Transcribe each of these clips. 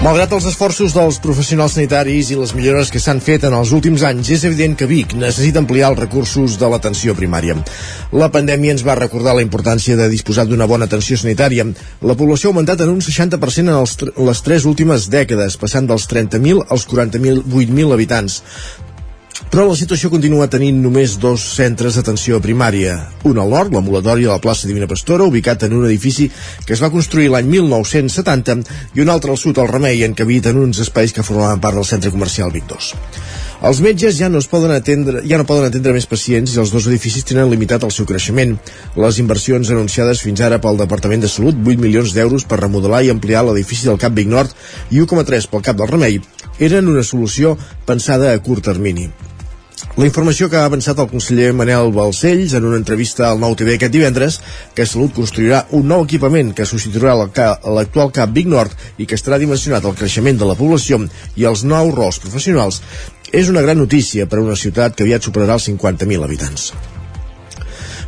Malgrat els esforços dels professionals sanitaris i les millores que s'han fet en els últims anys, és evident que Vic necessita ampliar els recursos de l'atenció primària. La pandèmia ens va recordar la importància de disposar d'una bona atenció sanitària. La població ha augmentat en un 60% en els, les tres últimes dècades, passant dels 30.000 als 48.000 habitants. Però la situació continua tenint només dos centres d'atenció primària. Un al nord, l'ambulatori de la plaça Divina Pastora, ubicat en un edifici que es va construir l'any 1970, i un altre al sud, al Remei, en què habiten uns espais que formaven part del centre comercial Vic Els metges ja no, es poden atendre, ja no poden atendre més pacients i els dos edificis tenen limitat el seu creixement. Les inversions anunciades fins ara pel Departament de Salut, 8 milions d'euros per remodelar i ampliar l'edifici del Cap Vic Nord i 1,3 pel Cap del Remei, eren una solució pensada a curt termini. La informació que ha avançat el conseller Manel Balcells en una entrevista al Nou TV aquest divendres, que Salut construirà un nou equipament que substituirà l'actual CAP Big Nord i que estarà dimensionat al creixement de la població i els nous rols professionals, és una gran notícia per a una ciutat que aviat superarà els 50.000 habitants.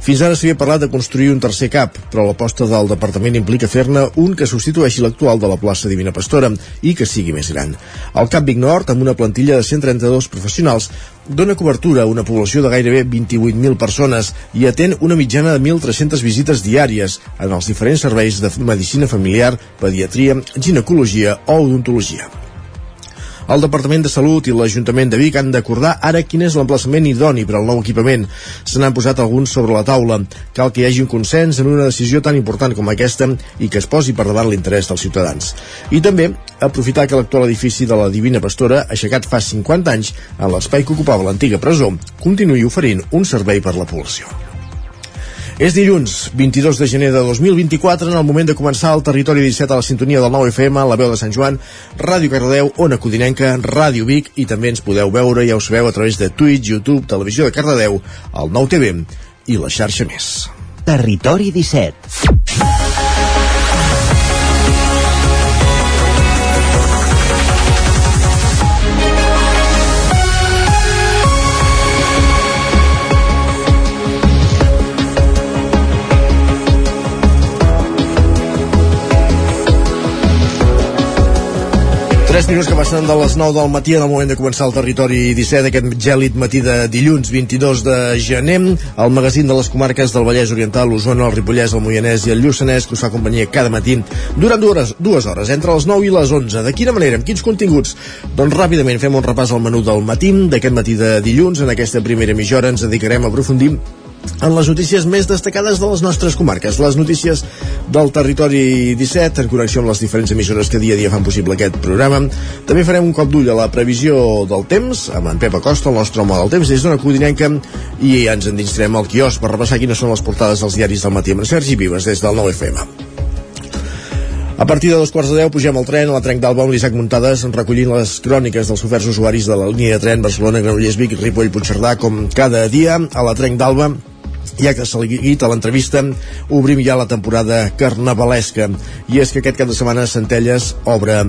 Fins ara s'havia parlat de construir un tercer CAP, però l'aposta del departament implica fer-ne un que substitueixi l'actual de la plaça Divina Pastora i que sigui més gran. El CAP Vic Nord, amb una plantilla de 132 professionals, dona cobertura a una població de gairebé 28.000 persones i atén una mitjana de 1.300 visites diàries en els diferents serveis de medicina familiar, pediatria, ginecologia o odontologia. El Departament de Salut i l'Ajuntament de Vic han d'acordar ara quin és l'emplaçament idoni per al nou equipament. Se n'han posat alguns sobre la taula. Cal que hi hagi un consens en una decisió tan important com aquesta i que es posi per davant l'interès dels ciutadans. I també aprofitar que l'actual edifici de la Divina Pastora, aixecat fa 50 anys en l'espai que ocupava l'antiga presó, continuï oferint un servei per la població. És dilluns, 22 de gener de 2024, en el moment de començar el Territori 17 a la sintonia del 9 FM, la veu de Sant Joan, Ràdio Cardedeu, Ona Codinenca, Ràdio Vic, i també ens podeu veure, ja ho sabeu, a través de Twitch, YouTube, Televisió de Cardedeu, el 9 TV i la xarxa més. Territori 17 3 minuts que passen de les 9 del matí en el moment de començar el territori 17 aquest gèlid matí de dilluns 22 de gener el magazín de les comarques del Vallès Oriental l'Osona, el Ripollès, el Moianès i el Lluçanès que us fa companyia cada matí durant dues, dues hores, entre les 9 i les 11 de quina manera, amb quins continguts? Doncs ràpidament fem un repàs al menú del matí d'aquest matí de dilluns, en aquesta primera mitja hora ens dedicarem a aprofundir en les notícies més destacades de les nostres comarques, les notícies del territori 17, en connexió amb les diferents emissores que dia a dia fan possible aquest programa. També farem un cop d'ull a la previsió del temps, amb en Pep Acosta, el nostre home del temps, des d'una codinenca, i ens endinsarem al quios per repassar quines són les portades dels diaris del matí amb Sergi Vives, des del 9FM. A partir de dos quarts de deu pugem al tren a la Trenc d'Alba amb l'Isaac Muntades recollint les cròniques dels oferts usuaris de la línia de tren Barcelona-Granollers-Vic Ripoll-Puigcerdà com cada dia a la Trenc d'Alba i acte seguit a l'entrevista obrim ja la temporada carnavalesca. I és que aquest cap de setmana Centelles obre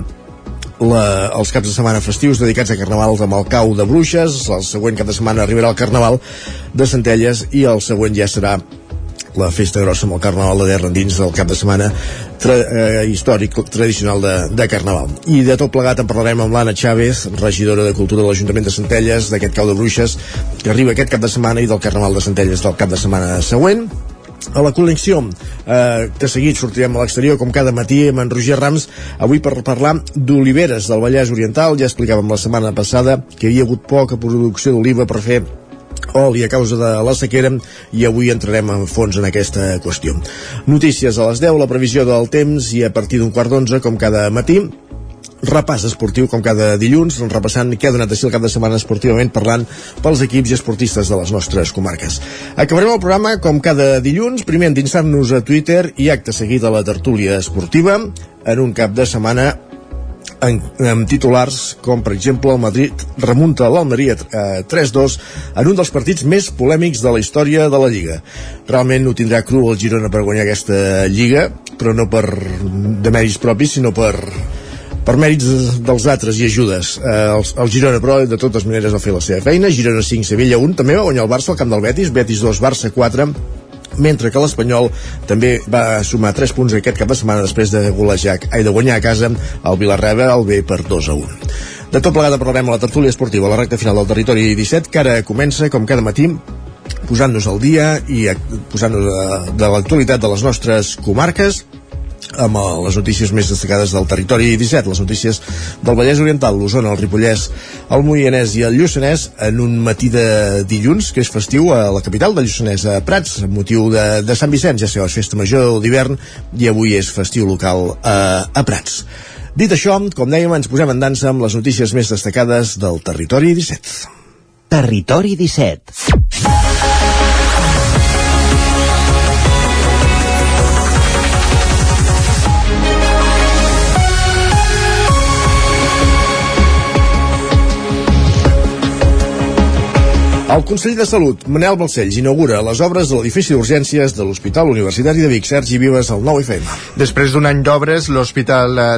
la, els caps de setmana festius dedicats a carnavals amb el cau de bruixes. El següent cap de setmana arribarà el carnaval de Centelles i el següent ja serà la festa grossa amb el Carnaval de Derra dins del cap de setmana tra eh, històric tradicional de, de Carnaval. I de tot plegat en parlarem amb l'Anna Chávez, regidora de Cultura de l'Ajuntament de Centelles, d'aquest cau de bruixes que arriba aquest cap de setmana i del Carnaval de Centelles del cap de setmana següent a la connexió eh, que seguit sortirem a l'exterior com cada matí amb en Roger Rams avui per parlar d'oliveres del Vallès Oriental ja explicàvem la setmana passada que hi havia hagut poca producció d'oliva per fer oli a causa de la sequera i avui entrarem en fons en aquesta qüestió. Notícies a les 10, la previsió del temps i a partir d'un quart d'onze, com cada matí, repàs esportiu com cada dilluns, repassant què ha donat així el cap de setmana esportivament parlant pels equips i esportistes de les nostres comarques. Acabarem el programa com cada dilluns, primer endinsant-nos a Twitter i acte seguit a la tertúlia esportiva en un cap de setmana en, en titulars com per exemple el Madrid remunta l'Almeria eh, 3-2 en un dels partits més polèmics de la història de la Lliga. Realment ho tindrà cru el Girona per guanyar aquesta Lliga, però no per de mèrits propis, sinó per per mèrits dels altres i ajudes. Eh, el, el Girona, però, de totes maneres va fer la seva feina. Girona 5, Sevilla 1. També va guanyar el Barça al camp del Betis. Betis 2, Barça 4 mentre que l'Espanyol també va sumar 3 punts aquest cap de setmana després de golejar, ai, de guanyar a casa el Vilarreba al B per 2 a 1. De tot plegat parlarem a la tertúlia esportiva a la recta final del territori 17, que ara comença, com cada matí, posant-nos al dia i posant-nos de, de l'actualitat de les nostres comarques amb eh, les notícies més destacades del territori 17, les notícies del Vallès Oriental, l'Osona, el Ripollès, el Moianès i el Lluçanès en un matí de dilluns, que és festiu a la capital de Lluçanès, a Prats, amb motiu de, de Sant Vicenç, ja sabeu, és festa major d'hivern i avui és festiu local a, a Prats. Dit això, com dèiem, ens posem en dansa amb les notícies més destacades del territori 17. Territori 17. El conseller de Salut, Manel Balcells, inaugura les obres de l'edifici d'urgències de l'Hospital Universitari de Vic. Sergi Vives, al 9 FM. Després d'un any d'obres, l'Hospital eh,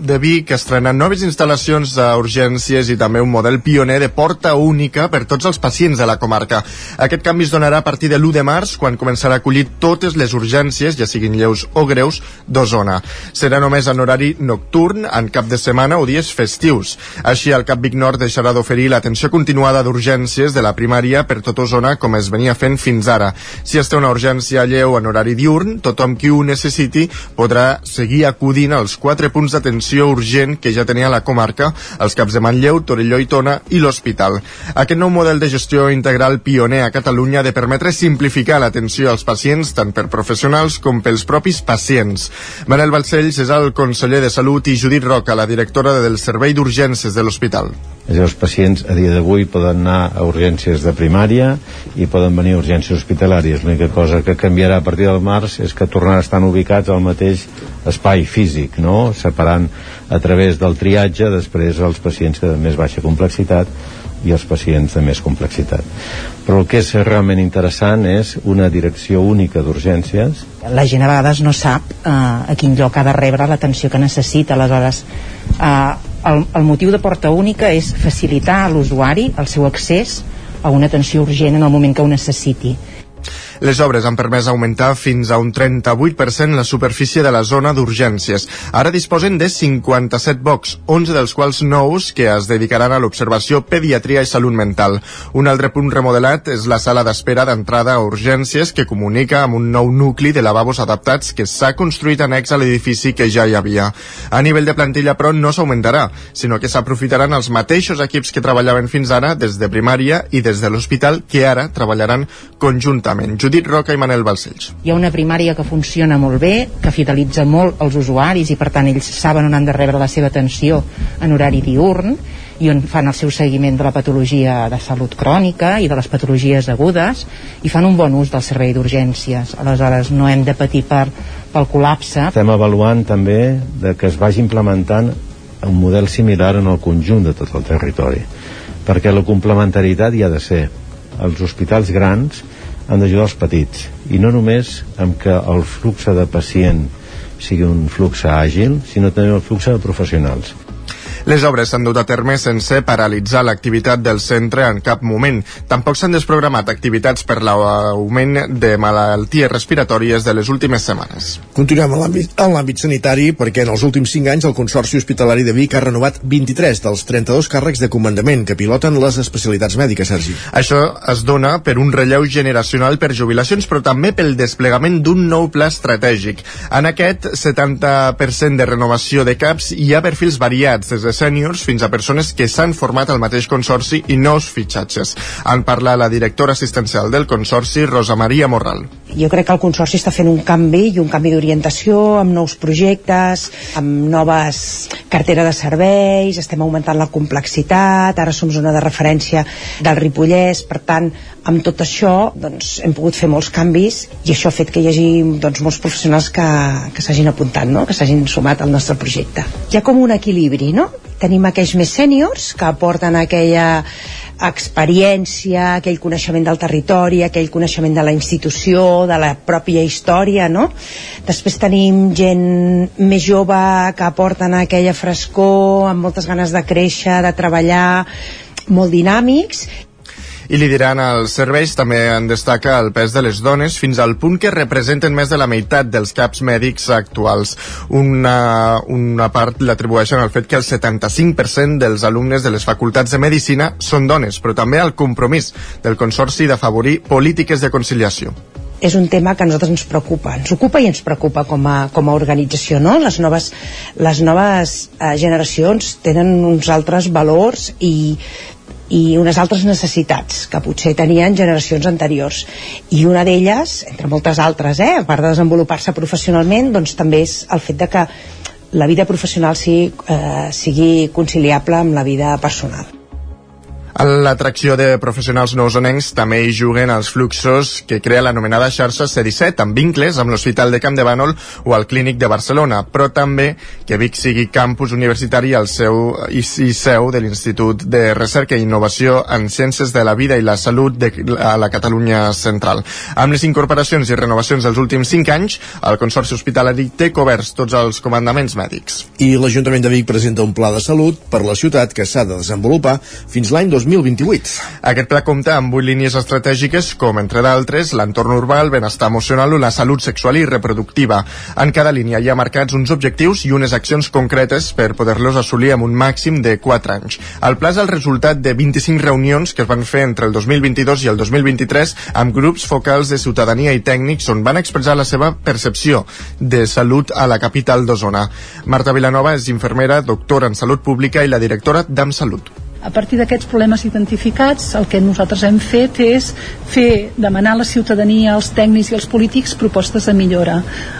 de Vic estrena noves instal·lacions d'urgències i també un model pioner de porta única per tots els pacients de la comarca. Aquest canvi es donarà a partir de l'1 de març, quan començarà a acollir totes les urgències, ja siguin lleus o greus, d'Osona. Serà només en horari nocturn, en cap de setmana o dies festius. Així, el CAP Vic Nord deixarà d'oferir l'atenció continuada d'urgències de la primària primària per tot Osona com es venia fent fins ara. Si es té una urgència lleu en horari diurn, tothom qui ho necessiti podrà seguir acudint als quatre punts d'atenció urgent que ja tenia la comarca, els caps de Manlleu, Torelló i Tona i l'hospital. Aquest nou model de gestió integral pioner a Catalunya ha de permetre simplificar l'atenció als pacients tant per professionals com pels propis pacients. Manel Balcells és el conseller de Salut i Judit Roca, la directora del Servei d'Urgències de l'Hospital. Els pacients a dia d'avui poden anar a urgències de primària i poden venir urgències hospitalàries. L'única cosa que canviarà a partir del març és que tornaran a estar ubicats al mateix espai físic, no? separant a través del triatge després els pacients de més baixa complexitat i els pacients de més complexitat. Però el que és realment interessant és una direcció única d'urgències. La gent a vegades no sap eh, a quin lloc ha de rebre l'atenció que necessita, aleshores eh, el, el motiu de porta única és facilitar a l'usuari el seu accés a una atenció urgent en el moment que ho necessiti les obres han permès augmentar fins a un 38% la superfície de la zona d'urgències. Ara disposen de 57 bocs, 11 dels quals nous que es dedicaran a l'observació, pediatria i salut mental. Un altre punt remodelat és la sala d'espera d'entrada a urgències que comunica amb un nou nucli de lavabos adaptats que s'ha construït annex a l'edifici que ja hi havia. A nivell de plantilla, però, no s'augmentarà, sinó que s'aprofitaran els mateixos equips que treballaven fins ara des de primària i des de l'hospital que ara treballaran conjuntament. Judit Roca i Manel Balcells. Hi ha una primària que funciona molt bé, que fidelitza molt els usuaris i per tant ells saben on han de rebre la seva atenció en horari diurn i on fan el seu seguiment de la patologia de salut crònica i de les patologies agudes i fan un bon ús del servei d'urgències. Aleshores no hem de patir per, pel col·lapse. Estem avaluant també de que es vagi implementant un model similar en el conjunt de tot el territori perquè la complementarietat hi ha de ser els hospitals grans han d'ajudar els petits i no només amb que el flux de pacient sigui un flux àgil, sinó també el flux de professionals. Les obres s'han dut a terme sense paralitzar l'activitat del centre en cap moment. Tampoc s'han desprogramat activitats per l'augment de malalties respiratòries de les últimes setmanes. Continuem en l'àmbit sanitari perquè en els últims 5 anys el Consorci Hospitalari de Vic ha renovat 23 dels 32 càrrecs de comandament que piloten les especialitats mèdiques, Sergi. Això es dona per un relleu generacional per jubilacions, però també pel desplegament d'un nou pla estratègic. En aquest 70% de renovació de CAPs hi ha perfils variats, des de de sèniors fins a persones que s'han format al mateix consorci i nous fitxatges. En parla la directora assistencial del consorci, Rosa Maria Morral. jo crec que el Consorci està fent un canvi i un canvi d'orientació amb nous projectes, amb noves cartera de serveis, estem augmentant la complexitat, ara som zona de referència del Ripollès, per tant, amb tot això doncs, hem pogut fer molts canvis i això ha fet que hi hagi doncs, molts professionals que, que s'hagin apuntat, no? que s'hagin sumat al nostre projecte. Hi ha com un equilibri, no? Tenim aquells més sèniors que aporten aquella experiència, aquell coneixement del territori, aquell coneixement de la institució, de la pròpia història, no? Després tenim gent més jove que aporten aquella frescor, amb moltes ganes de créixer, de treballar, molt dinàmics i li diran als serveis també en destaca el pes de les dones fins al punt que representen més de la meitat dels caps mèdics actuals. Una, una part l'atribueixen al fet que el 75% dels alumnes de les facultats de Medicina són dones, però també al compromís del Consorci d'afavorir polítiques de conciliació és un tema que a nosaltres ens preocupa, ens ocupa i ens preocupa com a, com a organització, no? Les noves, les noves eh, generacions tenen uns altres valors i i unes altres necessitats que potser tenien generacions anteriors. I una d'elles, entre moltes altres eh, a part de desenvolupar-se professionalment doncs també és el fet de que la vida professional sigui, eh, sigui conciliable amb la vida personal L'atracció de professionals nousonencs també hi juguen els fluxos que crea l'anomenada xarxa C17, amb vincles amb l'Hospital de Camp de Bànol o al Clínic de Barcelona, però també que Vic sigui campus universitari al seu, i, i seu de l'Institut de Recerca i Innovació en Ciències de la Vida i la Salut de a la Catalunya Central. Amb les incorporacions i renovacions dels últims 5 anys, el Consorci Hospitalari té coberts tots els comandaments mèdics. I l'Ajuntament de Vic presenta un pla de salut per la ciutat que s'ha de desenvolupar fins l'any 2028. Aquest pla compta amb vuit línies estratègiques com, entre d'altres, l'entorn urbà, el benestar emocional o la salut sexual i reproductiva. En cada línia hi ha marcats uns objectius i unes accions concretes per poder-los assolir amb un màxim de 4 anys. El pla és el resultat de 25 reunions que es van fer entre el 2022 i el 2023 amb grups focals de ciutadania i tècnics on van expressar la seva percepció de salut a la capital d'Osona. Marta Vilanova és infermera, doctora en salut pública i la directora d'AM Salut. A partir d'aquests problemes identificats, el que nosaltres hem fet és fer demanar a la ciutadania, als tècnics i als polítics propostes de millora.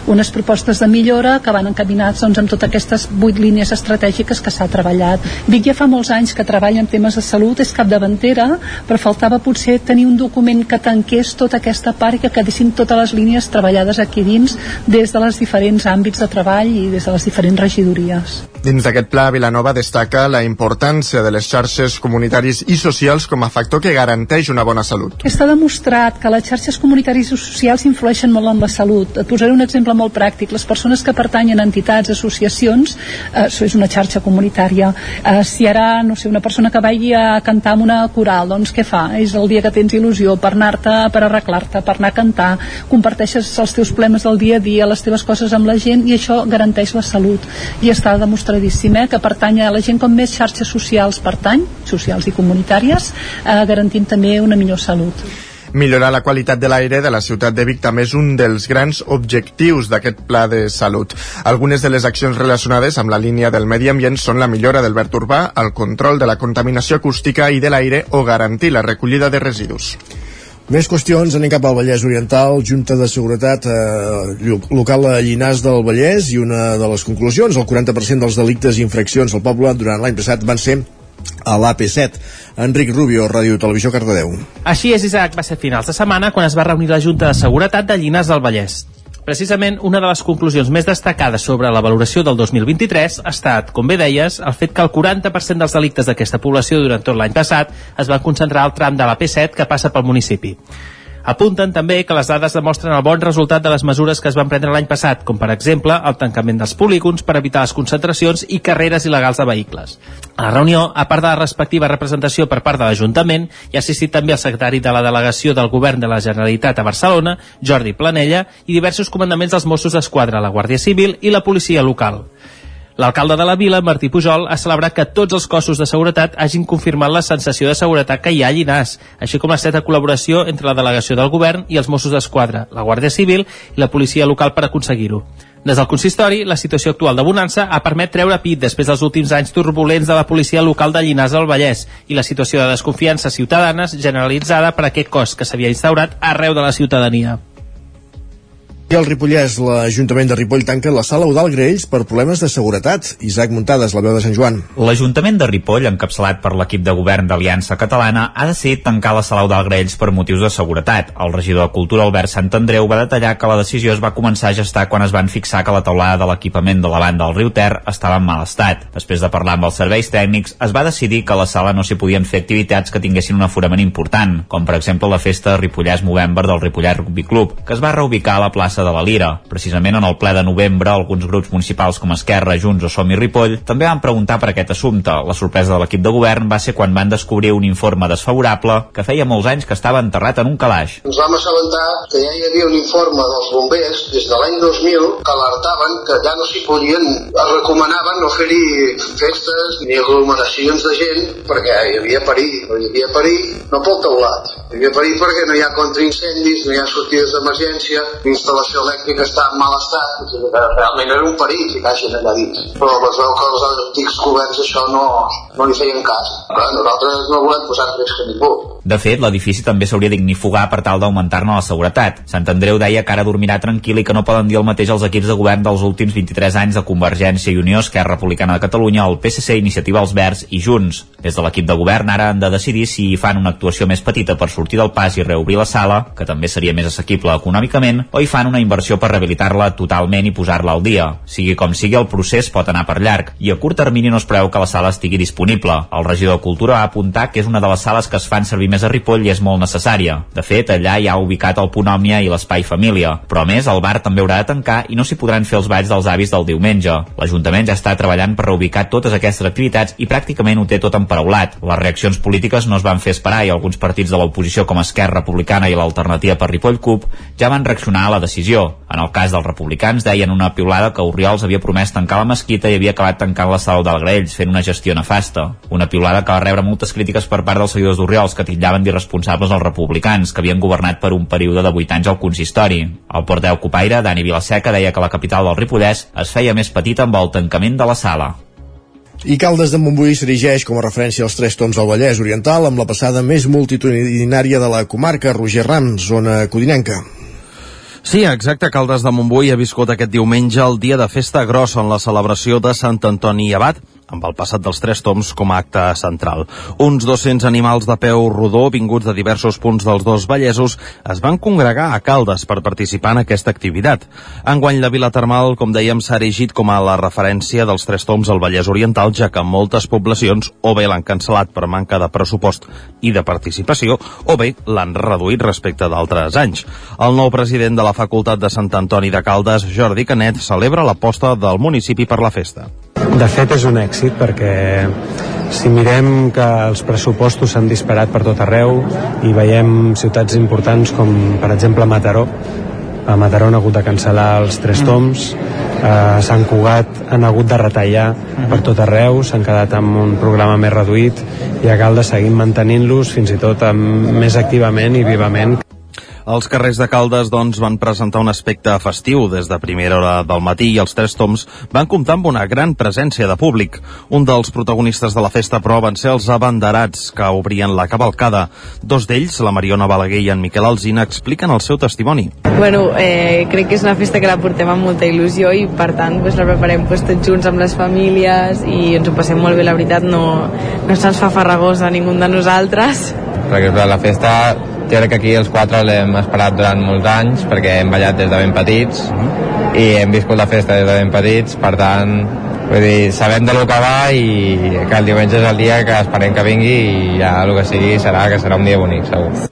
Unes propostes de millora que van encaminats doncs, amb totes aquestes vuit línies estratègiques que s'ha treballat. Vic ja fa molts anys que treballa en temes de salut, és capdavantera, però faltava potser tenir un document que tanqués tota aquesta part i que quedessin totes les línies treballades aquí dins des de les diferents àmbits de treball i des de les diferents regidories. Dins d'aquest pla, Vilanova destaca la importància de les xarxes xarxes comunitaris i socials com a factor que garanteix una bona salut. Està demostrat que les xarxes comunitaris i socials influeixen molt en la salut. Et posaré un exemple molt pràctic. Les persones que pertanyen a entitats, associacions, eh, això és una xarxa comunitària. Eh, si ara, no sé, una persona que vagi a cantar amb una coral, doncs què fa? És el dia que tens il·lusió per anar-te, per arreglar-te, per anar a cantar, comparteixes els teus problemes del dia a dia, les teves coses amb la gent i això garanteix la salut. I està demostradíssim eh, que pertany a la gent com més xarxes socials pertany, socials i comunitàries, eh, garantint també una millor salut. Millorar la qualitat de l'aire de la ciutat de Vic també és un dels grans objectius d'aquest pla de salut. Algunes de les accions relacionades amb la línia del medi ambient són la millora del verd urbà, el control de la contaminació acústica i de l'aire o garantir la recollida de residus. Més qüestions, anem cap al Vallès Oriental, Junta de Seguretat eh, local a Llinars del Vallès i una de les conclusions, el 40% dels delictes i infraccions al poble durant l'any passat van ser a l'AP7. Enric Rubio, Ràdio Televisió Cardedeu. Així és, Isaac, va ser finals de setmana quan es va reunir la Junta de Seguretat de Llinars del Vallès. Precisament, una de les conclusions més destacades sobre la valoració del 2023 ha estat, com bé deies, el fet que el 40% dels delictes d'aquesta població durant tot l'any passat es van concentrar al tram de la P7 que passa pel municipi. Apunten també que les dades demostren el bon resultat de les mesures que es van prendre l'any passat, com per exemple el tancament dels polígons per evitar les concentracions i carreres il·legals de vehicles. A la reunió, a part de la respectiva representació per part de l'Ajuntament, hi ha assistit també el secretari de la Delegació del Govern de la Generalitat a Barcelona, Jordi Planella, i diversos comandaments dels Mossos d'Esquadra, la Guàrdia Civil i la policia local. L'alcalde de la vila, Martí Pujol, ha celebrat que tots els cossos de seguretat hagin confirmat la sensació de seguretat que hi ha a Llinars, així com la de col·laboració entre la delegació del govern i els Mossos d'Esquadra, la Guàrdia Civil i la policia local per aconseguir-ho. Des del consistori, la situació actual de Bonança ha permet treure pit després dels últims anys turbulents de la policia local de Llinars del Vallès i la situació de desconfiança ciutadanes generalitzada per aquest cos que s'havia instaurat arreu de la ciutadania. I al Ripollès, l'Ajuntament de Ripoll tanca la sala Udal Graells per problemes de seguretat. Isaac Muntades, la veu de Sant Joan. L'Ajuntament de Ripoll, encapçalat per l'equip de govern d'Aliança Catalana, ha decidit tancar la sala Udal Graells per motius de seguretat. El regidor de Cultura, Albert Sant Andreu, va detallar que la decisió es va començar a gestar quan es van fixar que la taulada de l'equipament de la banda del riu Ter estava en mal estat. Després de parlar amb els serveis tècnics, es va decidir que a la sala no s'hi podien fer activitats que tinguessin un aforament important, com per exemple la festa Ripollès Movember del Ripollès Rugby Club, que es va reubicar a la plaça de la Lira. Precisament en el ple de novembre, alguns grups municipals com Esquerra, Junts o Som i Ripoll també van preguntar per aquest assumpte. La sorpresa de l'equip de govern va ser quan van descobrir un informe desfavorable que feia molts anys que estava enterrat en un calaix. Ens vam assabentar que ja hi havia un informe dels bombers des de l'any 2000 que alertaven que ja no s'hi podien, es recomanaven no fer-hi festes ni aglomeracions de gent perquè hi havia perill, hi havia perill no pel teulat, hi havia perill perquè no hi ha contraincendis, no hi ha sortides d'emergència, l'instal·lació elèctrica està en mal estat, realment era un perill ficar-se allà dins. Però es veu que els antics governs això no, no li feien cas. Però nosaltres no volem posar en risc a ningú. De fet, l'edifici també s'hauria d'ignifugar per tal d'augmentar-ne la seguretat. Sant Andreu deia que ara dormirà tranquil i que no poden dir el mateix als equips de govern dels últims 23 anys de Convergència i Unió, Esquerra Republicana de Catalunya, el PSC, Iniciativa Els Verds i Junts. Des de l'equip de govern ara han de decidir si fan una actuació més petita per sortir del pas i reobrir la sala, que també seria més assequible econòmicament, o hi fan una inversió per rehabilitar-la totalment i posar-la al dia. Sigui com sigui, el procés pot anar per llarg i a curt termini no es preveu que la sala estigui disponible. El regidor de Cultura va apuntar que és una de les sales que es fan servir més a Ripoll i és molt necessària. De fet, allà hi ha ubicat el punt Òmnia i l'espai família, però a més el bar també haurà de tancar i no s'hi podran fer els balls dels avis del diumenge. L'Ajuntament ja està treballant per reubicar totes aquestes activitats i pràcticament ho té tot emparaulat. Les reaccions polítiques no es van fer esperar i alguns partits de l'oposició com Esquerra Republicana i l'Alternativa per Ripoll CUP ja van reaccionar a la decisió. En el cas dels republicans deien una piulada que Oriols havia promès tancar la mesquita i havia acabat tancant la sala del Graells fent una gestió nefasta. Una piulada que va rebre moltes crítiques per part dels seguidors d'Oriols que titllaven d'irresponsables els republicans que havien governat per un període de 8 anys al consistori. El porteu copaire, Dani Vilaseca, deia que la capital del Ripollès es feia més petita amb el tancament de la sala. I Caldes de Montbui s'erigeix com a referència als tres tons del Vallès Oriental amb la passada més multitudinària de la comarca, Roger Rams, zona codinenca. Sí, exacte. Caldes de Montbui ha viscut aquest diumenge el dia de festa grossa en la celebració de Sant Antoni Abat, amb el passat dels tres toms com a acte central. Uns 200 animals de peu rodó vinguts de diversos punts dels dos Vallesos es van congregar a Caldes per participar en aquesta activitat. Enguany la Vila Termal, com dèiem, s'ha erigit com a la referència dels tres toms al Vallès Oriental, ja que moltes poblacions o bé l'han cancel·lat per manca de pressupost i de participació, o bé l'han reduït respecte d'altres anys. El nou president de la Facultat de Sant Antoni de Caldes, Jordi Canet, celebra l'aposta del municipi per la festa. De fet, és un èxit perquè si mirem que els pressupostos s'han disparat per tot arreu i veiem ciutats importants com, per exemple, Mataró, a Mataró han hagut de cancel·lar els tres toms, a Sant Cugat han hagut de retallar per tot arreu, s'han quedat amb un programa més reduït i a Caldes seguim mantenint-los fins i tot amb, més activament i vivament els carrers de Caldes, doncs, van presentar un aspecte festiu des de primera hora del matí i els tres toms van comptar amb una gran presència de públic. Un dels protagonistes de la festa, però, van ser els abanderats que obrien la cavalcada. Dos d'ells, la Mariona Balaguer i en Miquel Alzina, expliquen el seu testimoni. Bueno, eh, crec que és una festa que la portem amb molta il·lusió i, per tant, pues, la preparem pues, tots junts amb les famílies i ens ho passem molt bé, la veritat, no, no se'ns fa farragós a ningú de nosaltres. Perquè la festa jo crec que aquí els quatre l'hem esperat durant molts anys perquè hem ballat des de ben petits uh -huh. i hem viscut la festa des de ben petits per tant vull dir, sabem de lo que va i que el diumenge és el dia que esperem que vingui i ja el que sigui serà que serà un dia bonic segur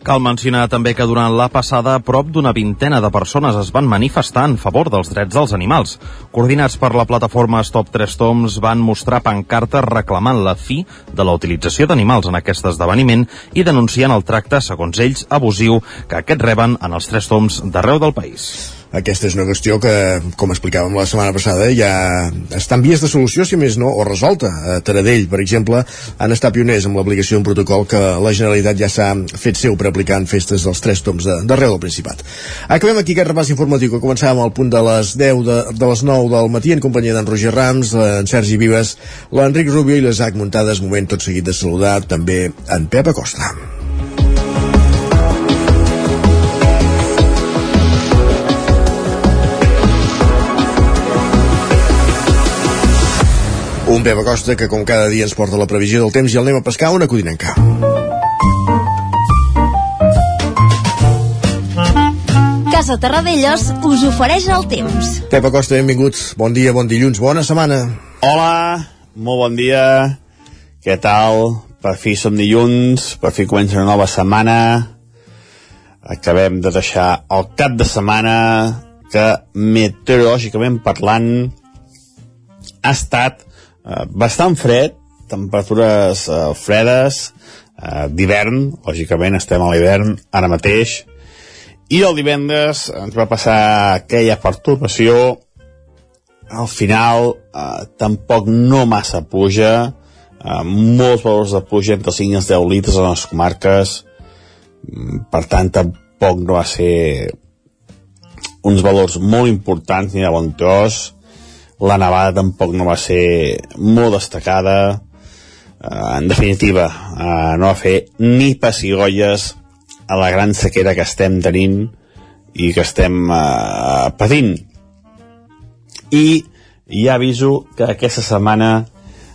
Cal mencionar també que durant la passada prop d'una vintena de persones es van manifestar en favor dels drets dels animals. Coordinats per la plataforma Stop 3 Toms van mostrar pancartes reclamant la fi de la utilització d'animals en aquest esdeveniment i denunciant el tracte, segons ells, abusiu que aquests reben en els tres toms d'arreu del país aquesta és una qüestió que, com explicàvem la setmana passada, ja està en vies de solució, si més no, o resolta. A Taradell, per exemple, han estat pioners amb l'aplicació d'un protocol que la Generalitat ja s'ha fet seu per aplicar en festes dels tres toms d'arreu del Principat. Acabem aquí aquest repàs informatiu que començàvem al punt de les 10 de, de les 9 del matí en companyia d'en Roger Rams, en Sergi Vives, l'Enric Rubio i l'Isaac Muntades. Moment tot seguit de saludar també en Pep Acosta. Un Pep Acosta que com cada dia ens porta la previsió del temps i el anem a pescar una codinenca. Casa Terradellos us ofereix el temps. Pep Acosta, benvinguts. Bon dia, bon dilluns, bona setmana. Hola, molt bon dia. Què tal? Per fi som dilluns, per fi comença una nova setmana. Acabem de deixar el cap de setmana que meteorològicament parlant ha estat eh, bastant fred, temperatures eh, fredes, eh, d'hivern, lògicament estem a l'hivern ara mateix, i el divendres ens va passar aquella perturbació al final eh, tampoc no massa pluja eh, molts valors de pluja entre 5 i els 10 litres a les comarques. Mm, per tant tampoc no va ser uns valors molt importants ni de bon tros la nevada tampoc no va ser molt destacada eh, en definitiva eh, no va fer ni pessigolles a la gran sequera que estem tenint i que estem eh, patint. I ja aviso que aquesta setmana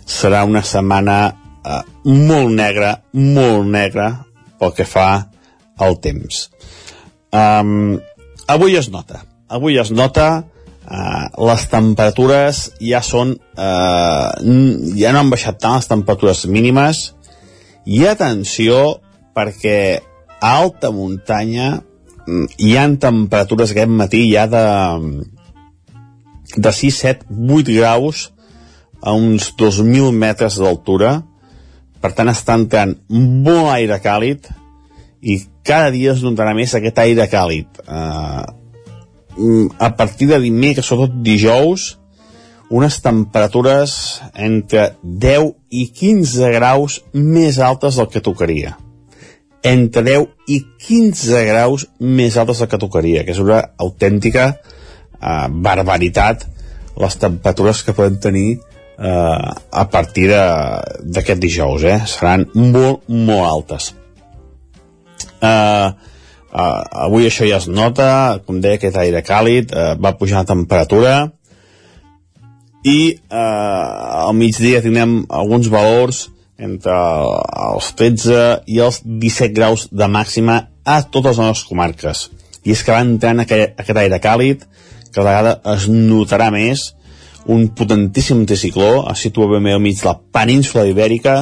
serà una setmana eh, molt negra, molt negra pel que fa al temps. Um, avui es nota, avui es nota Uh, les temperatures ja són uh, ja no han baixat tant les temperatures mínimes. I atenció perquè a alta muntanya mm, hi han temperatures aquest matí ja de de 6, 7, 8 graus a uns 2.000 metres d'altura. Per tant està entrant molt aire càlid i cada dia es notarà més aquest aire càlid. Uh, a partir de dimecres, sobretot dijous unes temperatures entre 10 i 15 graus més altes del que tocaria entre 10 i 15 graus més altes del que tocaria, que és una autèntica eh, barbaritat les temperatures que podem tenir eh, a partir d'aquest dijous, eh? seran molt, molt altes. Eh, eh, avui això ja es nota, com deia, aquest aire càlid, eh, va pujar la temperatura, i eh, al migdia tindrem alguns valors entre els 13 i els 17 graus de màxima a totes les nostres comarques. I és que va entrant aquest, aquest aire càlid, que a vegada es notarà més, un potentíssim anticicló, es situa ben bé al mig de la península ibèrica,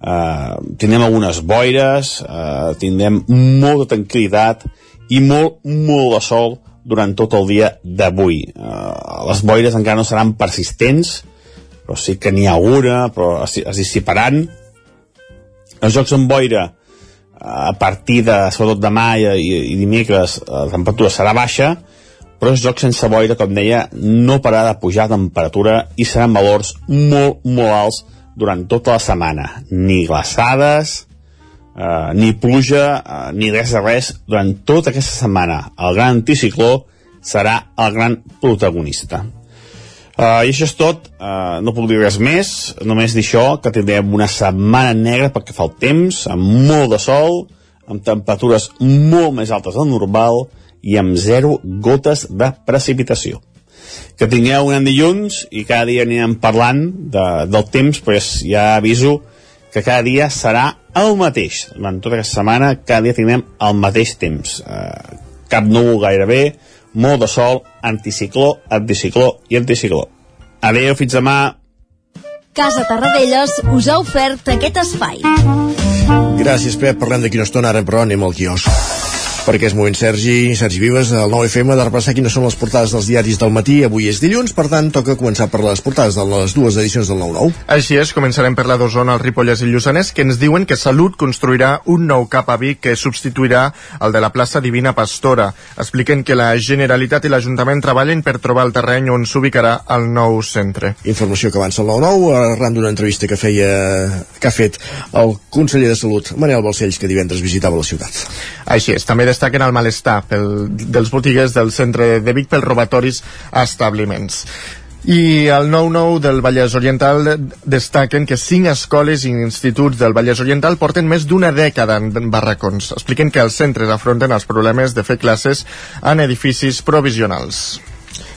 eh, tindrem algunes boires, eh, tindrem molta tranquil·litat i molt, molt de sol durant tot el dia d'avui. Eh, les boires encara no seran persistents, però sí que n'hi ha una, però es, es dissiparan. Els jocs amb boira, a partir de, sobretot demà i, i, dimecres, la temperatura serà baixa, però els jocs sense boira, com deia, no pararà de pujar la temperatura i seran valors molt, molt alts durant tota la setmana. Ni glaçades, eh, ni pluja, eh, ni res de res durant tota aquesta setmana. El gran anticicló serà el gran protagonista. Uh, I això és tot, uh, no puc dir res més, només dir això, que tindrem una setmana negra perquè fa el temps, amb molt de sol, amb temperatures molt més altes del normal i amb zero gotes de precipitació. Que tingueu un dilluns i cada dia anirem parlant de, del temps, però ja aviso que cada dia serà el mateix. Durant tota aquesta setmana, cada dia tindrem el mateix temps. Uh, cap núvol gairebé, molt de sol, anticicló, anticicló i anticicló. Adéu, fins demà. Casa Tarradellas us ha ofert aquest espai. Gràcies, Pep. Parlem d'aquí una estona, ara però anem al quiosc perquè és moment Sergi, Sergi Vives, el 9FM, de repassar quines són les portades dels diaris del matí. Avui és dilluns, per tant, toca començar per les portades de les dues edicions del 9-9. Així és, començarem per la d'Osona, el Ripollès i el Lluçanès, que ens diuen que Salut construirà un nou cap a Vic que substituirà el de la plaça Divina Pastora. Expliquen que la Generalitat i l'Ajuntament treballen per trobar el terreny on s'ubicarà el nou centre. Informació que avança el 9-9, arran d'una entrevista que feia que ha fet el conseller de Salut, Manel Balcells, que divendres visitava la ciutat. Així és, també destaquen el malestar pel, dels botiguers del centre de Vic pels robatoris a establiments. I al 9-9 del Vallès Oriental destaquen que cinc escoles i instituts del Vallès Oriental porten més d'una dècada en barracons. Expliquen que els centres afronten els problemes de fer classes en edificis provisionals.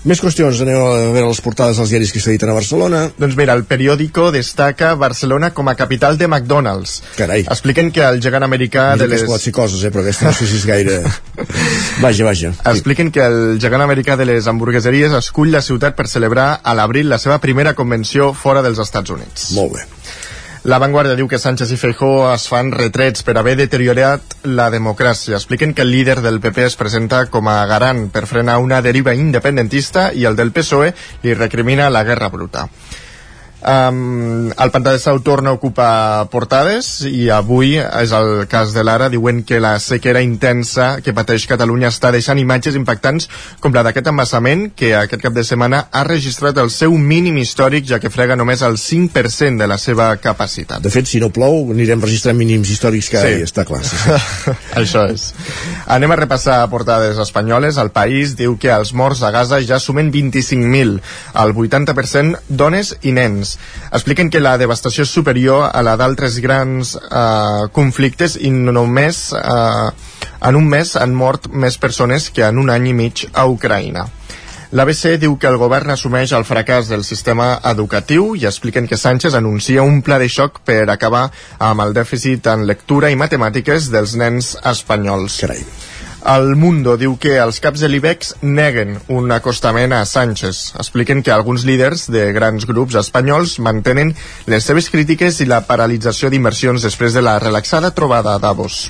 Més qüestions, aneu a veure les portades dels diaris que s'editen a Barcelona. Doncs mira, el periòdico destaca Barcelona com a capital de McDonald's. Carai. Expliquen que el gegant americà Mira de que es les... pot fer coses, eh, però aquesta no sé si és gaire... Vaja, vaja. Expliquen que el gegant americà de les hamburgueseries escull la ciutat per celebrar a l'abril la seva primera convenció fora dels Estats Units. Molt bé. La Vanguardia diu que Sánchez i Feijó es fan retrets per haver deteriorat la democràcia. Expliquen que el líder del PP es presenta com a garant per frenar una deriva independentista i el del PSOE li recrimina la guerra bruta. Um, el Pantà de Sau torna a ocupar portades i avui és el cas de l'Ara diuen que la sequera intensa que pateix Catalunya està deixant imatges impactants com la d'aquest embassament que aquest cap de setmana ha registrat el seu mínim històric ja que frega només el 5% de la seva capacitat. De fet, si no plou, anirem registrant mínims històrics cada Sí. dia, està clar. Sí, sí. Això és. Anem a repassar portades espanyoles. El País diu que els morts a Gaza ja sumen 25.000, el 80% dones i nens. Expliquen que la devastació és superior a la d'altres grans eh, conflictes i no només eh, en un mes han mort més persones que en un any i mig a Ucraïna. L'ABC diu que el govern assumeix el fracàs del sistema educatiu i expliquen que Sánchez anuncia un pla de xoc per acabar amb el dèficit en lectura i matemàtiques dels nens espanyols. Carai. El Mundo diu que els caps de l'IBEX neguen un acostament a Sánchez. Expliquen que alguns líders de grans grups espanyols mantenen les seves crítiques i la paralització d'inversions després de la relaxada trobada a Davos.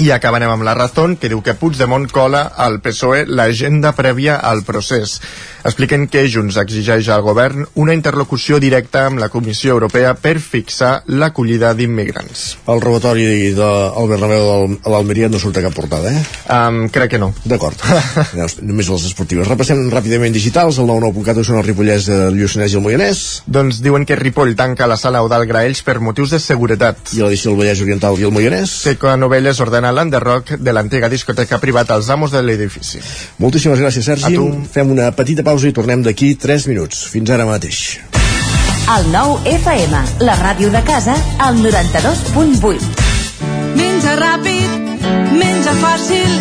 I acabarem amb la Razón, que diu que Puigdemont cola al PSOE l'agenda prèvia al procés. Expliquen que Junts exigeix al govern una interlocució directa amb la Comissió Europea per fixar l'acollida d'immigrants. El robatori del Bernabéu a l'Almeria no surt a cap portada, eh? Um, crec que no. D'acord. Només les esportives. Repassem ràpidament digitals. El 99.cat són el Ripollès de Lluçanès i el Moianès. Doncs diuen que Ripoll tanca la sala Eudal Graells per motius de seguretat. I l'edició del Vallès Oriental i el Moianès. Seco Novelles ordena l'enderroc de l'antiga discoteca privat als amos de l'edifici. Moltíssimes gràcies, Sergi. A tu. Fem una petita pausa i tornem d'aquí 3 minuts. Fins ara mateix. El nou FM, la ràdio de casa, al 92.8. Menja ràpid, menja fàcil,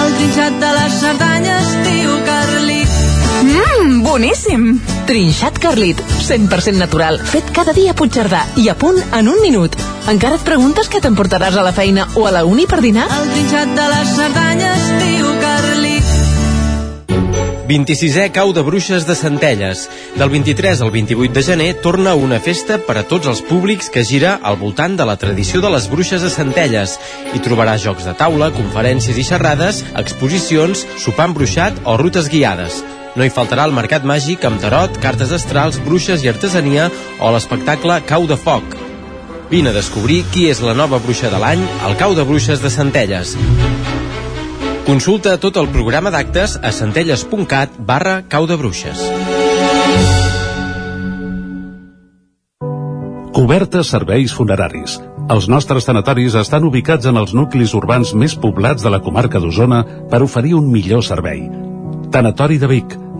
el trinxat de les Cerdanyes, tio Carlit. Mmm, boníssim! Trinxat Carlit, 100% natural, fet cada dia a Puigcerdà i a punt en un minut. Encara et preguntes què t'emportaràs a la feina o a la uni per dinar? El trinxat de les Cerdanyes, tio Carlit. 26è cau de bruixes de Centelles. Del 23 al 28 de gener torna una festa per a tots els públics que gira al voltant de la tradició de les bruixes a Centelles. Hi trobarà jocs de taula, conferències i xerrades, exposicions, sopar embruixat o rutes guiades. No hi faltarà el mercat màgic amb tarot, cartes astrals, bruixes i artesania o l'espectacle Cau de Foc. Vine a descobrir qui és la nova bruixa de l'any al Cau de Bruixes de Centelles. Consulta tot el programa d'actes a centelles.cat barra cau de bruixes. Cobertes serveis funeraris. Els nostres tanatoris estan ubicats en els nuclis urbans més poblats de la comarca d'Osona per oferir un millor servei. Tanatori de Vic,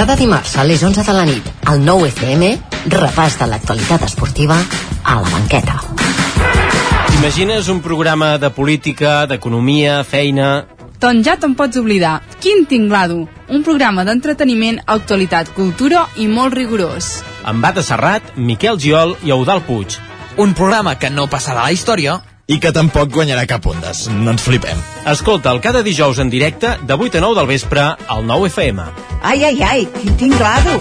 Cada dimarts a les 11 de la nit, al 9 FM, repàs de l'actualitat esportiva a la banqueta. Imagines un programa de política, d'economia, feina... Doncs ja te'n pots oblidar. Quin tinglado! Un programa d'entreteniment, actualitat, cultura i molt rigorós. Amb Bata Serrat, Miquel Giol i Eudal Puig. Un programa que no passarà a la història i que tampoc guanyarà cap ondes. No ens flipem. Escolta'l cada dijous en directe de 8 a 9 del vespre al 9 FM. Ai, ai, ai, quin tinglado!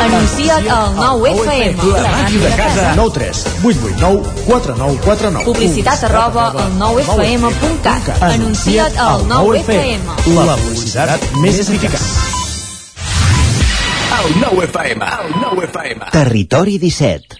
Anuncia't al 9FM. La màquina de casa. 9 3 8 8 9 4 9 4 9. Publicitat arroba al 9FM.cat. Anuncia't al 9FM. La publicitat més eficaç. El 9 FM, el 9 FM. Territori 17.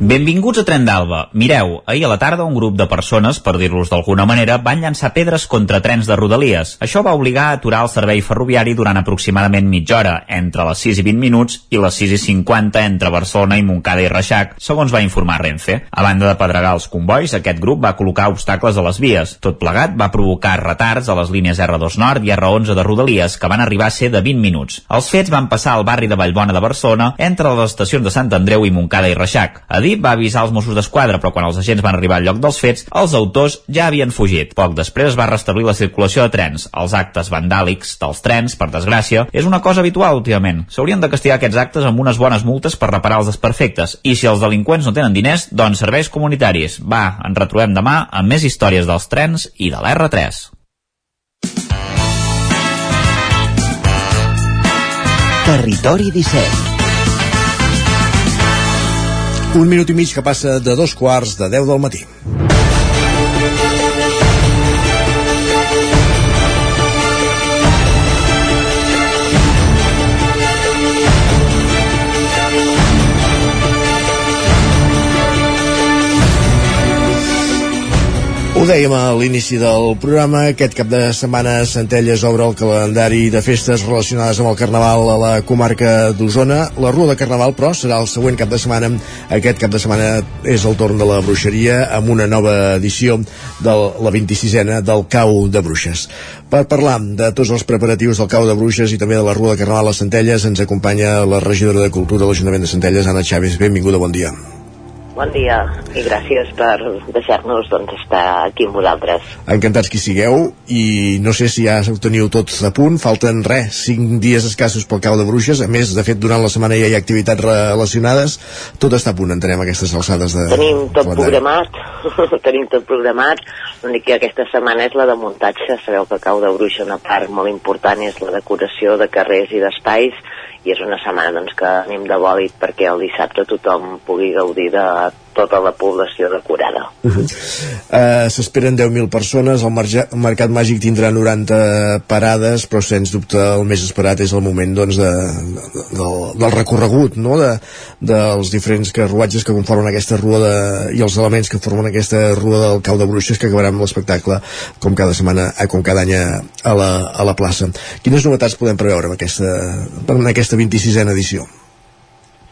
Benvinguts a Tren d'Alba. Mireu, ahir a la tarda un grup de persones, per dir-los d'alguna manera, van llançar pedres contra trens de Rodalies. Això va obligar a aturar el servei ferroviari durant aproximadament mitja hora, entre les 6 i 20 minuts i les 6 i 50 entre Barcelona i Montcada i Reixac, segons va informar Renfe. A banda de pedregar els convois, aquest grup va col·locar obstacles a les vies. Tot plegat va provocar retards a les línies R2 Nord i R11 de Rodalies, que van arribar a ser de 20 minuts. Els fets van passar al barri de Vallbona de Barcelona, entre les estacions de Sant Andreu i Montcada i Reixac. Adib va avisar els Mossos d'Esquadra, però quan els agents van arribar al lloc dels fets, els autors ja havien fugit. Poc després es va restablir la circulació de trens. Els actes vandàlics dels trens, per desgràcia, és una cosa habitual últimament. S'haurien de castigar aquests actes amb unes bones multes per reparar els desperfectes. I si els delinqüents no tenen diners, doncs serveis comunitaris. Va, ens retrobem demà amb més històries dels trens i de l'R3. Territori 17. Un minut i mig que passa de dos quarts de 10 del matí. Ho dèiem a l'inici del programa, aquest cap de setmana Centelles obre el calendari de festes relacionades amb el Carnaval a la comarca d'Osona. La Rua de Carnaval, però, serà el següent cap de setmana. Aquest cap de setmana és el torn de la bruixeria amb una nova edició de la 26a del Cau de Bruixes. Per parlar de tots els preparatius del Cau de Bruixes i també de la Rua de Carnaval a Centelles ens acompanya la regidora de Cultura de l'Ajuntament de Centelles, Anna Chaves. Benvinguda, bon dia. Bon dia i gràcies per deixar-nos doncs, estar aquí amb vosaltres. Encantats que sigueu i no sé si ja ho teniu tot a punt, falten res, 5 dies escassos pel cau de bruixes, a més, de fet, durant la setmana ja hi ha activitats relacionades, tot està a punt, entenem, aquestes alçades de... Tenim tot programat, tenim tot programat, l'únic que aquesta setmana és la de muntatge, sabeu que cau de bruixa una part molt important és la decoració de carrers i d'espais, i és una setmana doncs, que anem de bòlit perquè el dissabte tothom pugui gaudir de tota la població decorada. Uh -huh. uh, S'esperen 10.000 persones, el, marge, el Mercat Màgic tindrà 90 parades, però sens dubte el més esperat és el moment doncs, de, de, del, del recorregut, no? de, dels diferents carruatges que conformen aquesta rua de, i els elements que formen aquesta rua del Cau de Bruixes que acabarà amb l'espectacle com cada setmana, eh, com cada any a, la, a la plaça. Quines novetats podem preveure en aquesta, en aquesta 26a edició?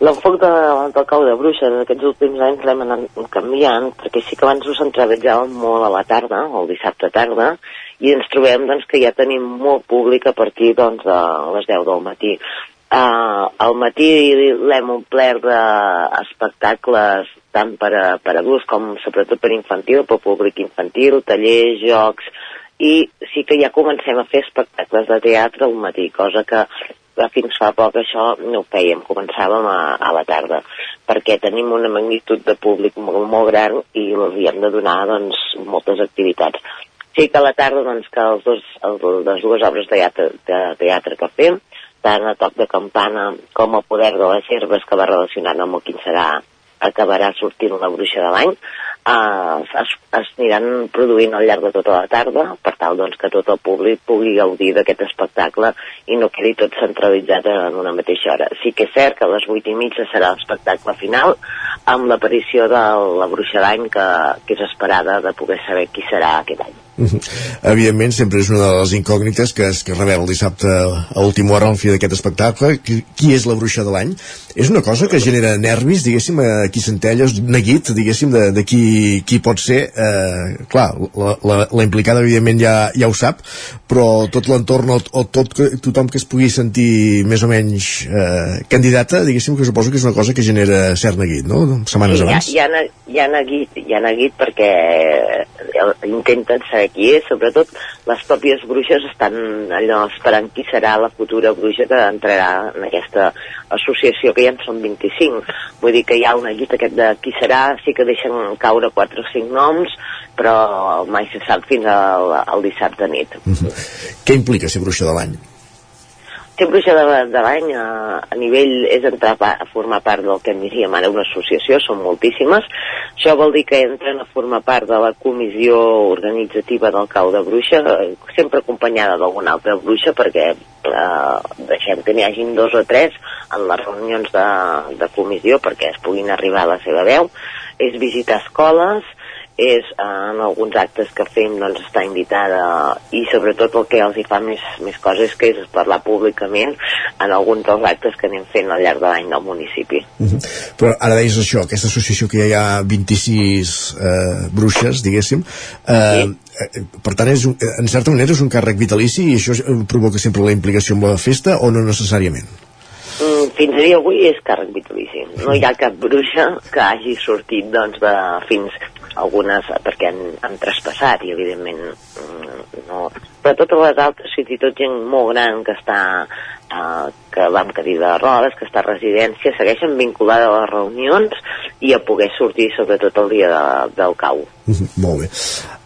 L'enfoc de, del cau de bruixes aquests últims anys l'hem anat canviant perquè sí que abans ho centralitzàvem molt a la tarda, o el dissabte tarda, i ens trobem doncs, que ja tenim molt públic a partir doncs, de les 10 del matí. Uh, al matí l'hem omplert d'espectacles tant per a, per a adults com sobretot per infantil, per públic infantil, tallers, jocs, i sí que ja comencem a fer espectacles de teatre al matí, cosa que que fins fa poc això no ho fèiem, començàvem a, a la tarda, perquè tenim una magnitud de públic molt, molt gran i els hi hem de donar doncs, moltes activitats. Sí que a la tarda doncs, que els dos, els, les dues obres de teatre, de teatre que fem, tant a toc de campana com a poder de les herbes que va relacionant amb el quin serà acabarà sortint la bruixa de l'any, eh, es, es aniran produint al llarg de tota la tarda, per tal doncs, que tot el públic pugui gaudir d'aquest espectacle i no quedi tot centralitzat en una mateixa hora. Sí que és cert que a les 8 i mitja serà l'espectacle final, amb l'aparició de la bruixa d'any que, que és esperada de poder saber qui serà aquest any. Evidentment, sempre és una de les incògnites que es, que es revela el dissabte a última hora al fi d'aquest espectacle. Qui, qui és la bruixa de l'any? És una cosa que genera nervis, diguéssim, a qui Centelles, neguit, diguéssim, de, de qui, qui pot ser. Eh, clar, la, la, la implicada, evidentment, ja, ja ho sap, però tot l'entorn o, o tot, tothom que es pugui sentir més o menys eh, candidata, diguéssim, que suposo que és una cosa que genera cert neguit, no? Setmanes sí, abans. Hi ha, hi, ha, neguit, hi ha neguit perquè intenten saber qui és, sobretot les pròpies bruixes estan allò esperant qui serà la futura bruixa que entrarà en aquesta associació que ja en són 25. Vull dir que hi ha una llista aquest de qui serà, sí que deixen caure 4 o 5 noms, però mai se sap fins al, al dissabte nit. Mm -hmm. Què implica ser bruixa de l'any? Ser bruixa de, de l'any a, a nivell és entrar a formar part del que en diríem ara una associació, són moltíssimes. Això vol dir que entren a formar part de la comissió organitzativa del cau de bruixa, sempre acompanyada d'alguna altra bruixa, perquè eh, deixem que n'hi hagin dos o tres en les reunions de, de comissió perquè es puguin arribar a la seva veu. És visitar escoles, és eh, en alguns actes que fem doncs està invitada i sobretot el que els hi fa més, més coses que és parlar públicament en alguns dels actes que anem fent al llarg de l'any del municipi. Uh -huh. Però ara deies això, aquesta associació que hi ha 26 eh, bruixes, diguéssim, eh, sí. Eh, per tant, és un, en certa manera és un càrrec vitalici i això provoca sempre la implicació amb la festa o no necessàriament? Mm, fins a dia avui és càrrec vitalici. No hi ha cap bruixa que hagi sortit doncs, de, fins algunes perquè han, han traspassat i evidentment mm, no però totes les altres fins i tot gent molt gran que està eh, que va amb cadira de rodes, que està a residència segueixen vinculada a les reunions i a poder sortir sobretot el dia de, del cau molt bé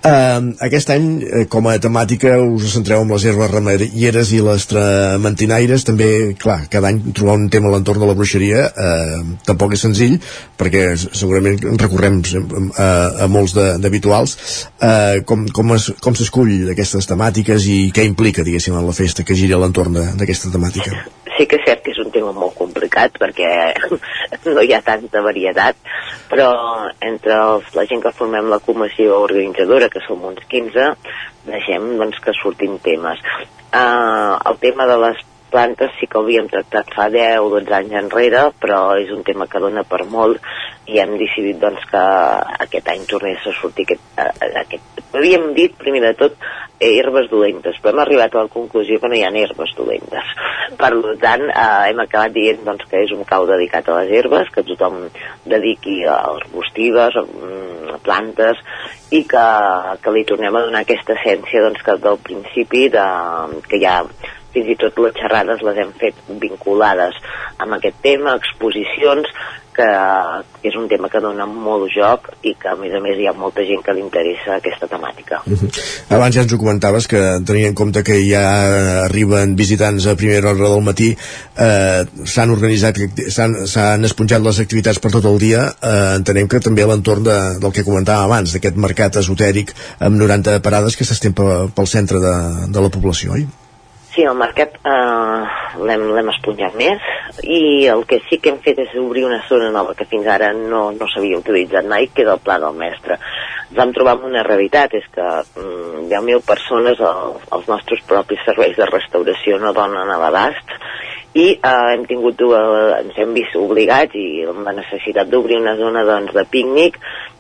Uh, aquest any, eh, com a temàtica, us centreu en les herbes remeieres i les tramantinaires. També, clar, cada any trobar un tema a l'entorn de la bruixeria uh, tampoc és senzill, perquè segurament recorrem a, a molts d'habituals. Uh, com com s'escull aquestes temàtiques i què implica, diguéssim, en la festa que giri a l'entorn d'aquesta temàtica? sí que és cert que és un tema molt complicat perquè no hi ha tanta varietat, però entre els, la gent que formem la comissió organitzadora, que som uns 15, deixem doncs, que surtin temes. Uh, el tema de les plantes sí que havíem tractat fa 10 o 12 anys enrere, però és un tema que dona per molt i hem decidit doncs, que aquest any tornés a sortir aquest, aquest... Havíem dit, primer de tot, herbes dolentes, però hem arribat a la conclusió que no hi ha herbes dolentes. Per tant, eh, hem acabat dient doncs, que és un cau dedicat a les herbes, que tothom dediqui a arbustives, a, a plantes, i que, que li tornem a donar aquesta essència doncs, que del principi de, que ha fins i tot les xerrades les hem fet vinculades amb aquest tema, exposicions, que és un tema que dona molt joc i que a més a més hi ha molta gent que li interessa aquesta temàtica. Uh -huh. Abans ja ens ho comentaves que tenint en compte que ja arriben visitants a primera hora del matí eh, s'han organitzat s'han esponjat les activitats per tot el dia eh, entenem que també a l'entorn de, del que comentàvem abans, d'aquest mercat esotèric amb 90 parades que s'estén pel centre de, de la població, oi? Sí, el mercat eh, l'hem esponjat més i el que sí que hem fet és obrir una zona nova que fins ara no, no s'havia utilitzat mai, que és el Pla del Mestre. Ens vam trobar amb una realitat, és que mm, 10.000 persones el, els nostres propis serveis de restauració no donen a l'abast i eh, hem tingut, uh, ens hem vist obligats i amb la necessitat d'obrir una zona doncs, de pícnic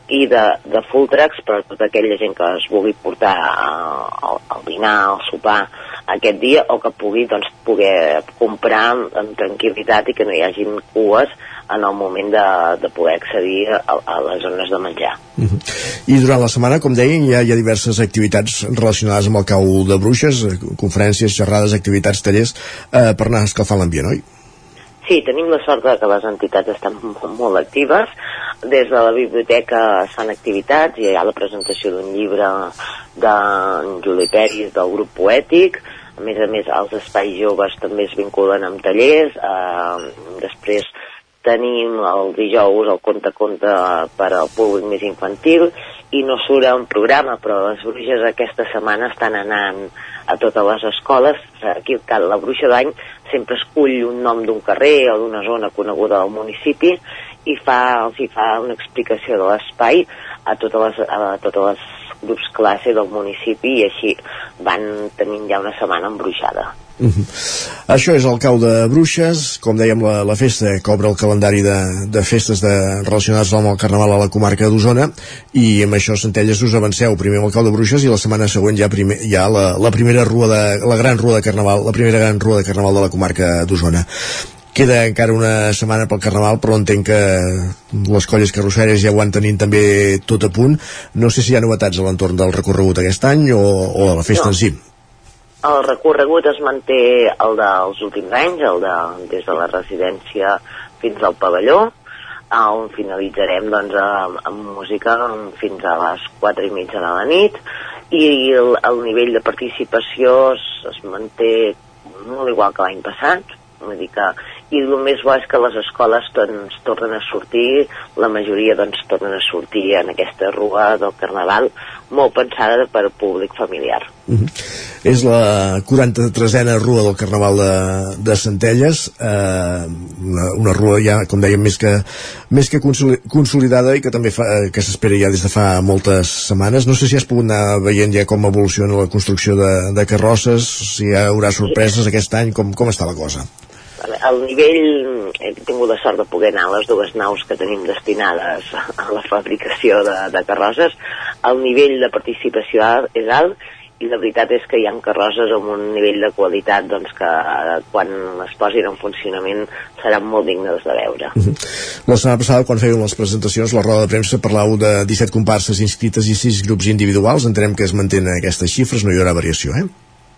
i de, de full tracks per a tota aquella gent que es vulgui portar al, al dinar, al sopar aquest dia o que pugui doncs, poder comprar amb, amb tranquil·litat i que no hi hagin cues en el moment de, de poder accedir a, a les zones de menjar. Uh -huh. I durant la setmana, com deien, hi ha, hi ha diverses activitats relacionades amb el cau de bruixes, eh, conferències, xerrades, activitats, tallers, eh, per anar escalfant l'ambient, oi? Sí, tenim la sort de que les entitats estan molt actives. Des de la biblioteca es fan activitats, hi ha la presentació d'un llibre d'en Juli Peris del grup poètic, a més a més els espais joves també es vinculen amb tallers, eh, després tenim el dijous el conte conte per al públic més infantil. I no surt un programa però les bruixes aquesta setmana estan anant a totes les escoles. Aquí la bruixa d'any sempre escull un nom d'un carrer o d'una zona coneguda del municipi i fa, els hi fa una explicació de l'espai a totes les, a totes les grups classe del municipi i així van tenint ja una setmana embruixada. Uh -huh. Això és el cau de Bruixes, com dèiem la, la festa obre el calendari de, de festes de, relacionades amb el Carnaval a la comarca d'Osona i amb això Centelles us avanceu primer amb el cau de Bruixes i la setmana següent ja, primer, ja la, la primera rua de, la gran rua de Carnaval la primera gran rua de Carnaval de la comarca d'Osona queda encara una setmana pel Carnaval però entenc que les colles carrosseres ja ho han tenint també tot a punt. No sé si hi ha novetats a l'entorn del recorregut aquest any o, o de la festa No. en si. El recorregut es manté el dels últims anys, el de, des de la residència fins al pavelló, on finalitzarem doncs, amb, amb música fins a les 4 i mitja de la nit. I el, el nivell de participació es, es manté molt igual que l'any passat vull dir que, i el més bo és que les escoles doncs, tornen a sortir la majoria doncs, tornen a sortir en aquesta rua del Carnaval molt pensada per públic familiar. És la 43a rua del Carnaval de, de Centelles eh, una, una rua ja, com dèiem, més que, més que consoli- consolidada i que també fa, que s'espera ja des de fa moltes setmanes. No sé si has pogut anar veient ja com evoluciona la construcció de, de carrosses si hi haurà sorpreses aquest any com, com està la cosa el nivell, he tingut la sort de poder anar a les dues naus que tenim destinades a la fabricació de, de carrosses, el nivell de participació és alt i la veritat és que hi ha carrosses amb un nivell de qualitat doncs, que quan es posin en funcionament seran molt dignes de veure. La setmana passada, quan fèiem les presentacions, la roda de premsa parlàveu de 17 comparses inscrites i 6 grups individuals. Entenem que es mantenen aquestes xifres, no hi haurà variació, eh?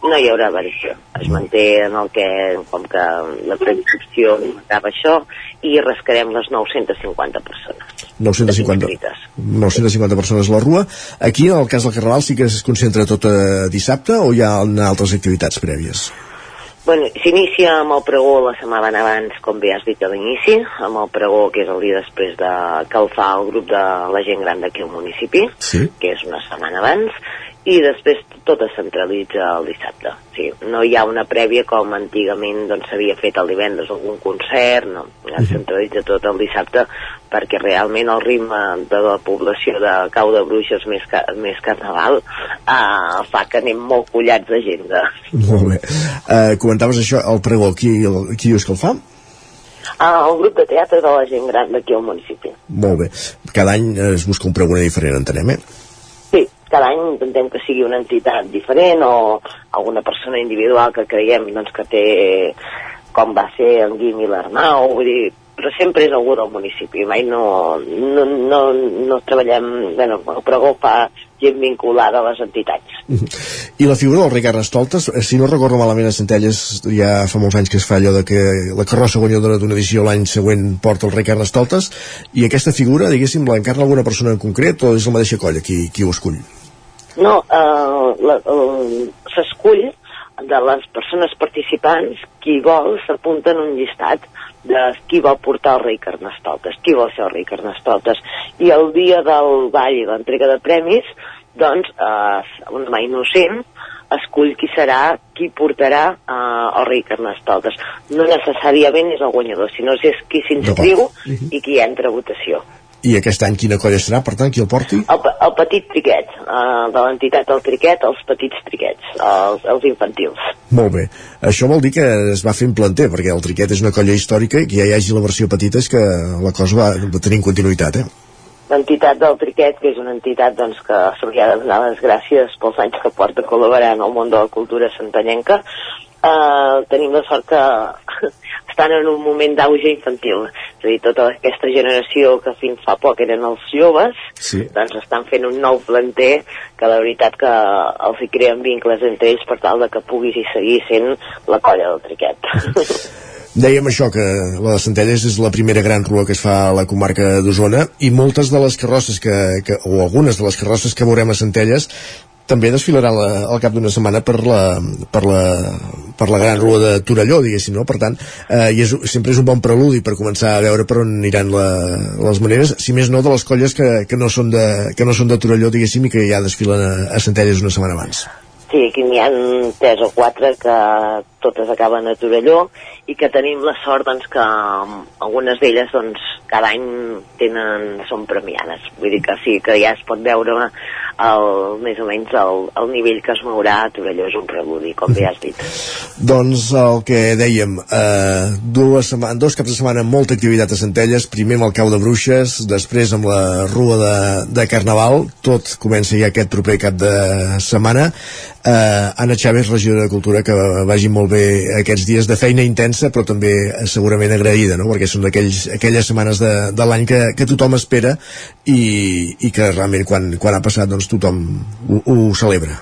No hi haurà variació. Es manté en el que, com que la preinscripció acaba això, i rascarem les 950 persones. 950, 950 persones a la rua. Aquí, en el cas del Carnaval, sí que es concentra tot eh, dissabte o hi ha altres activitats prèvies? Bueno, s'inicia amb el pregó la setmana abans, com bé has dit a l'inici, amb el pregó que és el dia després de que el fa el grup de la gent gran d'aquí al municipi, sí. que és una setmana abans, i després tot es centralitza el dissabte. Sí, no hi ha una prèvia com antigament doncs, s'havia fet el divendres algun concert, no, es centralitza tot el dissabte perquè realment el ritme de la població de Cau de Bruixes més, ca més carnaval eh, fa que anem molt collats d'agenda. Molt bé. Eh, comentaves això, el pregó, qui, el, qui dius que el fa? Ah, el grup de teatre de la gent gran d'aquí al municipi. Molt bé. Cada any es busca un pregoner diferent, entenem, eh? Sí, cada any intentem que sigui una entitat diferent o alguna persona individual que creiem doncs, que té com va ser en Guim i l'Arnau, vull dir, però sempre és algú del municipi, mai no, no, no, no treballem, bueno, el pregó fa gent vinculada a les entitats. I la figura del Ricard Estoltes, eh, si no recordo malament a Centelles, ja fa molts anys que es fa allò de que la carrossa guanyadora d'una edició l'any següent porta el Ricard Estoltes, i aquesta figura, diguéssim, l'encarna alguna persona en concret o és la mateixa colla qui, qui ho escull? No, eh, el- s'escull de les persones participants, qui vol s'apunta en un llistat de qui vol portar el rei Carnestoltes, qui vol ser el rei Carnestoltes. I el dia del ball i l'entrega de premis, doncs, eh, un mà innocent escull qui serà, qui portarà eh, el rei Carnestoltes. No necessàriament és el guanyador, sinó és qui s'inscriu i qui entra a votació. I aquest any quina colla serà, per tant, qui el porti? El, el petit triquet, uh, de l'entitat del triquet, els petits triquets, els, els infantils. Molt bé. Això vol dir que es va fent planter, perquè el Triquet és una colla històrica i que ja hi hagi la versió petita és que la cosa va, va tenint continuïtat, eh? L'entitat del triquet, que és una entitat doncs, que se li ha de donar les gràcies pels anys que porta col·laborant al món de la cultura santanyenca, uh, tenim la sort que estan en un moment d'auge infantil. És a dir, tota aquesta generació que fins fa poc eren els joves, sí. doncs estan fent un nou planter que la veritat que els hi creen vincles entre ells per tal de que puguis seguir sent la colla del triquet. Dèiem això, que la de Centelles és la primera gran rua que es fa a la comarca d'Osona i moltes de les carrosses que, que, o algunes de les carrosses que veurem a Centelles també desfilaran la, al cap d'una setmana per la, per, la, per la gran rua de Torelló, diguéssim, no? Per tant, eh, i és, sempre és un bon preludi per començar a veure per on aniran la, les maneres, si més no de les colles que, que, no són de, que no són de Torelló, diguéssim, i que ja desfilen a, a Centelles una setmana abans. Sí, aquí n'hi ha tres o quatre que totes acaben a Torelló i que tenim la sort doncs, que algunes d'elles doncs, cada any tenen, són premiades. Vull dir que sí, que ja es pot veure el, més o menys el, el nivell que es mourà a Torelló és un preludi, com bé has dit. Doncs el que dèiem, eh, dues setmanes, dos caps de setmana molta activitat a Centelles, primer amb el cau de bruixes, després amb la rua de, de Carnaval, tot comença ja aquest proper cap de setmana. Eh, Anna Chávez, regidora de Cultura, que vagi molt bé aquests dies de feina intensa, però també segurament agraïda, no? perquè són aquelles setmanes de, de l'any que, que tothom espera i, i que realment quan, quan ha passat doncs tothom ho, ho celebra.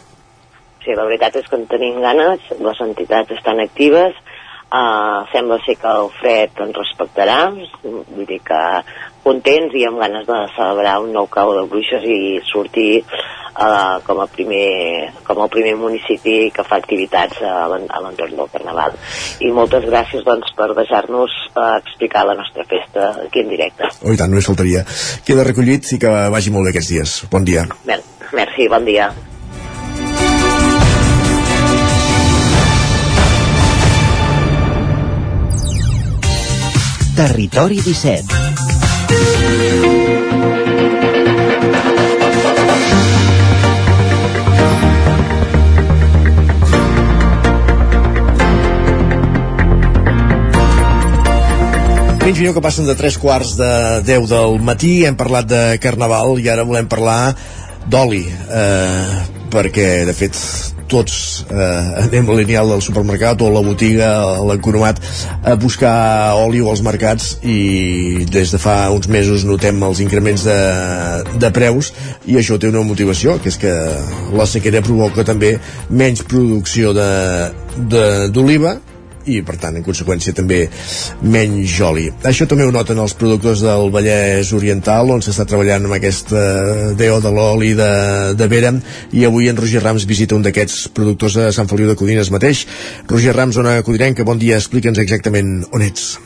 Sí, la veritat és que en tenim ganes, les entitats estan actives, uh, sembla ser que el fred ens respectarà, vull dir que contents i amb ganes de celebrar un nou cau de bruixes i sortir uh, com, a primer, com el primer municipi que fa activitats a l'entorn del Carnaval. I moltes gràcies doncs, per deixar-nos uh, explicar la nostra festa aquí en directe. Oh, i tant, només faltaria. Queda recollit i que vagi molt bé aquests dies. Bon dia. Merci, bon dia. Territori 17 Menys millor que passen de 3 quarts de 10 del matí, hem parlat de Carnaval i ara volem parlar d'oli, eh, perquè de fet tots eh, anem al lineal del supermercat o a la botiga, a l'economat a buscar oli o als mercats i des de fa uns mesos notem els increments de, de preus i això té una motivació que és que la sequera provoca també menys producció d'oliva i per tant en conseqüència també menys oli. Això també ho noten els productors del Vallès Oriental on s'està treballant amb aquesta DO de l'oli de, de Vera i avui en Roger Rams visita un d'aquests productors a Sant Feliu de Codines mateix. Roger Rams, zona codirenca, bon dia, explica'ns exactament on ets.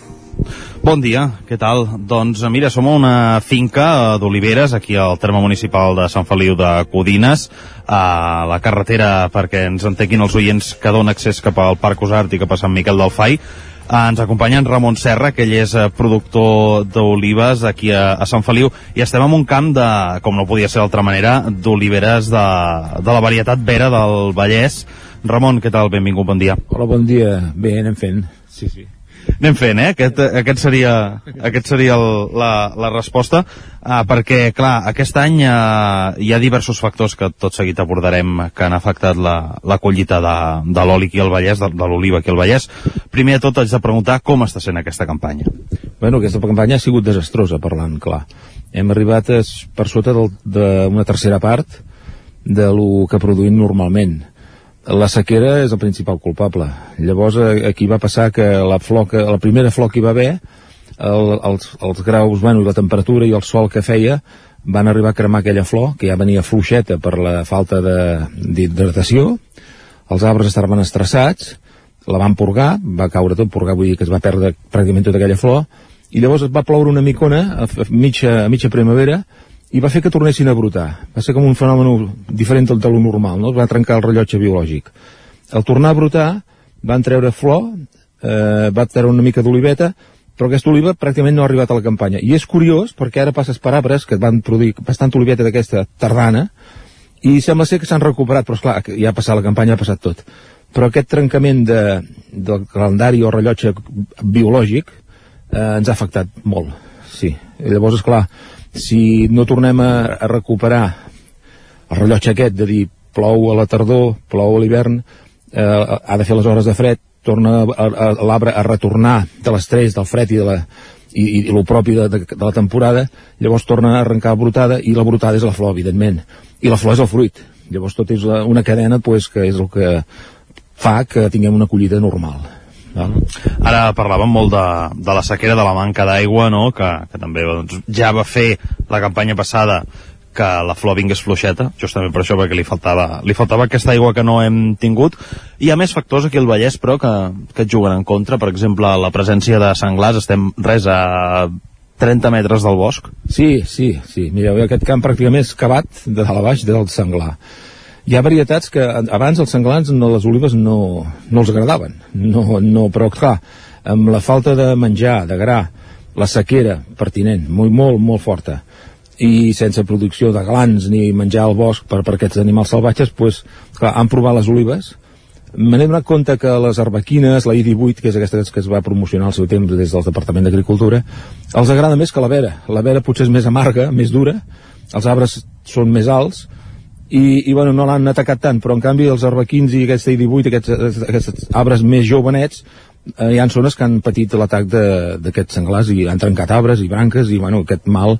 Bon dia, què tal? Doncs mira, som a una finca d'oliveres aquí al terme municipal de Sant Feliu de Codines, a la carretera perquè ens entenguin els oients que dona accés cap al Parc Usart i cap a Sant Miquel del Fai. Uh, ens acompanya en Ramon Serra, que ell és uh, productor d'olives aquí a, a Sant Feliu, i estem en un camp de, com no podia ser d'altra manera, d'oliveres de, de la varietat vera del Vallès. Ramon, què tal? Benvingut, bon dia. Hola, bon dia. Bé, anem fent. Sí, sí anem fent, eh? Aquest, aquest seria, aquest seria el, la, la resposta, uh, perquè, clar, aquest any uh, hi ha diversos factors que tot seguit abordarem que han afectat la, la collita de, de l'oli aquí al Vallès, de, de l'oliva aquí al Vallès. Primer de tot, haig de preguntar com està sent aquesta campanya. Bueno, aquesta campanya ha sigut desastrosa, parlant clar. Hem arribat a, per sota d'una tercera part de lo que produïm normalment la sequera és el principal culpable. Llavors aquí va passar que la, flor que, la primera flor que hi va haver, el, els, els graus, bueno, la temperatura i el sol que feia van arribar a cremar aquella flor, que ja venia fluixeta per la falta d'hidratació, els arbres estaven estressats, la van purgar, va caure tot, purgar vull dir que es va perdre pràcticament tota aquella flor, i llavors es va ploure una micona a, mitja, a mitja primavera, i va fer que tornessin a brotar. Va ser com un fenomen diferent del de lo normal, no? va trencar el rellotge biològic. Al tornar a brotar, van treure flor, eh, va treure una mica d'oliveta, però aquesta oliva pràcticament no ha arribat a la campanya. I és curiós, perquè ara passes per arbres que van produir bastant oliveta d'aquesta tardana, i sembla ser que s'han recuperat, però esclar, ja ha passat la campanya, ha passat tot. Però aquest trencament de, del calendari o rellotge biològic eh, ens ha afectat molt, sí. I llavors, és clar, si no tornem a, a recuperar el rellotge aquest de dir plou a la tardor, plou a l'hivern, eh, ha de fer les hores de fred, torna l'arbre a retornar de l'estrès, del fred i de la, i, i, i el propi de, de, de la temporada, llavors torna a arrencar brotada i la brotada és la flor, evidentment, i la flor és el fruit. Llavors tot és la, una cadena pues, que és el que fa que tinguem una collida normal. Ara parlàvem molt de, de la sequera, de la manca d'aigua, no? que, que també doncs, ja va fer la campanya passada que la flor vingués fluixeta, justament per això perquè li faltava, li faltava aquesta aigua que no hem tingut. Hi ha més factors aquí al Vallès, però, que, que et juguen en contra. Per exemple, la presència de senglars, estem res a 30 metres del bosc. Sí, sí, sí. Mireu, aquest camp pràcticament és cavat de dalt a baix del senglar hi ha varietats que abans els senglars no, les olives no, no els agradaven no, no, però clar amb la falta de menjar, de gra la sequera pertinent, molt, molt, molt forta i sense producció de glans ni menjar al bosc per, per aquests animals salvatges, pues, clar, han provat les olives, me n'he donat compte que les arbequines, la I-18, que és aquesta que es va promocionar al seu temps des del Departament d'Agricultura, els agrada més que la vera. La vera potser és més amarga, més dura, els arbres són més alts, i, i bueno, no l'han atacat tant, però en canvi els arbequins i aquesta I-18, aquests, aquests arbres més jovenets, eh, hi ha zones que han patit l'atac d'aquests senglars i han trencat arbres i branques i bueno, aquest mal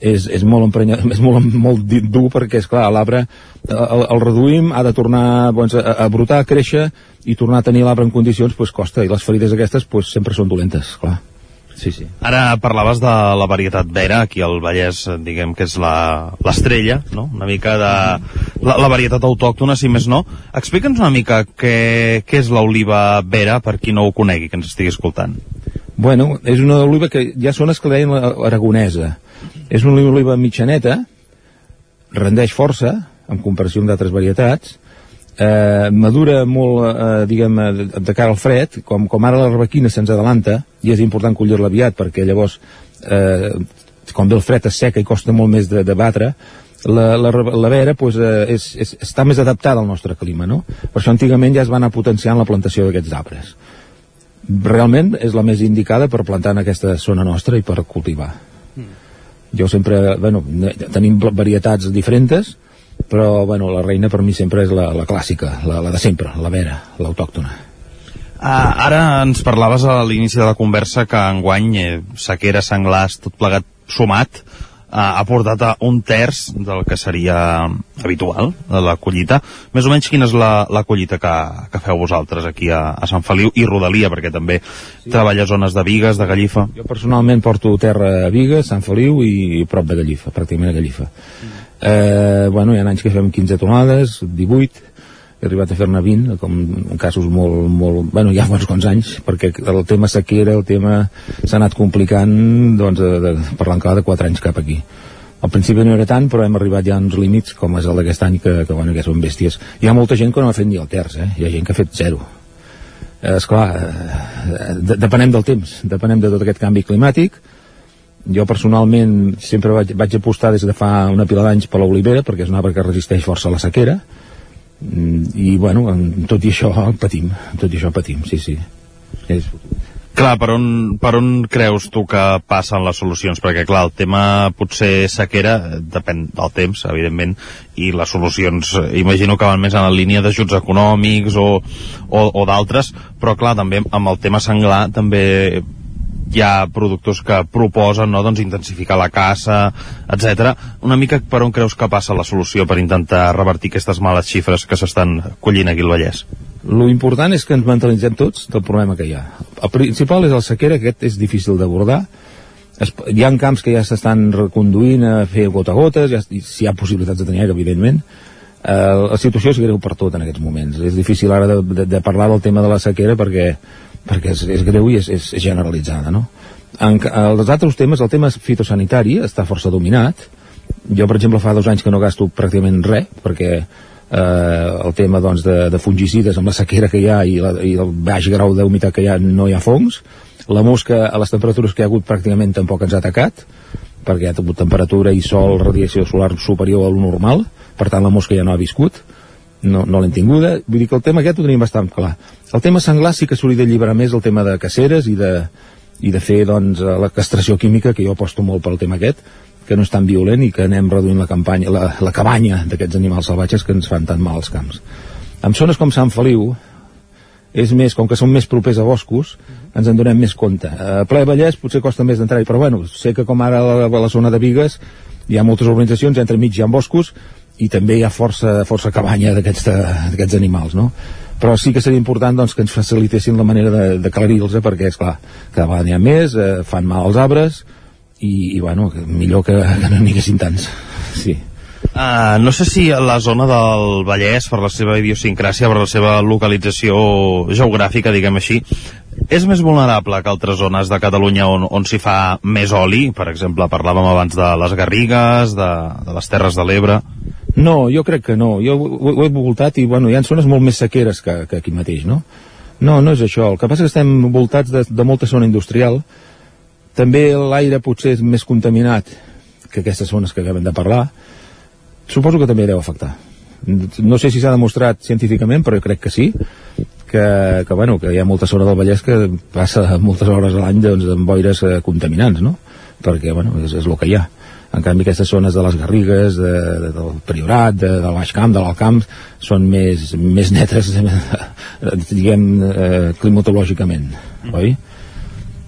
és, és molt emprenyat, és molt, molt dur perquè, és clar l'arbre el, el reduïm, ha de tornar doncs, a, a brotar, a créixer i tornar a tenir l'arbre en condicions pues, costa, i les ferides aquestes pues, sempre són dolentes, clar. Sí, sí. Ara parlaves de la varietat vera, aquí al Vallès diguem que és l'estrella, no? una mica de la, la varietat autòctona, si més no. Explica'ns una mica què, què és l'oliva vera, per qui no ho conegui, que ens estigui escoltant. Bueno, és una oliva que ja són les que deien aragonesa. És una oliva mitjaneta, rendeix força, en comparació amb d'altres varietats, eh, madura molt, eh, diguem, de, de cara al fred, com, com ara la rebequina se'ns adelanta, i és important collir-la aviat, perquè llavors, eh, quan ve el fred es seca i costa molt més de, de batre, la, la, la vera pues, eh, és, és, està més adaptada al nostre clima, no? Per això antigament ja es va anar potenciant la plantació d'aquests arbres. Realment és la més indicada per plantar en aquesta zona nostra i per cultivar. Mm. Jo sempre, bueno, tenim varietats diferents, però bueno, la reina per mi sempre és la, la clàssica, la, la de sempre, la vera, l'autòctona. Uh, ara ens parlaves a l'inici de la conversa que enguany eh, sequera, senglars, tot plegat sumat, uh, ha portat a un terç del que seria habitual de la collita. Més o menys quina és la, la collita que, que feu vosaltres aquí a, a Sant Feliu i Rodalia, perquè també sí. treballa zones de Vigues, de Gallifa. Jo personalment porto terra a Vigues, Sant Feliu i prop de Gallifa, pràcticament a Gallifa. Mm Eh, bueno, hi ha anys que fem 15 tonades, 18, he arribat a fer-ne 20, com en casos molt, molt... Bueno, ja fa uns quants anys, perquè el tema sequera, el tema s'ha anat complicant, doncs, de, de, parlant clar de 4 anys cap aquí. Al principi no era tant, però hem arribat ja a uns límits, com és el d'aquest any, que, que, bueno, que són bèsties. Hi ha molta gent que no ha fet ni el terç, eh? Hi ha gent que ha fet zero. Eh, esclar, eh, de, depenem del temps, depenem de tot aquest canvi climàtic, jo personalment sempre vaig, vaig apostar des de fa una pila d'anys per l'olivera perquè és un arbre que resisteix força a la sequera mm, i bueno, tot i això patim, tot i això patim, sí, sí és... Clar, per on, per on creus tu que passen les solucions? Perquè, clar, el tema potser sequera eh, depèn del temps, evidentment, i les solucions eh, imagino que van més en la línia d'ajuts econòmics o, o, o d'altres, però, clar, també amb el tema senglar també hi ha productors que proposen no, doncs, intensificar la caça, etc. Una mica per on creus que passa la solució per intentar revertir aquestes males xifres que s'estan collint aquí al Vallès? Lo important és que ens mentalitzem tots del problema que hi ha. El principal és el sequera, aquest és difícil d'abordar. Hi ha camps que ja s'estan reconduint a fer gota a gotes, ja, si hi ha possibilitats de tenir aire, evidentment. Uh, la situació és greu per tot en aquests moments. És difícil ara de, de, de parlar del tema de la sequera perquè perquè és, és greu i és, és, generalitzada, no? En, els altres temes, el tema fitosanitari està força dominat. Jo, per exemple, fa dos anys que no gasto pràcticament res, perquè eh, el tema doncs, de, de fungicides amb la sequera que hi ha i, la, i el baix grau d'humitat que hi ha no hi ha fongs. La mosca, a les temperatures que hi ha hagut, pràcticament tampoc ens ha atacat, perquè ha hagut temperatura i sol, radiació solar superior a lo normal, per tant la mosca ja no ha viscut no, no l'hem tinguda, vull dir que el tema aquest ho tenim bastant clar. El tema senglar sí que s'hauria d'alliberar més el tema de caceres i de, i de fer doncs, la castració química, que jo aposto molt pel tema aquest, que no és tan violent i que anem reduint la campanya, la, la cabanya d'aquests animals salvatges que ens fan tan mal als camps. En zones com Sant Feliu, és més, com que són més propers a boscos, ens en donem més compte. A ple Vallès potser costa més d'entrar-hi, però bueno, sé que com ara a la, a la zona de Vigues hi ha moltes organitzacions, entre mig hi ha boscos, i també hi ha força, força cabanya d'aquests animals, no? Però sí que seria important doncs, que ens facilitessin la manera d'aclarir-los, eh, perquè, és clar, cada vegada n'hi ha més, eh, fan mal als arbres, i, i bueno, millor que, que no n'hi haguessin tants. Sí. Uh, no sé si la zona del Vallès, per la seva idiosincràsia, per la seva localització geogràfica, diguem així, és més vulnerable que altres zones de Catalunya on, on s'hi fa més oli? Per exemple, parlàvem abans de les Garrigues, de, de les Terres de l'Ebre... No, jo crec que no. Jo ho, ho he voltat i, bueno, hi ha zones molt més sequeres que, que aquí mateix, no? No, no és això. El que passa que estem voltats de, de molta zona industrial. També l'aire potser és més contaminat que aquestes zones que acabem de parlar, suposo que també deu afectar. No sé si s'ha demostrat científicament, però jo crec que sí, que, que, bueno, que hi ha molta zona del Vallès que passa moltes hores a l'any doncs, amb boires eh, contaminants, no? Perquè, bueno, és, és el que hi ha. En canvi, aquestes zones de les Garrigues, de, de, del Priorat, de, del Baix Camp, de l'Alt Camp, són més, més netes, diguem, eh, climatològicament, mm. oi?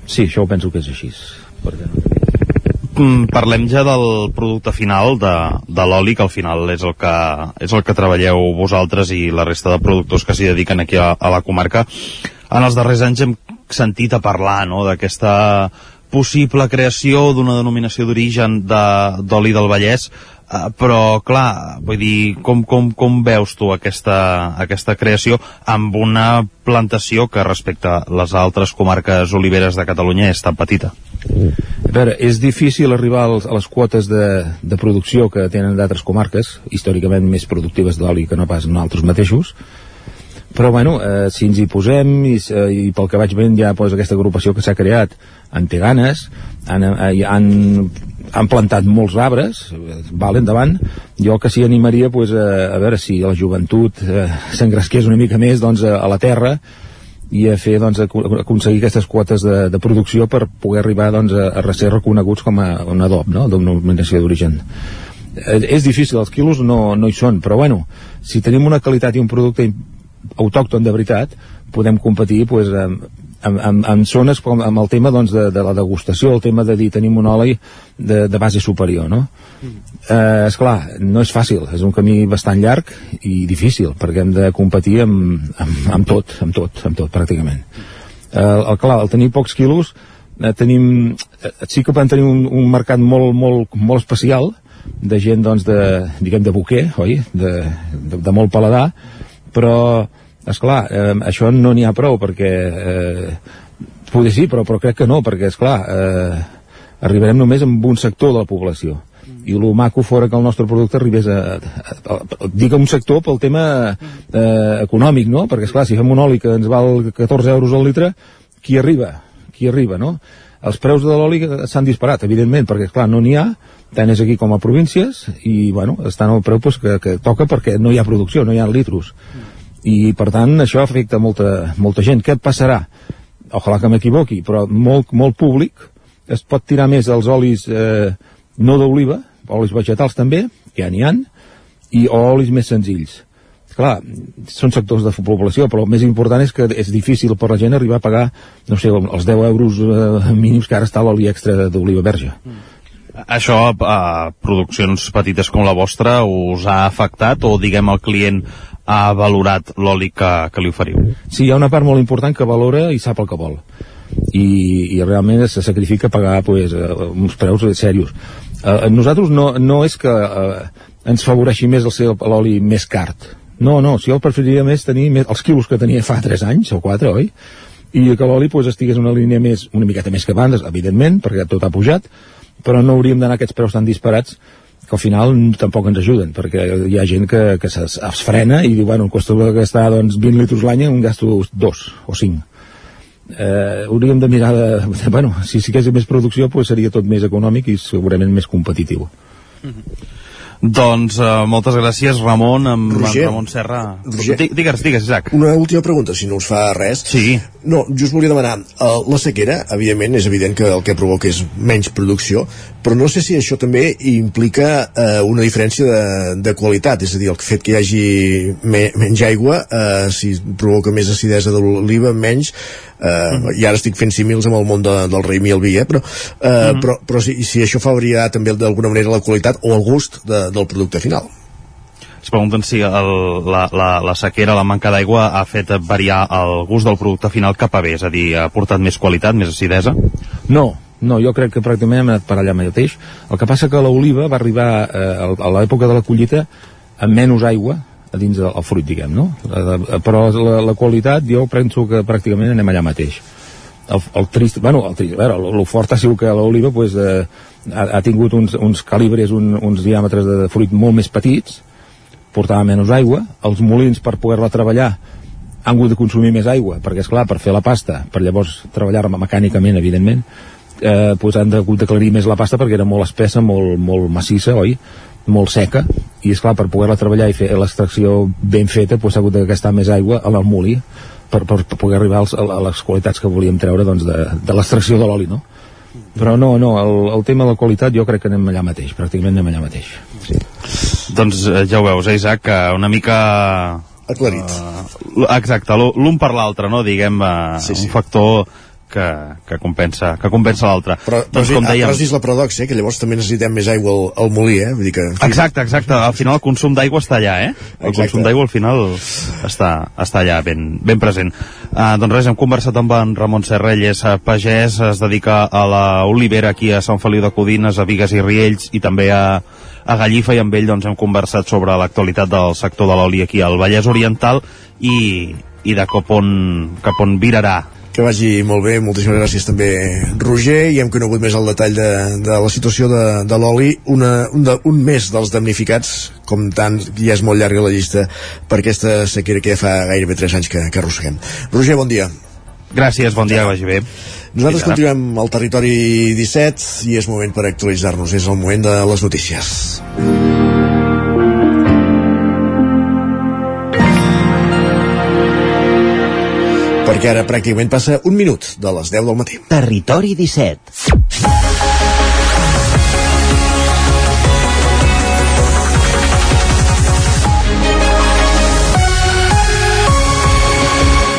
Sí, això ho penso que és així. Perquè... Mm, parlem ja del producte final de, de l'oli, que al final és el que, és el que treballeu vosaltres i la resta de productors que s'hi dediquen aquí a, a la comarca. En els darrers anys hem sentit a parlar no, d'aquesta possible creació d'una denominació d'origen d'oli de, del Vallès, eh, però clar, vull dir, com, com, com veus tu aquesta, aquesta creació amb una plantació que respecte a les altres comarques oliveres de Catalunya és tan petita? A veure, és difícil arribar a les quotes de, de producció que tenen d'altres comarques, històricament més productives d'oli que no pas altres mateixos, però bueno, eh, si ens hi posem i, eh, i pel que vaig veient ja pues, aquesta agrupació que s'ha creat en té ganes han, eh, han, han plantat molts arbres val endavant jo que s'hi animaria pues, a, a veure si la joventut eh, s'engresqués una mica més doncs, a, a la terra i a fer doncs, a aconseguir aquestes quotes de, de producció per poder arribar doncs, a, a ser reconeguts com a un adob no? denominació d'origen eh, és difícil, els quilos no, no hi són però bueno, si tenim una qualitat i un producte autòcton de veritat podem competir pues, amb, amb, amb, amb zones com amb el tema doncs, de, de la degustació, el tema de dir tenim un oli de, de base superior no? Mm. Eh, esclar, no és fàcil és un camí bastant llarg i difícil perquè hem de competir amb, amb, amb tot, amb tot, amb tot pràcticament eh, el, clar, al tenir pocs quilos eh, tenim, eh, sí que podem tenir un, un mercat molt, molt, molt especial de gent doncs de, diguem de buquer, oi? De, de, de molt paladar però és clar, eh, això no n'hi ha prou perquè eh, poder sí, però, però crec que no, perquè és clar eh, arribarem només amb un sector de la població i el maco fora que el nostre producte arribés a, a, a, a dic un sector pel tema eh, econòmic, no? Perquè, és clar si fem un oli que ens val 14 euros al litre, qui arriba? Qui arriba, no? Els preus de l'oli s'han disparat, evidentment, perquè, és clar no n'hi ha, tant és aquí com a províncies, i, bueno, estan al preu pues, que, que toca perquè no hi ha producció, no hi ha litros. I, per tant, això afecta molta, molta gent. Què passarà? Ojalà que m'equivoqui, però molt, molt públic es pot tirar més els olis eh, no d'oliva, olis vegetals també, que ja n'hi han, i olis més senzills. Clar, són sectors de població, però el més important és que és difícil per la gent arribar a pagar, no sé, els 10 euros eh, mínims que ara està l'oli extra d'oliva verge. Mm. Això a produccions petites com la vostra us ha afectat o diguem el client ha valorat l'oli que, que li oferiu? Sí, hi ha una part molt important que valora i sap el que vol i, i realment se sacrifica pagar pues, uns preus serios eh, nosaltres no, no és que eh, ens favoreixi més l'oli més car no, no, si jo preferiria més tenir més, els quilos que tenia fa 3 anys o 4, oi? i que l'oli pues, estigués una línia més, una miqueta més que abans, evidentment, perquè tot ha pujat, però no hauríem d'anar aquests preus tan disparats que al final tampoc ens ajuden, perquè hi ha gent que, que es, es frena i diu, bueno, em costa gastar doncs, 20 litres l'any, en gasto 2 o 5 eh, hauríem de mirar de, de bueno, si sigués més producció pues seria tot més econòmic i segurament més competitiu mm -hmm. Doncs uh, moltes gràcies, Ramon, amb Roger, Ramon Serra. Roger, digues, digues, Isaac. Una última pregunta, si no us fa res. Sí. No, just volia demanar, uh, la sequera, evidentment, és evident que el que provoca és menys producció, però no sé si això també implica uh, una diferència de, de qualitat, és a dir, el fet que hi hagi me, menys aigua, uh, si provoca més acidesa de l'oliva, menys, uh, mm. i ara estic fent simils amb el món de, del raïm i el vi, eh? però, uh, mm. però, però si, si això fa variar també d'alguna manera la qualitat o el gust de, del producte final es pregunten si el, la, la, la sequera, la manca d'aigua ha fet variar el gust del producte final cap a bé, és a dir, ha portat més qualitat, més acidesa? No, no, jo crec que pràcticament hem anat per allà mateix. El que passa que l'oliva va arribar eh, a l'època de la collita amb menys aigua a dins del fruit, diguem, no? Eh, però la, la qualitat jo penso que pràcticament anem allà mateix. El, el trist, bueno, el, trist, a veure, el, el fort ha sigut que l'oliva pues, eh, ha, ha tingut uns, uns calibres, un, uns diàmetres de fruit molt més petits, portava menys aigua, els molins per poder-la treballar han hagut de consumir més aigua, perquè és clar per fer la pasta, per llavors treballar-la mecànicament, evidentment, eh, pues han hagut d'aclarir més la pasta perquè era molt espessa, molt, molt massissa, oi? Molt seca i és clar per poder-la treballar i fer l'extracció ben feta pues, s'ha hagut de gastar més aigua a molí per, per, per poder arribar als, a les qualitats que volíem treure doncs, de, de l'extracció de l'oli no? però no, no, el, el tema de la qualitat jo crec que anem allà mateix, pràcticament anem allà mateix sí. doncs eh, ja ho veus, eh, Isaac, que una mica aclarit. Uh, exacte, l'un per l'altre, no? Diguem, uh, sí, sí. un factor que, que compensa, que compensa l'altre. Però, però, doncs, com dèiem... però és la paradoxa, eh? que llavors també necessitem més aigua al, al molí, eh? Vull dir que... Exacte, exacte. Al final el consum d'aigua està allà, eh? El exacte. consum d'aigua al final està, està allà, ben, ben present. Uh, doncs res, hem conversat amb en Ramon Serrelles, uh, pagès, es dedica a la olivera aquí a Sant Feliu de Codines, a Vigues i Riells, i també a, a Gallifa, i amb ell doncs, hem conversat sobre l'actualitat del sector de l'oli aquí al Vallès Oriental i, i de cap on, cap on virarà que vagi molt bé, moltíssimes gràcies també Roger, i hem conegut més el detall de, de la situació de, de l'oli. Un, de, un mes dels damnificats. Com tant, ja és molt llarga la llista per aquesta sequera que ja fa gairebé 3 anys que, que arrosseguem. Roger, bon dia. Gràcies, bon dia, vagi bé. Nosaltres continuem al territori 17 i és moment per actualitzar-nos, és el moment de les notícies. Perquè ara pràcticament passa un minut de les 10 del matí. Territori 17.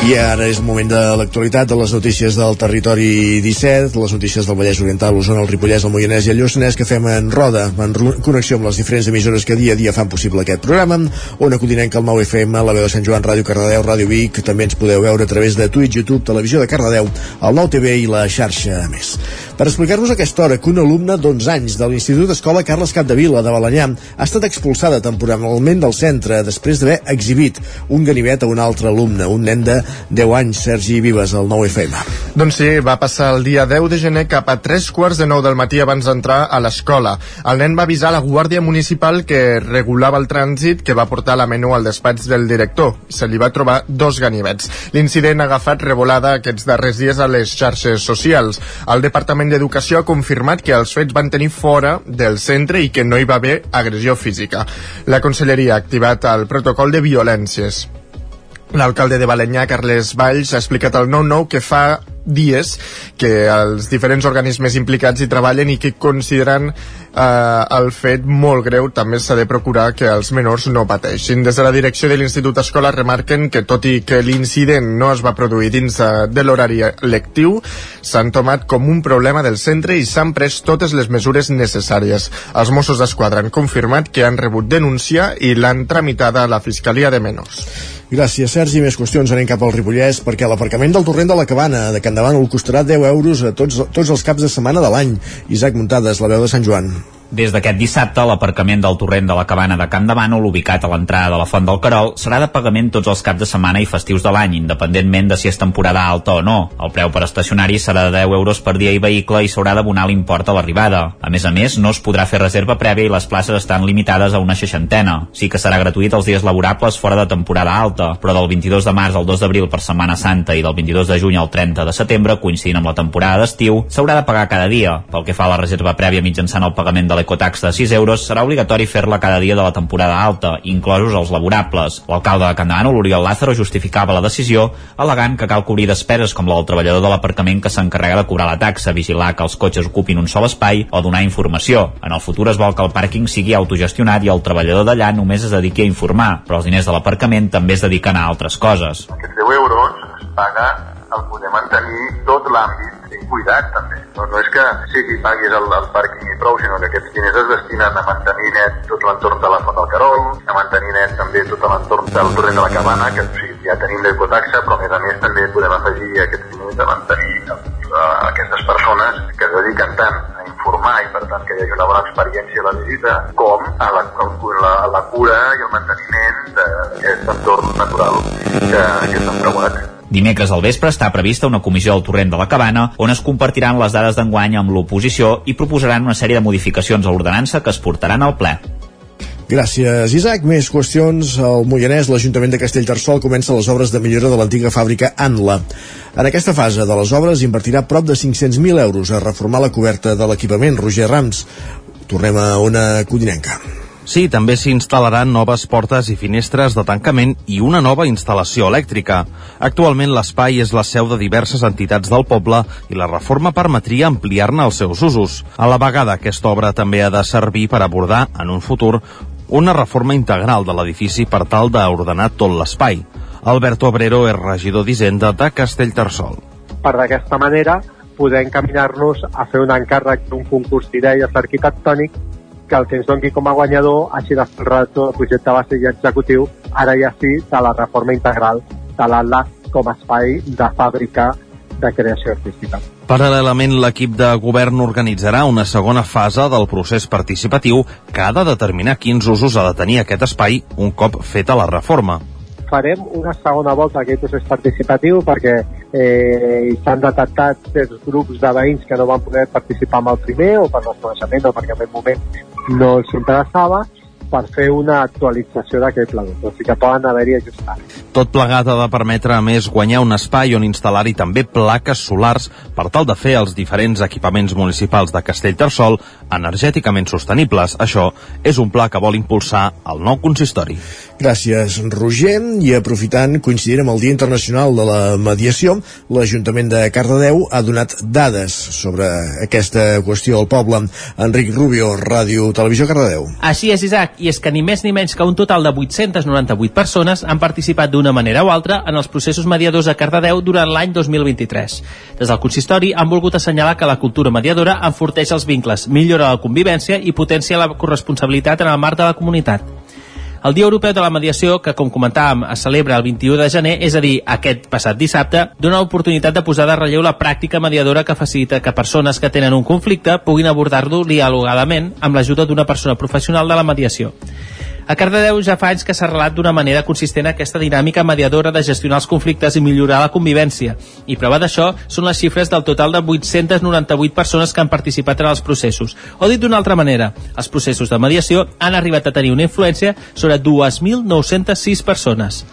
I ara és moment de l'actualitat de les notícies del territori 17, les notícies del Vallès Oriental, l'Osona, el Ripollès, el Moianès i el Lluçanès que fem en roda, en connexió amb les diferents emissores que dia a dia fan possible aquest programa, on acudinem que el 9 FM, la veu de Sant Joan, Ràdio Cardedeu, Ràdio Vic, també ens podeu veure a través de Twitch, YouTube, Televisió de Cardedeu, el 9 TV i la xarxa a més. Per explicar-nos aquesta hora que un alumne d'11 anys de l'Institut Escola Carles Capdevila de Balanyà ha estat expulsada temporalment del centre després d'haver exhibit un ganivet a un altre alumne, un nen de 10 anys, Sergi Vives, al 9FM. Doncs sí, va passar el dia 10 de gener cap a 3 quarts de 9 del matí abans d'entrar a l'escola. El nen va avisar la Guàrdia Municipal que regulava el trànsit que va portar la menú al despatx del director. Se li va trobar dos ganivets. L'incident ha agafat revolada aquests darrers dies a les xarxes socials. El Departament d'Educació ha confirmat que els fets van tenir fora del centre i que no hi va haver agressió física. La Conselleria ha activat el protocol de violències. L'alcalde de Balanyà, Carles Valls, ha explicat al 9-9 que fa dies que els diferents organismes implicats hi treballen i que consideren eh, el fet molt greu també s'ha de procurar que els menors no pateixin. Des de la direcció de l'Institut Escola remarquen que tot i que l'incident no es va produir dins de, de l'horari lectiu, s'han tomat com un problema del centre i s'han pres totes les mesures necessàries. Els Mossos d'Esquadra han confirmat que han rebut denúncia i l'han tramitada a la Fiscalia de Menors. Gràcies, Sergi. Més qüestions anem cap al Ripollès perquè l'aparcament del torrent de la Cabana de Can Davant costarà 10 euros a tots, tots els caps de setmana de l'any. Isaac Muntades, la veu de Sant Joan. Des d'aquest dissabte, l'aparcament del torrent de la cabana de Camp de Bànol, ubicat a l'entrada de la Font del Carol, serà de pagament tots els caps de setmana i festius de l'any, independentment de si és temporada alta o no. El preu per estacionari serà de 10 euros per dia i vehicle i s'haurà d'abonar l'import a l'arribada. A més a més, no es podrà fer reserva prèvia i les places estan limitades a una seixantena. Sí que serà gratuït els dies laborables fora de temporada alta, però del 22 de març al 2 d'abril per Setmana Santa i del 22 de juny al 30 de setembre, coincidint amb la temporada d'estiu, s'haurà de pagar cada dia. Pel que fa a la reserva prèvia mitjançant el pagament de l'ecotax de 6 euros, serà obligatori fer-la cada dia de la temporada alta, inclosos els laborables. L'alcalde de Candano, l'Oriol Lázaro, justificava la decisió alegant que cal cobrir despeses com la del treballador de l'aparcament que s'encarrega de cobrar la taxa, vigilar que els cotxes ocupin un sol espai o donar informació. En el futur es vol que el pàrquing sigui autogestionat i el treballador d'allà només es dediqui a informar, però els diners de l'aparcament també es dediquen a altres coses. Aquests 10 euros es paga el poder mantenir tot l'àmbit cuidat també. No, no és que sí paguis el, el pàrquing i prou, sinó que aquests diners es destinen a mantenir net tot l'entorn de la Font del Carol, a mantenir net també tot l'entorn del torrent de la Cabana, que o sigui, ja tenim l'ecotaxa, però a més a més també podem afegir aquests diners a mantenir a, aquestes persones que es dediquen tant a informar i per tant que hi hagi una bona experiència a la visita, com a la, la, la cura i el manteniment d'aquest entorn natural que, que està preuat. Dimecres al vespre està prevista una comissió del torrent de la Cabana on es compartiran les dades d'enguany amb l'oposició i proposaran una sèrie de modificacions a l'ordenança que es portaran al ple. Gràcies, Isaac. Més qüestions. Al Moianès, l'Ajuntament de Castellterçol comença les obres de millora de l'antiga fàbrica Anla. En aquesta fase de les obres invertirà prop de 500.000 euros a reformar la coberta de l'equipament. Roger Rams. Tornem a una codinenca. Sí, també s'hi instal·laran noves portes i finestres de tancament i una nova instal·lació elèctrica. Actualment l'espai és la seu de diverses entitats del poble i la reforma permetria ampliar-ne els seus usos. A la vegada, aquesta obra també ha de servir per abordar, en un futur, una reforma integral de l'edifici per tal d'ordenar tot l'espai. Alberto Abrero és regidor d'Hisenda de Castellterçol. Per d'aquesta manera poder encaminar-nos a fer un encàrrec d'un concurs d'idees arquitectònic que el que ens doni com a guanyador hagi de fer el del projecte base i executiu, ara ja sí, de la reforma integral de l'ALA com a espai de fàbrica de creació artística. Paral·lelament, l'equip de govern organitzarà una segona fase del procés participatiu que ha de determinar quins usos ha de tenir aquest espai un cop feta la reforma farem una segona volta aquest procés participatiu perquè eh, s'han detectat certs grups de veïns que no van poder participar amb el primer o per desconeixement o perquè en el moment no els interessava per fer una actualització d'aquest pla o sigui que poden haver-hi ajustats. Tot plegat ha de permetre, a més, guanyar un espai on instal·lar-hi també plaques solars per tal de fer els diferents equipaments municipals de Castellterçol energèticament sostenibles. Això és un pla que vol impulsar el nou consistori. Gràcies, Roger. I aprofitant, coincidint amb el Dia Internacional de la Mediació, l'Ajuntament de Cardedeu ha donat dades sobre aquesta qüestió al poble. Enric Rubio, Ràdio Televisió Cardedeu. Així és, Isaac, i és que ni més ni menys que un total de 898 persones han participat d'una manera o altra en els processos mediadors a Cardedeu durant l'any 2023. Des del consistori han volgut assenyalar que la cultura mediadora enforteix els vincles, millora la convivència i potencia la corresponsabilitat en el marc de la comunitat. El Dia Europeu de la Mediació, que com comentàvem es celebra el 21 de gener, és a dir, aquest passat dissabte, dona l'oportunitat de posar de relleu la pràctica mediadora que facilita que persones que tenen un conflicte puguin abordar-lo dialogadament amb l'ajuda d'una persona professional de la mediació. A Cardedeu ja fa anys que s'ha relat d'una manera consistent aquesta dinàmica mediadora de gestionar els conflictes i millorar la convivència. I prova d'això són les xifres del total de 898 persones que han participat en els processos. O dit d'una altra manera, els processos de mediació han arribat a tenir una influència sobre 2.906 persones.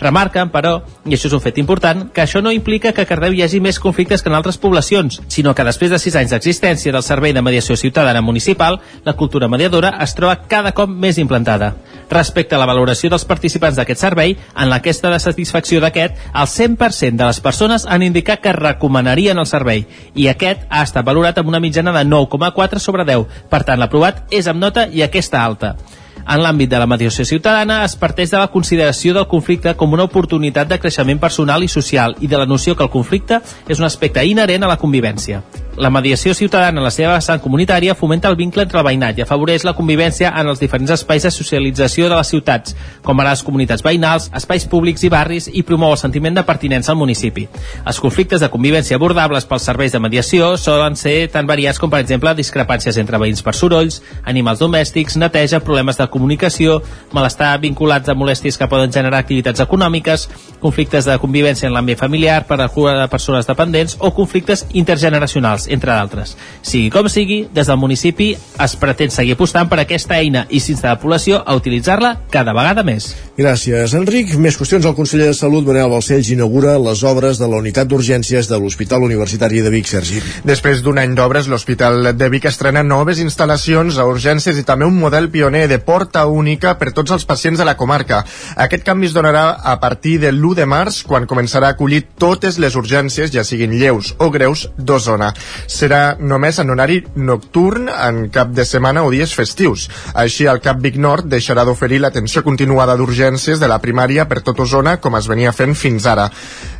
Remarquen, però, i això és un fet important, que això no implica que a Cardeu hi hagi més conflictes que en altres poblacions, sinó que després de sis anys d'existència del Servei de Mediació Ciutadana Municipal, la cultura mediadora es troba cada cop més implantada. Respecte a la valoració dels participants d'aquest servei, en l'enquesta de satisfacció d'aquest, el 100% de les persones han indicat que recomanarien el servei, i aquest ha estat valorat amb una mitjana de 9,4 sobre 10. Per tant, l'aprovat és amb nota i aquesta alta. En l'àmbit de la mediació ciutadana es parteix de la consideració del conflicte com una oportunitat de creixement personal i social i de la noció que el conflicte és un aspecte inherent a la convivència. La mediació ciutadana en la seva vessant comunitària fomenta el vincle entre el veïnat i afavoreix la convivència en els diferents espais de socialització de les ciutats, com ara les comunitats veïnals, espais públics i barris, i promou el sentiment de pertinença al municipi. Els conflictes de convivència abordables pels serveis de mediació solen ser tan variats com, per exemple, discrepàncies entre veïns per sorolls, animals domèstics, neteja, problemes de comunicació, malestar vinculats a molèsties que poden generar activitats econòmiques, conflictes de convivència en l'àmbit familiar per a cura de persones dependents o conflictes intergeneracionals, entre d'altres. Sigui com sigui, des del municipi es pretén seguir apostant per aquesta eina i s'insta la població a utilitzar-la cada vegada més. Gràcies, Enric. Més qüestions. El conseller de Salut, Manel Balcells, inaugura les obres de la unitat d'urgències de l'Hospital Universitari de Vic, Sergi. Després d'un any d'obres, l'Hospital de Vic estrena noves instal·lacions a urgències i també un model pioner de porta única per tots els pacients de la comarca. Aquest canvi es donarà a partir de l'1 de març, quan començarà a acollir totes les urgències, ja siguin lleus o greus, d'Osona. Serà només en horari nocturn, en cap de setmana o dies festius. Així, el CAP Vic Nord deixarà d'oferir l'atenció continuada d'urgències de la primària per tot Osona, com es venia fent fins ara.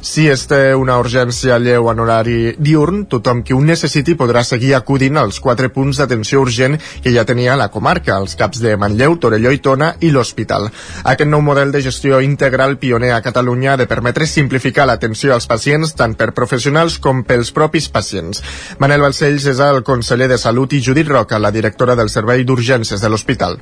Si es té una urgència lleu en horari diurn, tothom qui ho necessiti podrà seguir acudint als quatre punts d'atenció urgent que ja tenia la comarca, els caps de Manlleu, Torelló i Tona i l'Hospital. Aquest nou model de gestió integral pioner a Catalunya ha de permetre simplificar l'atenció als pacients tant per professionals com pels propis pacients. Manel Balcells és el conseller de Salut i Judit Roca, la directora del Servei d'Urgències de l'Hospital.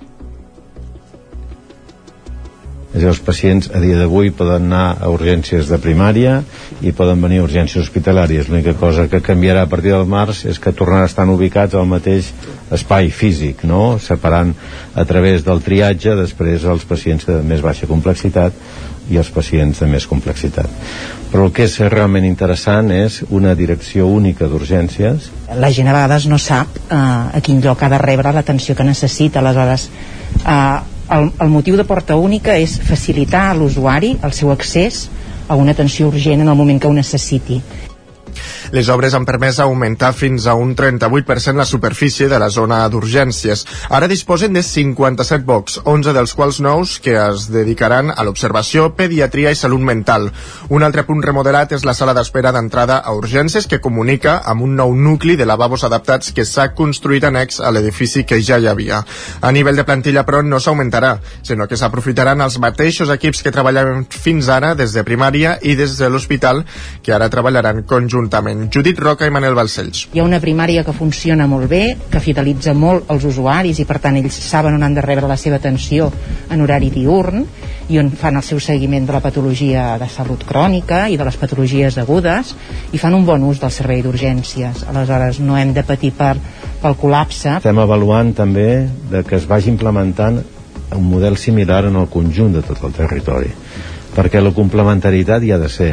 És dir, els pacients a dia d'avui poden anar a urgències de primària i poden venir a urgències hospitalàries. L'única cosa que canviarà a partir del març és que tornaran a estar ubicats al mateix espai físic, no? separant a través del triatge després els pacients de més baixa complexitat i els pacients de més complexitat. Però el que és realment interessant és una direcció única d'urgències. La gent a vegades no sap eh, a quin lloc ha de rebre l'atenció que necessita, aleshores eh, el, el motiu de porta única és facilitar a l'usuari el seu accés a una atenció urgent en el moment que ho necessiti les obres han permès augmentar fins a un 38% la superfície de la zona d'urgències. Ara disposen de 57 bocs, 11 dels quals nous que es dedicaran a l'observació, pediatria i salut mental. Un altre punt remodelat és la sala d'espera d'entrada a urgències que comunica amb un nou nucli de lavabos adaptats que s'ha construït annex a l'edifici que ja hi havia. A nivell de plantilla, però, no s'augmentarà, sinó que s'aprofitaran els mateixos equips que treballaven fins ara des de primària i des de l'hospital, que ara treballaran conjuntament. Judit Roca i Manel Balcells. Hi ha una primària que funciona molt bé, que fidelitza molt els usuaris i per tant ells saben on han de rebre la seva atenció en horari diurn i on fan el seu seguiment de la patologia de salut crònica i de les patologies agudes i fan un bon ús del servei d'urgències. Aleshores no hem de patir per, pel col·lapse. Estem avaluant també de que es vagi implementant un model similar en el conjunt de tot el territori perquè la complementarietat hi ha de ser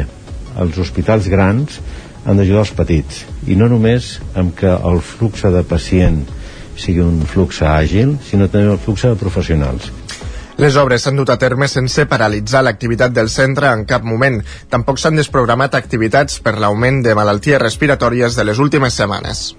els hospitals grans han d'ajudar els petits i no només amb que el flux de pacient sigui un flux àgil sinó també el flux de professionals les obres s'han dut a terme sense paralitzar l'activitat del centre en cap moment. Tampoc s'han desprogramat activitats per l'augment de malalties respiratòries de les últimes setmanes.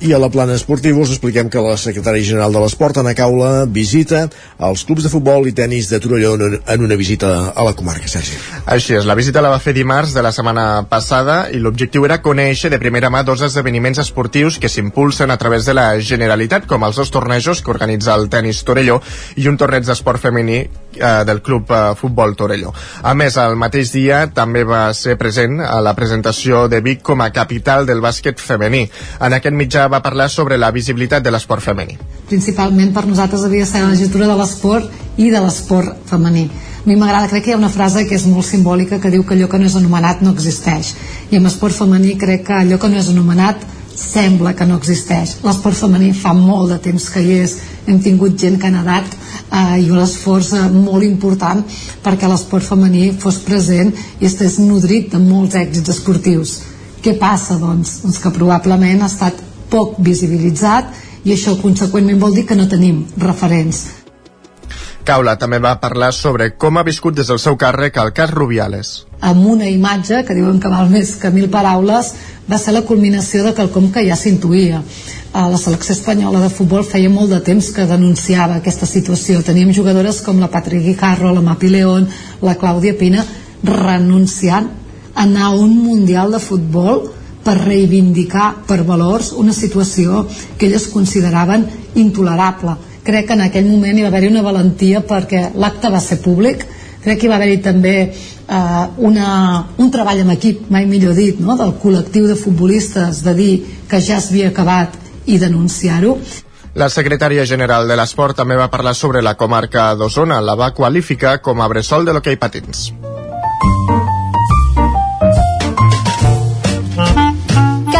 I a la plana esportiva us expliquem que la secretària general de l'Esport, Ana Caula, visita els clubs de futbol i tennis de Torelló en una visita a la comarca, Sergi. Així és, la visita la va fer dimarts de la setmana passada i l'objectiu era conèixer de primera mà dos esdeveniments esportius que s'impulsen a través de la Generalitat, com els dos tornejos que organitza el tennis Torelló i un torneig d'esport femení eh, del Club eh, Futbol Torelló. A més, el mateix dia també va ser present a la presentació de Vic com a capital del bàsquet femení. En aquest mitjà va parlar sobre la visibilitat de l'esport femení. Principalment per nosaltres havia de ser la legislatura de l'esport i de l'esport femení. A mi m'agrada, crec que hi ha una frase que és molt simbòlica que diu que allò que no és anomenat no existeix. I amb esport femení crec que allò que no és anomenat sembla que no existeix. L'esport femení fa molt de temps que hi és, hem tingut gent que ha nedat eh, i un esforç eh, molt important perquè l'esport femení fos present i estés nodrit de molts èxits esportius. Què passa, doncs? Doncs que probablement ha estat poc visibilitzat i això conseqüentment vol dir que no tenim referents. Caula també va parlar sobre com ha viscut des del seu càrrec el cas Rubiales. Amb una imatge, que diuen que val més que mil paraules, va ser la culminació de quelcom que ja s'intuïa. La selecció espanyola de futbol feia molt de temps que denunciava aquesta situació. Teníem jugadores com la Patrick Guijarro, la Mapi León, la Clàudia Pina, renunciant a anar a un Mundial de Futbol per reivindicar per valors una situació que elles consideraven intolerable. Crec que en aquell moment hi va haver-hi una valentia perquè l'acte va ser públic, crec que hi va haver-hi també eh, una, un treball en equip, mai millor dit, no? del col·lectiu de futbolistes de dir que ja s'havia acabat i denunciar-ho. La secretària general de l'Esport també va parlar sobre la comarca d'Osona, la va qualificar com a bressol de l'hoquei patins.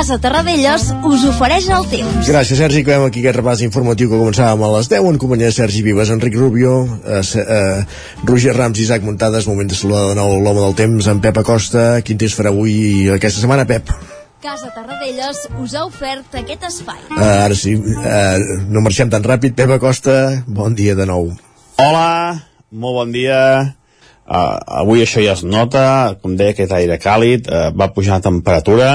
Casa Terradellos us ofereix el temps. Gràcies, Sergi. Acabem aquí aquest repàs informatiu que començàvem a les 10 en companyia de Sergi Vives, Enric Rubio, eh, eh, Roger Rams i Isaac Muntades. Moment de saludar de nou l'home del temps, en Pep Acosta. Quin temps farà avui aquesta setmana, Pep? Casa Terradellos us ha ofert aquest espai. Uh, ara sí, uh, no marxem tan ràpid. Pep Acosta, bon dia de nou. Hola, molt bon dia. Uh, avui això ja es nota, com deia, aquest aire càlid, uh, va pujar la temperatura,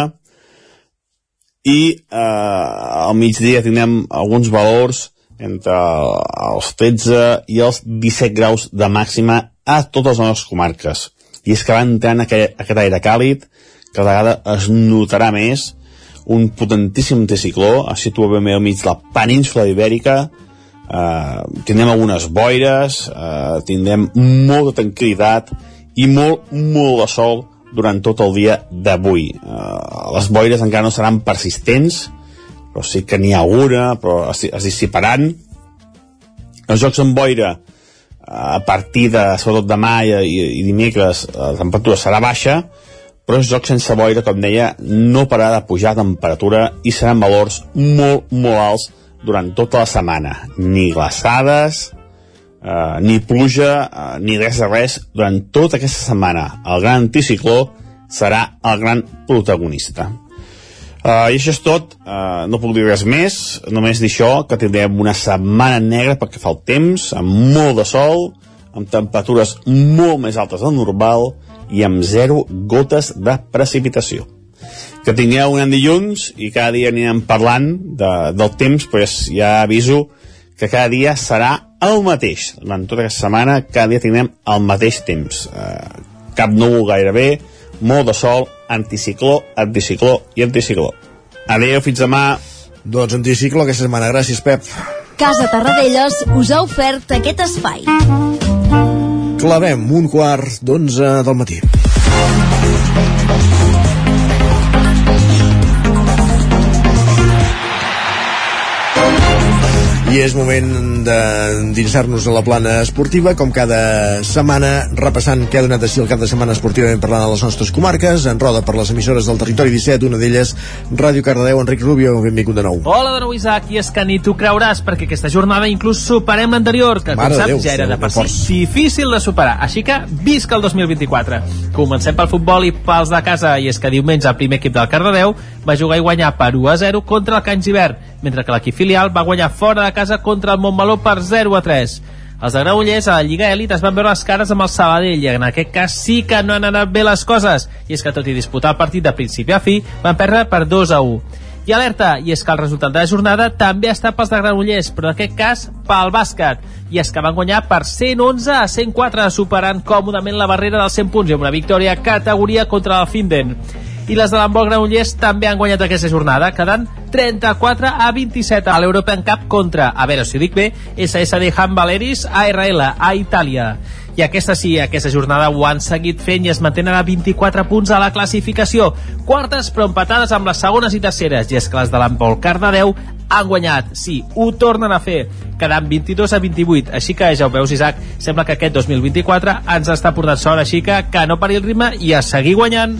i eh, al migdia tindrem alguns valors entre els 13 i els 17 graus de màxima a totes les nostres comarques. I és que va entrant aquest, aquest aire càlid, que a vegada es notarà més, un potentíssim anticicló, es situa ben al mig de la península ibèrica, eh, tindrem algunes boires, eh, tindrem molta tranquil·litat i molt, molt de sol durant tot el dia d'avui. Uh, les boires encara no seran persistents, però sí que n'hi ha una, però es, es dissiparan. Els jocs amb boira a partir de, sobretot demà i, i, i dimecres, la temperatura serà baixa, però és joc sense boira, com deia, no pararà de pujar temperatura i seran valors molt, molt alts durant tota la setmana. Ni glaçades, eh, ni pluja, eh, ni res de res durant tota aquesta setmana. El gran anticicló serà el gran protagonista. Uh, I això és tot, uh, no puc dir res més, només dir això, que tindrem una setmana negra perquè fa el temps, amb molt de sol, amb temperatures molt més altes del normal i amb zero gotes de precipitació. Que tingueu un any dilluns i cada dia anirem parlant de, del temps, però ja aviso que cada dia serà el mateix. Durant tota aquesta setmana, cada dia tindrem el mateix temps. Uh, cap núvol gairebé, molt de sol, anticicló, anticicló i anticicló. Adéu, fins demà. Doncs anticicló aquesta setmana. Gràcies, Pep. Casa Tarradellas us ha ofert aquest espai. Clavem un quart d'onze del matí. I és moment d'endinsar-nos a la plana esportiva, com cada setmana, repassant què ha donat així el cap de setmana esportivament parlant a les nostres comarques, en roda per les emissores del territori 17, una d'elles, Ràdio Cardedeu, Enric Rubio, benvingut de nou. Hola de nou, Isaac, i és que ni tu creuràs, perquè aquesta jornada inclús superem l'anterior, que, com saps, Déu, ja era de per si difícil de superar. Així que, visca el 2024. Comencem pel futbol i pels de casa, i és que diumenge el primer equip del Cardedeu va jugar i guanyar per 1 a 0 contra el Can Givert, mentre que l'equip filial va guanyar fora de casa contra el Montmeló per 0 a 3. Els de Granollers a la Lliga Elit es van veure les cares amb el Sabadell i en aquest cas sí que no han anat bé les coses i és que tot i disputar el partit de principi a fi van perdre per 2 a 1. I alerta, i és que el resultat de la jornada també està pels de Granollers, però en aquest cas pel bàsquet. I és que van guanyar per 111 a 104, superant còmodament la barrera dels 100 punts i una victòria categoria contra el Finden i les de l'handbol Granollers també han guanyat aquesta jornada, quedant 34 a 27 a l'European Cup contra, a veure si ho dic bé, SSD Handballeris ARL a Itàlia. I aquesta sí, aquesta jornada ho han seguit fent i es mantenen a 24 punts a la classificació. Quartes però empatades amb les segones i terceres. I és que les de l'handbol Cardedeu han guanyat, sí, ho tornen a fer, quedant 22 a 28. Així que ja ho veus, Isaac, sembla que aquest 2024 ens està portant sort, així que que no pari el ritme i a seguir guanyant.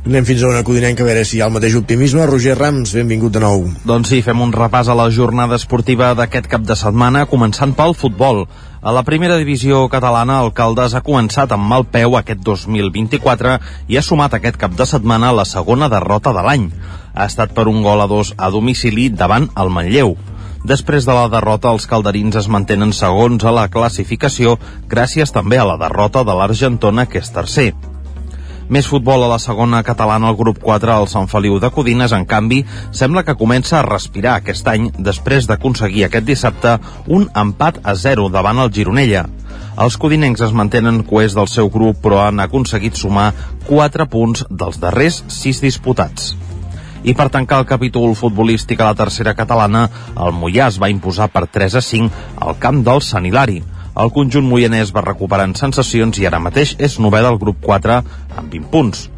Anem fins a una codinenca a veure si hi ha el mateix optimisme. Roger Rams, benvingut de nou. Doncs sí, fem un repàs a la jornada esportiva d'aquest cap de setmana, començant pel futbol. A la primera divisió catalana, el Caldes ha començat amb mal peu aquest 2024 i ha sumat aquest cap de setmana la segona derrota de l'any. Ha estat per un gol a dos a domicili davant el Manlleu. Després de la derrota, els calderins es mantenen segons a la classificació gràcies també a la derrota de l'Argentona, que és tercer. Més futbol a la segona catalana, el grup 4, el Sant Feliu de Codines, en canvi, sembla que comença a respirar aquest any després d'aconseguir aquest dissabte un empat a 0 davant el Gironella. Els codinencs es mantenen coers del seu grup, però han aconseguit sumar 4 punts dels darrers 6 disputats. I per tancar el capítol futbolístic a la tercera catalana, el Mollà es va imposar per 3 a 5 al camp del Sant Hilari. El conjunt moianès va recuperant sensacions i ara mateix és novè del grup 4 amb 20 punts.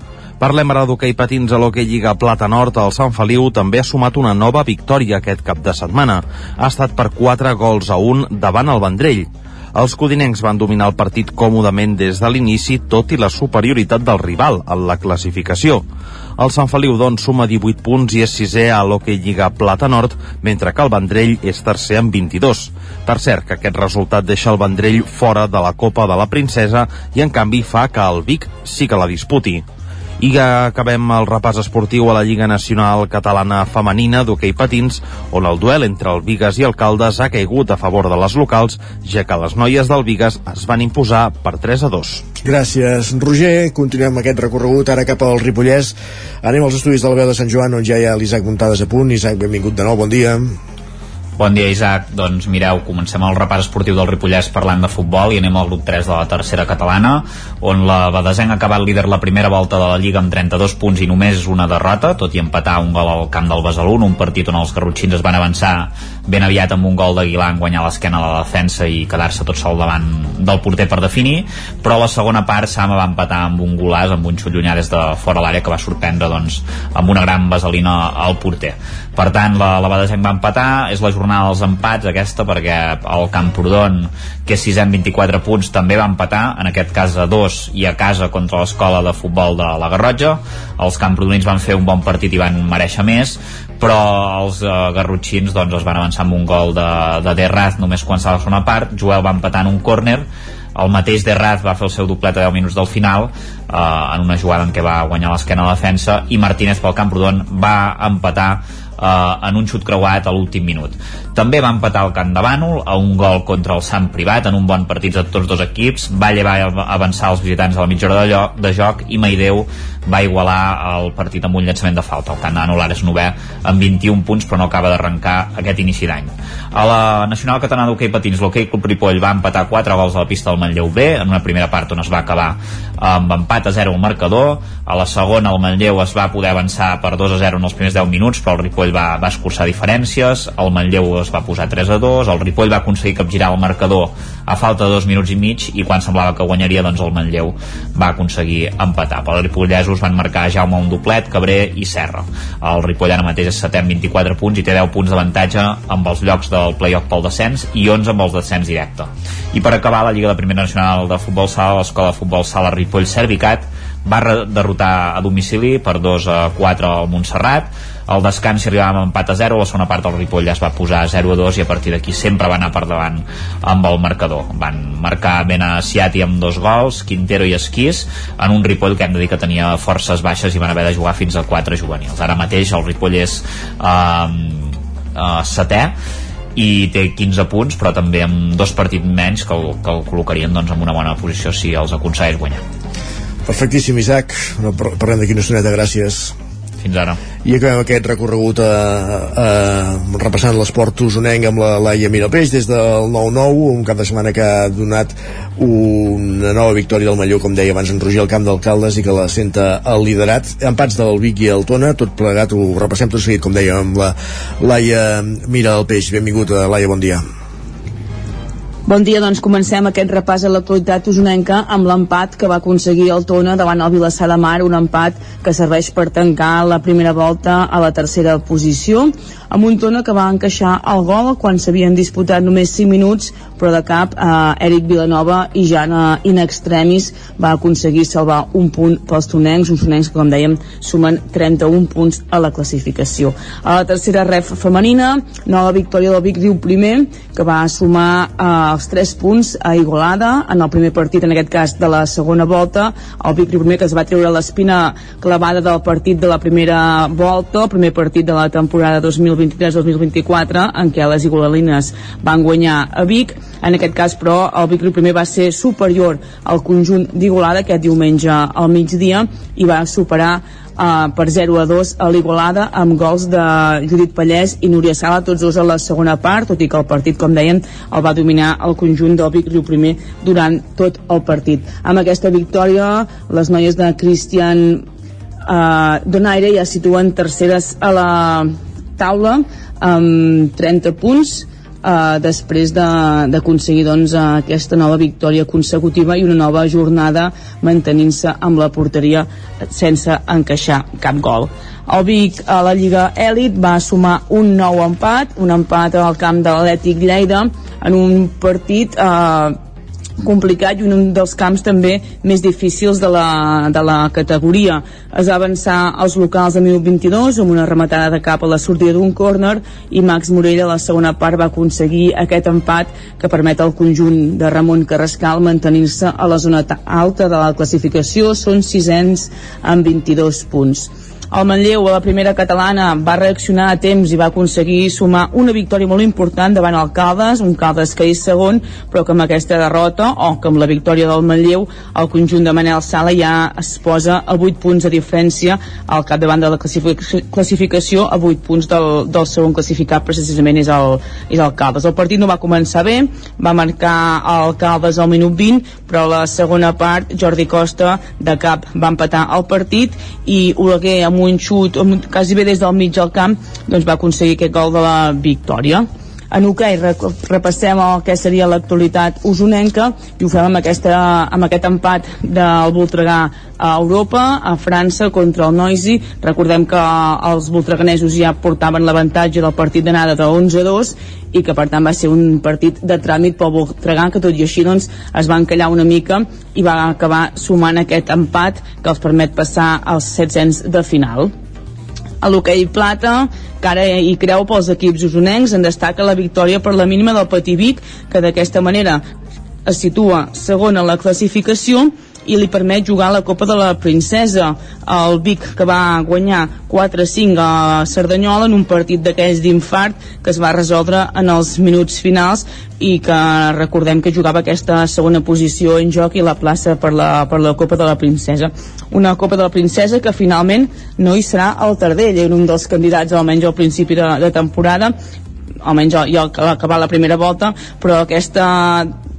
Parlem ara d'hoquei patins a l'hoquei Lliga Plata Nord. El Sant Feliu també ha sumat una nova victòria aquest cap de setmana. Ha estat per 4 gols a 1 davant el Vendrell. Els codinencs van dominar el partit còmodament des de l'inici, tot i la superioritat del rival en la classificació. El Sant Feliu, doncs, suma 18 punts i és sisè a l'Hockey Lliga Plata Nord, mentre que el Vendrell és tercer amb 22. Per cert, que aquest resultat deixa el Vendrell fora de la Copa de la Princesa i, en canvi, fa que el Vic sí que la disputi. I acabem el repàs esportiu a la Lliga Nacional Catalana Femenina d'hoquei patins, on el duel entre el Vigues i el Caldes ha caigut a favor de les locals, ja que les noies del Vigues es van imposar per 3 a 2. Gràcies, Roger. Continuem aquest recorregut ara cap al Ripollès. Anem als estudis de la veu de Sant Joan, on ja hi ha l'Isaac Muntades a punt. Isaac, benvingut de nou, bon dia. Bon dia, Isaac. Doncs mireu, comencem el repàs esportiu del Ripollès parlant de futbol i anem al grup 3 de la tercera catalana, on la Badesenc ha acabat líder la primera volta de la Lliga amb 32 punts i només una derrota, tot i empatar un gol al camp del Besalú, un partit on els garrotxins es van avançar ben aviat amb un gol d'Aguilar en guanyar l'esquena a la defensa i quedar-se tot sol davant del porter per definir, però la segona part Sama va empatar amb un golàs, amb un xut llunyà des de fora l'àrea que va sorprendre doncs, amb una gran vaselina al porter. Per tant, la, la Badesenc va empatar, és la jornada dels empats aquesta perquè el Camprodon, que és 6 amb 24 punts, també va empatar, en aquest cas a dos i a casa contra l'escola de futbol de la Garrotxa. Els camprodonins van fer un bon partit i van mereixer més, però els uh, garrotxins doncs, es van avançar amb un gol de, de Derraz només quan s'ha la segona part, Joel va empatar en un córner el mateix Derraz va fer el seu doblet a 10 minuts del final eh, en una jugada en què va guanyar l'esquena a la defensa i Martínez pel Camprodon va empatar eh, en un xut creuat a l'últim minut. També va empatar el Camp de Bànol a un gol contra el Sant Privat en un bon partit de tots dos equips. Va llevar avançar els visitants a la mitja hora de, lloc, de joc i Maideu va igualar el partit amb un llançament de falta. El Bànol ara és novè amb 21 punts però no acaba d'arrencar aquest inici d'any. A la Nacional Catalana d'Hockey Patins, l'Hockey Club Ripoll va empatar 4 gols a la pista del Manlleu B en una primera part on es va acabar amb empat a 0 al marcador. A la segona el Manlleu es va poder avançar per 2 a 0 en els primers 10 minuts però el Ripoll va, va escurçar diferències, el Manlleu es va posar 3 a 2, el Ripoll va aconseguir capgirar el marcador a falta de dos minuts i mig i quan semblava que guanyaria doncs el Manlleu va aconseguir empatar. Per els ripollesos van marcar Jaume un doblet, Cabré i Serra. El Ripoll ara mateix és setè amb 24 punts i té 10 punts d'avantatge amb els llocs del playoff pel descens i 11 amb els descens directe. I per acabar la Lliga de Primera Nacional de Futbol Sala, l'Escola de Futbol Sala Ripoll Servicat va derrotar a domicili per 2 a 4 al Montserrat el descans si arribàvem amb empat a 0 la segona part del Ripoll ja es va posar 0 a 2 i a partir d'aquí sempre va anar per davant amb el marcador van marcar Benaciati amb dos gols Quintero i Esquís en un Ripoll que hem de dir que tenia forces baixes i van haver de jugar fins a 4 juvenils ara mateix el Ripoll és eh, eh, setè i té 15 punts però també amb dos partits menys que el, que el col·locarien doncs, en una bona posició si els aconsegueix guanyar Perfectíssim, Isaac. No, parlem d'aquí una estoneta, gràcies. Fins ara. I acabem aquest recorregut a, a, a repassant l'esport usonenc amb la Laia Mirapeix des del 9-9, un cap de setmana que ha donat una nova victòria del Malló, com deia abans en Roger, al camp d'alcaldes i que la senta el liderat. Empats del Vic i el Tona, tot plegat, ho repassem tot seguit, com deia, amb la Laia Mira el Peix. Benvingut, Laia, bon dia. Bon dia, doncs comencem aquest repàs a l'actualitat usonenca amb l'empat que va aconseguir el Tona davant el Vilassar de Mar, un empat que serveix per tancar la primera volta a la tercera posició, amb un Tona que va encaixar el gol quan s'havien disputat només 5 minuts, però de cap eh, Eric Vilanova i ja in extremis va aconseguir salvar un punt pels tonencs, uns tonencs que com dèiem sumen 31 punts a la classificació. A la tercera ref femenina, nova victòria del Vic Riu primer, que va sumar eh, els 3 punts a Igualada en el primer partit, en aquest cas de la segona volta. El Vic primer que es va treure l'espina clavada del partit de la primera volta el primer partit de la temporada 2023-2024 en què les igualalines van guanyar a Vic. En aquest cas però el Vic primer va ser superior al conjunt d'Igualada aquest diumenge al migdia i va superar uh, per 0 a 2 a l'Igualada amb gols de Judit Pallès i Núria Sala, tots dos a la segona part, tot i que el partit, com deien, el va dominar el conjunt del Vic Riu Primer durant tot el partit. Amb aquesta victòria, les noies de Cristian uh, Donaire ja situen terceres a la taula amb 30 punts eh, després d'aconseguir doncs, aquesta nova victòria consecutiva i una nova jornada mantenint-se amb la porteria sense encaixar cap gol. El Vic a la Lliga Èlit va sumar un nou empat, un empat al camp de l'Atlètic Lleida en un partit eh, complicat i un dels camps també més difícils de la, de la categoria. Es va avançar als locals de 2022 amb una rematada de cap a la sortida d'un córner i Max Morell a la segona part va aconseguir aquest empat que permet al conjunt de Ramon Carrascal mantenir-se a la zona alta de la classificació. Són sisens amb 22 punts. El Manlleu a la primera catalana va reaccionar a temps i va aconseguir sumar una victòria molt important davant el Caldes, un Caldes que és segon, però que amb aquesta derrota o que amb la victòria del Manlleu el conjunt de Manel Sala ja es posa a 8 punts de diferència al capdavant de la classificació a 8 punts del, del segon classificat precisament és el, és el Caldes. El partit no va començar bé, va marcar el Caldes al minut 20, però a la segona part Jordi Costa de cap va empatar el partit i Oleguer amb un xut quasi bé des del mig del camp doncs va aconseguir aquest gol de la victòria En hoquei repassem el que seria l'actualitat usonenca i ho fem amb, aquesta, amb aquest empat del Voltregà a Europa, a França contra el Noisy. Recordem que els voltreganesos ja portaven l'avantatge del partit d'anada de 11-2 i que per tant va ser un partit de tràmit pel Voltregà que tot i així doncs es va encallar una mica i va acabar sumant aquest empat que els permet passar als 700 de final. A l'hoquei plata, que ara hi creu pels equips usonencs, en destaca la victòria per la mínima del Patí Vic, que d'aquesta manera es situa segon en la classificació i li permet jugar a la Copa de la Princesa. El Vic que va guanyar 4-5 a Cerdanyola en un partit d'aquells d'infart que es va resoldre en els minuts finals i que recordem que jugava aquesta segona posició en joc i la plaça per la, per la Copa de la Princesa. Una Copa de la Princesa que finalment no hi serà al Tardell, era un dels candidats almenys al principi de, de temporada almenys jo, jo acabar la primera volta però aquesta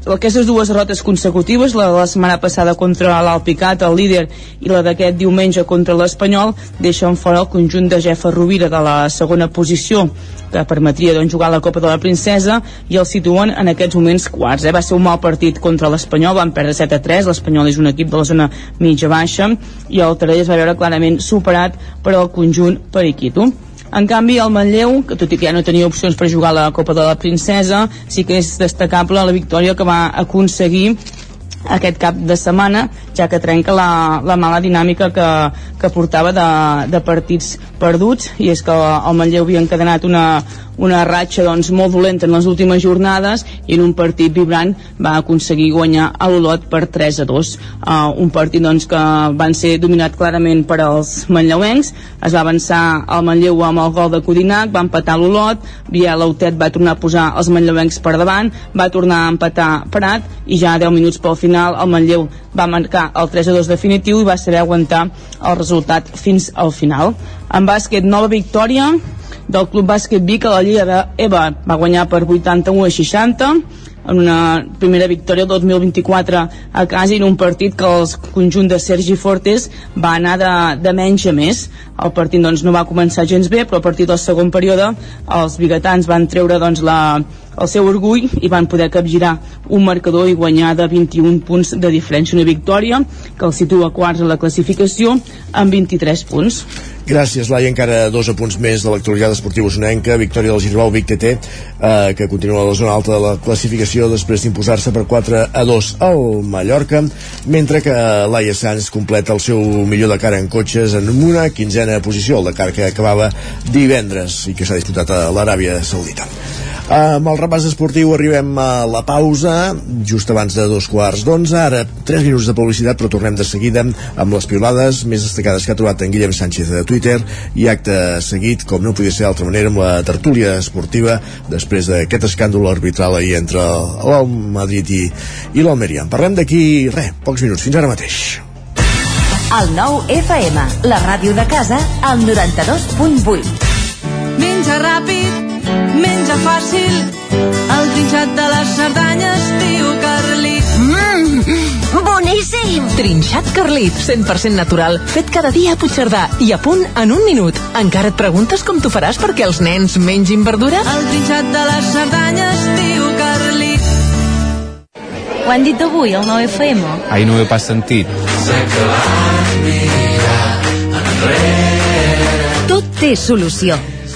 aquestes dues derrotes consecutives, la de la setmana passada contra l'Alpicat, el líder, i la d'aquest diumenge contra l'Espanyol, deixen fora el conjunt de Jefa Rovira de la segona posició, que permetria doncs, jugar la Copa de la Princesa, i el situen en aquests moments quarts. Eh? Va ser un mal partit contra l'Espanyol, van perdre 7 a 3, l'Espanyol és un equip de la zona mitja-baixa, i el Tarell es va veure clarament superat per al conjunt periquito. En canvi, el Manlleu, que tot i que ja no tenia opcions per jugar a la Copa de la Princesa, sí que és destacable la victòria que va aconseguir aquest cap de setmana, ja que trenca la, la mala dinàmica que, que portava de, de partits perduts, i és que el Manlleu havia encadenat una, una ratxa doncs, molt dolenta en les últimes jornades i en un partit vibrant va aconseguir guanyar a l'Olot per 3 a 2 uh, un partit doncs, que van ser dominat clarament per als manlleuencs. Es va avançar el Manlleu amb el gol de Codinac, va empatar l'Olot. Biel Autet va tornar a posar els manlleuencs per davant, va tornar a empatar Prat i ja a 10 minuts pel final el Manlleu va marcar el 3 a 2 definitiu i va saber aguantar el resultat fins al final. En bàsquet nova victòria del Club Bàsquet Vic a la Lliga d'EVA va guanyar per 81 a 60 en una primera victòria del 2024 a casa i en un partit que el conjunt de Sergi Fortes va anar de, de menys a més. El partit doncs, no va començar gens bé però a partir del segon període els biguetans van treure doncs, la, el seu orgull i van poder capgirar un marcador i guanyar de 21 punts de diferència una victòria que el situa quarts a la classificació amb 23 punts Gràcies, Laia. Encara dos apunts més de l'actualitat esportiva usonenca. Victòria del Girbau, Vic TT, eh, que continua a la zona alta de la classificació després d'imposar-se per 4 a 2 al Mallorca, mentre que Laia Sanz completa el seu millor de cara en cotxes en una quinzena posició, el de cara que acabava divendres i que s'ha disputat a l'Aràbia Saudita. Amb el repàs esportiu arribem a la pausa, just abans de dos quarts d'onze. Ara, tres minuts de publicitat, però tornem de seguida amb les piolades més destacades que ha trobat en Guillem Sánchez de Twitter i acte seguit, com no podia ser d'altra manera, amb la tertúlia esportiva després d'aquest escàndol arbitral ahir entre el Madrid i, i l'Almeria. En parlem d'aquí, res, pocs minuts. Fins ara mateix. El nou FM, la ràdio de casa, al 92.8. Menja ràpid, menja fàcil, el trinxat de les Cerdanyes, diu Carlit. Mmm, boníssim! Trinxat Carlit, 100% natural, fet cada dia a Puigcerdà i a punt en un minut. Encara et preguntes com t'ho faràs perquè els nens mengin verdura? El trinxat de les Cerdanyes, diu Carlit. Ho han dit avui, el 9FM? Ai, no ho he pas sentit. Tot té solució.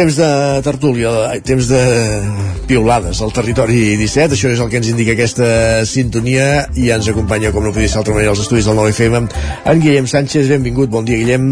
Temps de tertúlia, temps de piulades al territori 17, això és el que ens indica aquesta sintonia i ens acompanya, com no podia ser d'altra manera, als estudis del 9FM, en Guillem Sánchez, benvingut, bon dia Guillem.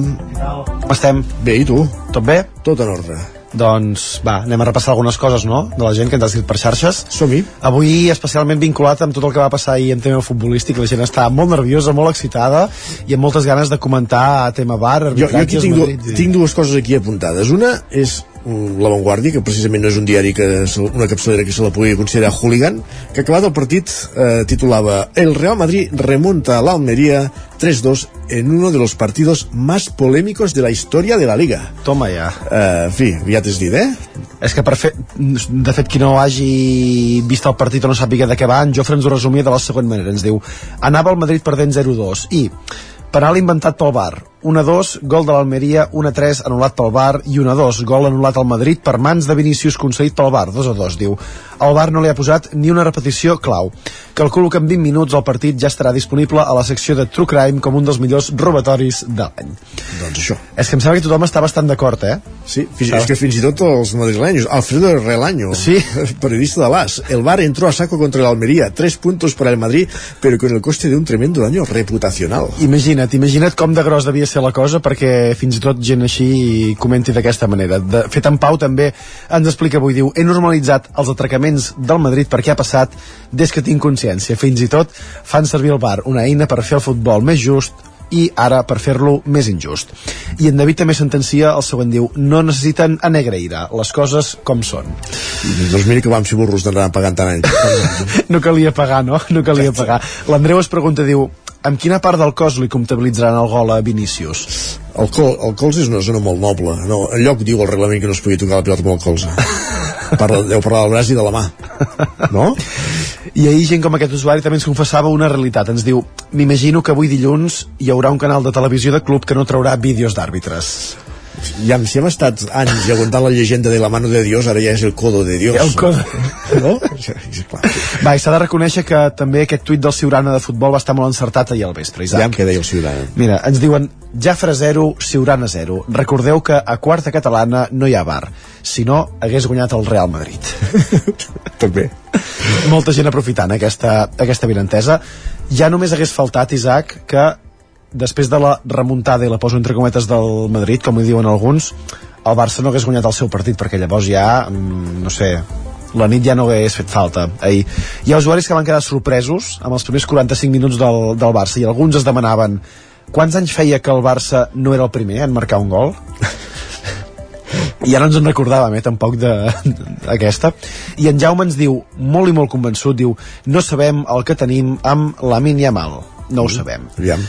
Com estem? Bé, i tu? Tot bé? Tot en ordre. Doncs va, anem a repassar algunes coses, no?, de la gent que ens ha escrit per xarxes. Som-hi. Avui especialment vinculat amb tot el que va passar ahir en tema futbolístic, la gent està molt nerviosa, molt excitada i amb moltes ganes de comentar a tema bar, Jo, jo aquí arbitratges, tinc, du Madrid i- tinc dues coses aquí apuntades. Una és La Vanguardia, que precisament no és un diari que una capçalera que se la pugui considerar hooligan, que acabat el partit eh, titulava El Real Madrid remonta a la Almería 3-2 en uno de los partidos más polémicos de la historia de la Liga. Toma ja. Eh, en fi, ja t'has dit, eh? És que per fer, de fet qui no hagi vist el partit o no sàpiga de què va, en Jofre ens ho resumia de la següent manera, ens diu anava el Madrid perdent 0-2 i penal inventat pel VAR 1-2, gol de l'Almeria 1-3 anul·lat pel VAR i 1-2 gol anul·lat al Madrid per mans de Vinícius concedit pel VAR 2-2 diu. El VAR no li ha posat ni una repetició clau. Calculo que en 20 minuts el partit ja estarà disponible a la secció de True Crime com un dels millors robatoris de l'any. Doncs això. És que em sembla que tothom està bastant d'acord eh? Sí, fins, és que fins i tot els madrileños Alfredo Relaño, sí. periodista de l'AS el VAR entró a saco contra la Almería tres puntos para el Madrid pero con el coste de un tremendo daño reputacional. Imagina't, imagina't com de gros devia ser la cosa perquè fins i tot gent així comenti d'aquesta manera. De, fet en Pau també ens explica avui, diu, he normalitzat els atracaments del Madrid perquè ha passat des que tinc consciència. Fins i tot fan servir el bar, una eina per fer el futbol més just i ara per fer-lo més injust. I en David també sentencia el següent diu, no necessiten a negreira, les coses com són. doncs mira que vam ser burros d'anar pagant tant anys no calia pagar, no? No calia pagar. L'Andreu es pregunta, diu, amb quina part del cos li comptabilitzaran el gol a Vinícius? el, col, el colze és una zona molt noble no, en lloc diu el reglament que no es pugui tocar la pilota amb el colze Parla, deu parlar del braç i de la mà no? I ahir gent com aquest usuari també ens confessava una realitat. Ens diu, m'imagino que avui dilluns hi haurà un canal de televisió de club que no traurà vídeos d'àrbitres. Ja, si hem estat anys aguantant la llegenda de la mano de Dios ara ja és el codo de Dios El codo. no? Va, i s'ha de reconèixer que també aquest tuit del Ciurana de futbol va estar molt encertat ahir al vespre, Isaac. ja què deia el Ciurana Mira, ens diuen Jafra 0, Ciurana 0. Recordeu que a quarta catalana no hi ha bar. Si no, hagués guanyat el Real Madrid. També. Molta gent aprofitant aquesta, aquesta vinentesa. Ja només hagués faltat, Isaac, que després de la remuntada, i la poso entre cometes del Madrid, com ho diuen alguns, el Barça no hagués guanyat el seu partit, perquè llavors ja, mm, no sé, la nit ja no hagués fet falta ahir. Hi ha usuaris que van quedar sorpresos amb els primers 45 minuts del, del Barça i alguns es demanaven quants anys feia que el Barça no era el primer en marcar un gol? i ara ens en recordàvem, eh, tampoc d'aquesta. I en Jaume ens diu, molt i molt convençut, diu, no sabem el que tenim amb la Yamal. No ho sabem. Aviam.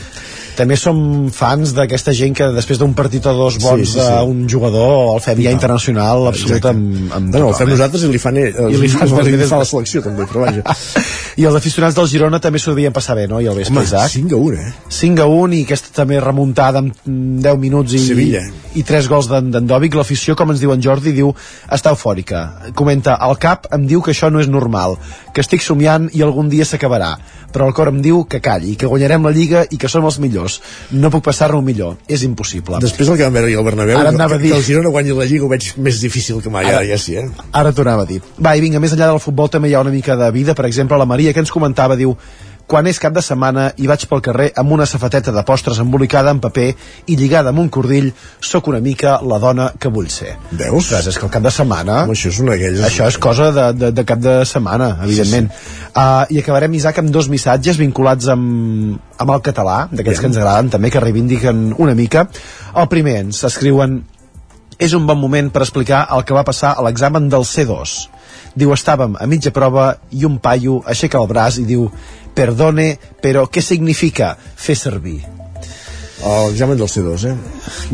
També som fans d'aquesta gent que després d'un partit o dos bons Sí, sí, sí. d'un jugador el fem ja internacional absolut Exacte. amb, amb No, no, el fem eh? nosaltres i li fan ell. I li fan els, els, de- la selecció, també, però vaja. I els aficionats del Girona també s'ho devien passar bé, no? I el vespre, Home, Isaac. 5 a 1, eh? 5 a 1 i aquesta també remuntada amb mm, 10 minuts i, Sevilla. i 3 gols d'en d'en Dòvic. L'afició, com ens diu en Jordi, diu està eufòrica. Comenta, el cap em diu que això no és normal, que estic somiant i algun dia s'acabarà, però el cor em diu que calli, que guanyarem la Lliga i que som els millors. No puc passar-ho millor, és impossible. Després del que vam veure ahir al Bernabéu, Ara que, dir- que el Girona guanyi la Lliga ho veig més difícil que mai, Ara- ara, ja sí, eh? Ara t'ho anava a dir. Va, i vinga, més enllà del futbol també hi ha una mica de vida. Per exemple, la Maria, que ens comentava, diu quan és cap de setmana i vaig pel carrer amb una safateta de postres embolicada en paper i lligada amb un cordill, sóc una mica la dona que vull ser. Veus? Ostres, és que el cap de setmana... Home, això és una d'aquelles... Això és cosa de, de, de cap de setmana, evidentment. Sí, sí. Uh, I acabarem, Isaac, amb dos missatges vinculats amb, amb el català, d'aquests que ens agraden també, que reivindiquen una mica. El primer ens escriuen és un bon moment per explicar el que va passar a l'examen del C2. Diu, estàvem a mitja prova i un paio aixeca el braç i diu perdone, però què significa fer servir? L'examen del C2, eh?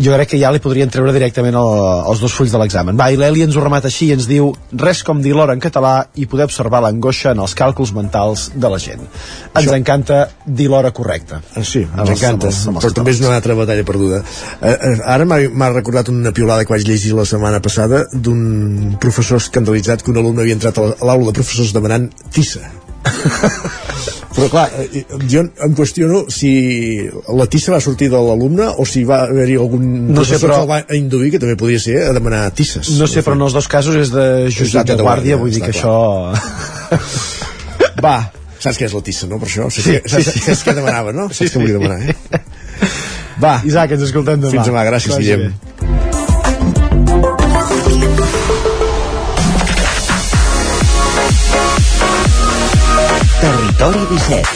Jo crec que ja li podrien treure directament el, els dos fulls de l'examen. Va, i l'Eli ens ho remata així i ens diu res com dir l'hora en català i poder observar l'angoixa en els càlculs mentals de la gent. Ens Això- encanta dir l'hora correcta. Ah, Sí, ens els- encanta, amb els- amb els però també és una altra batalla perduda. Eh, eh, ara m'ha recordat una piolada que vaig llegir la setmana passada d'un professor escandalitzat que un alumne havia entrat a a l'aula de professors demanant tissa. però clar, eh, jo em qüestiono si la tissa va sortir de l'alumne o si va haver-hi algun No sé, però- que va induir, que també podria ser, a demanar tisses. No sé, però en els dos casos és de jutjat de guàrdia, vull dir que això... Va, saps què és la tissa, no? Per això, saps, Sí, saps, sí, sí. saps què demanava, no? Sí, Saps què volia sí. demanar, eh? Va. Isaac, ens escoltem demà. Fins demà, gràcies, Guillem. bé. Territori 17.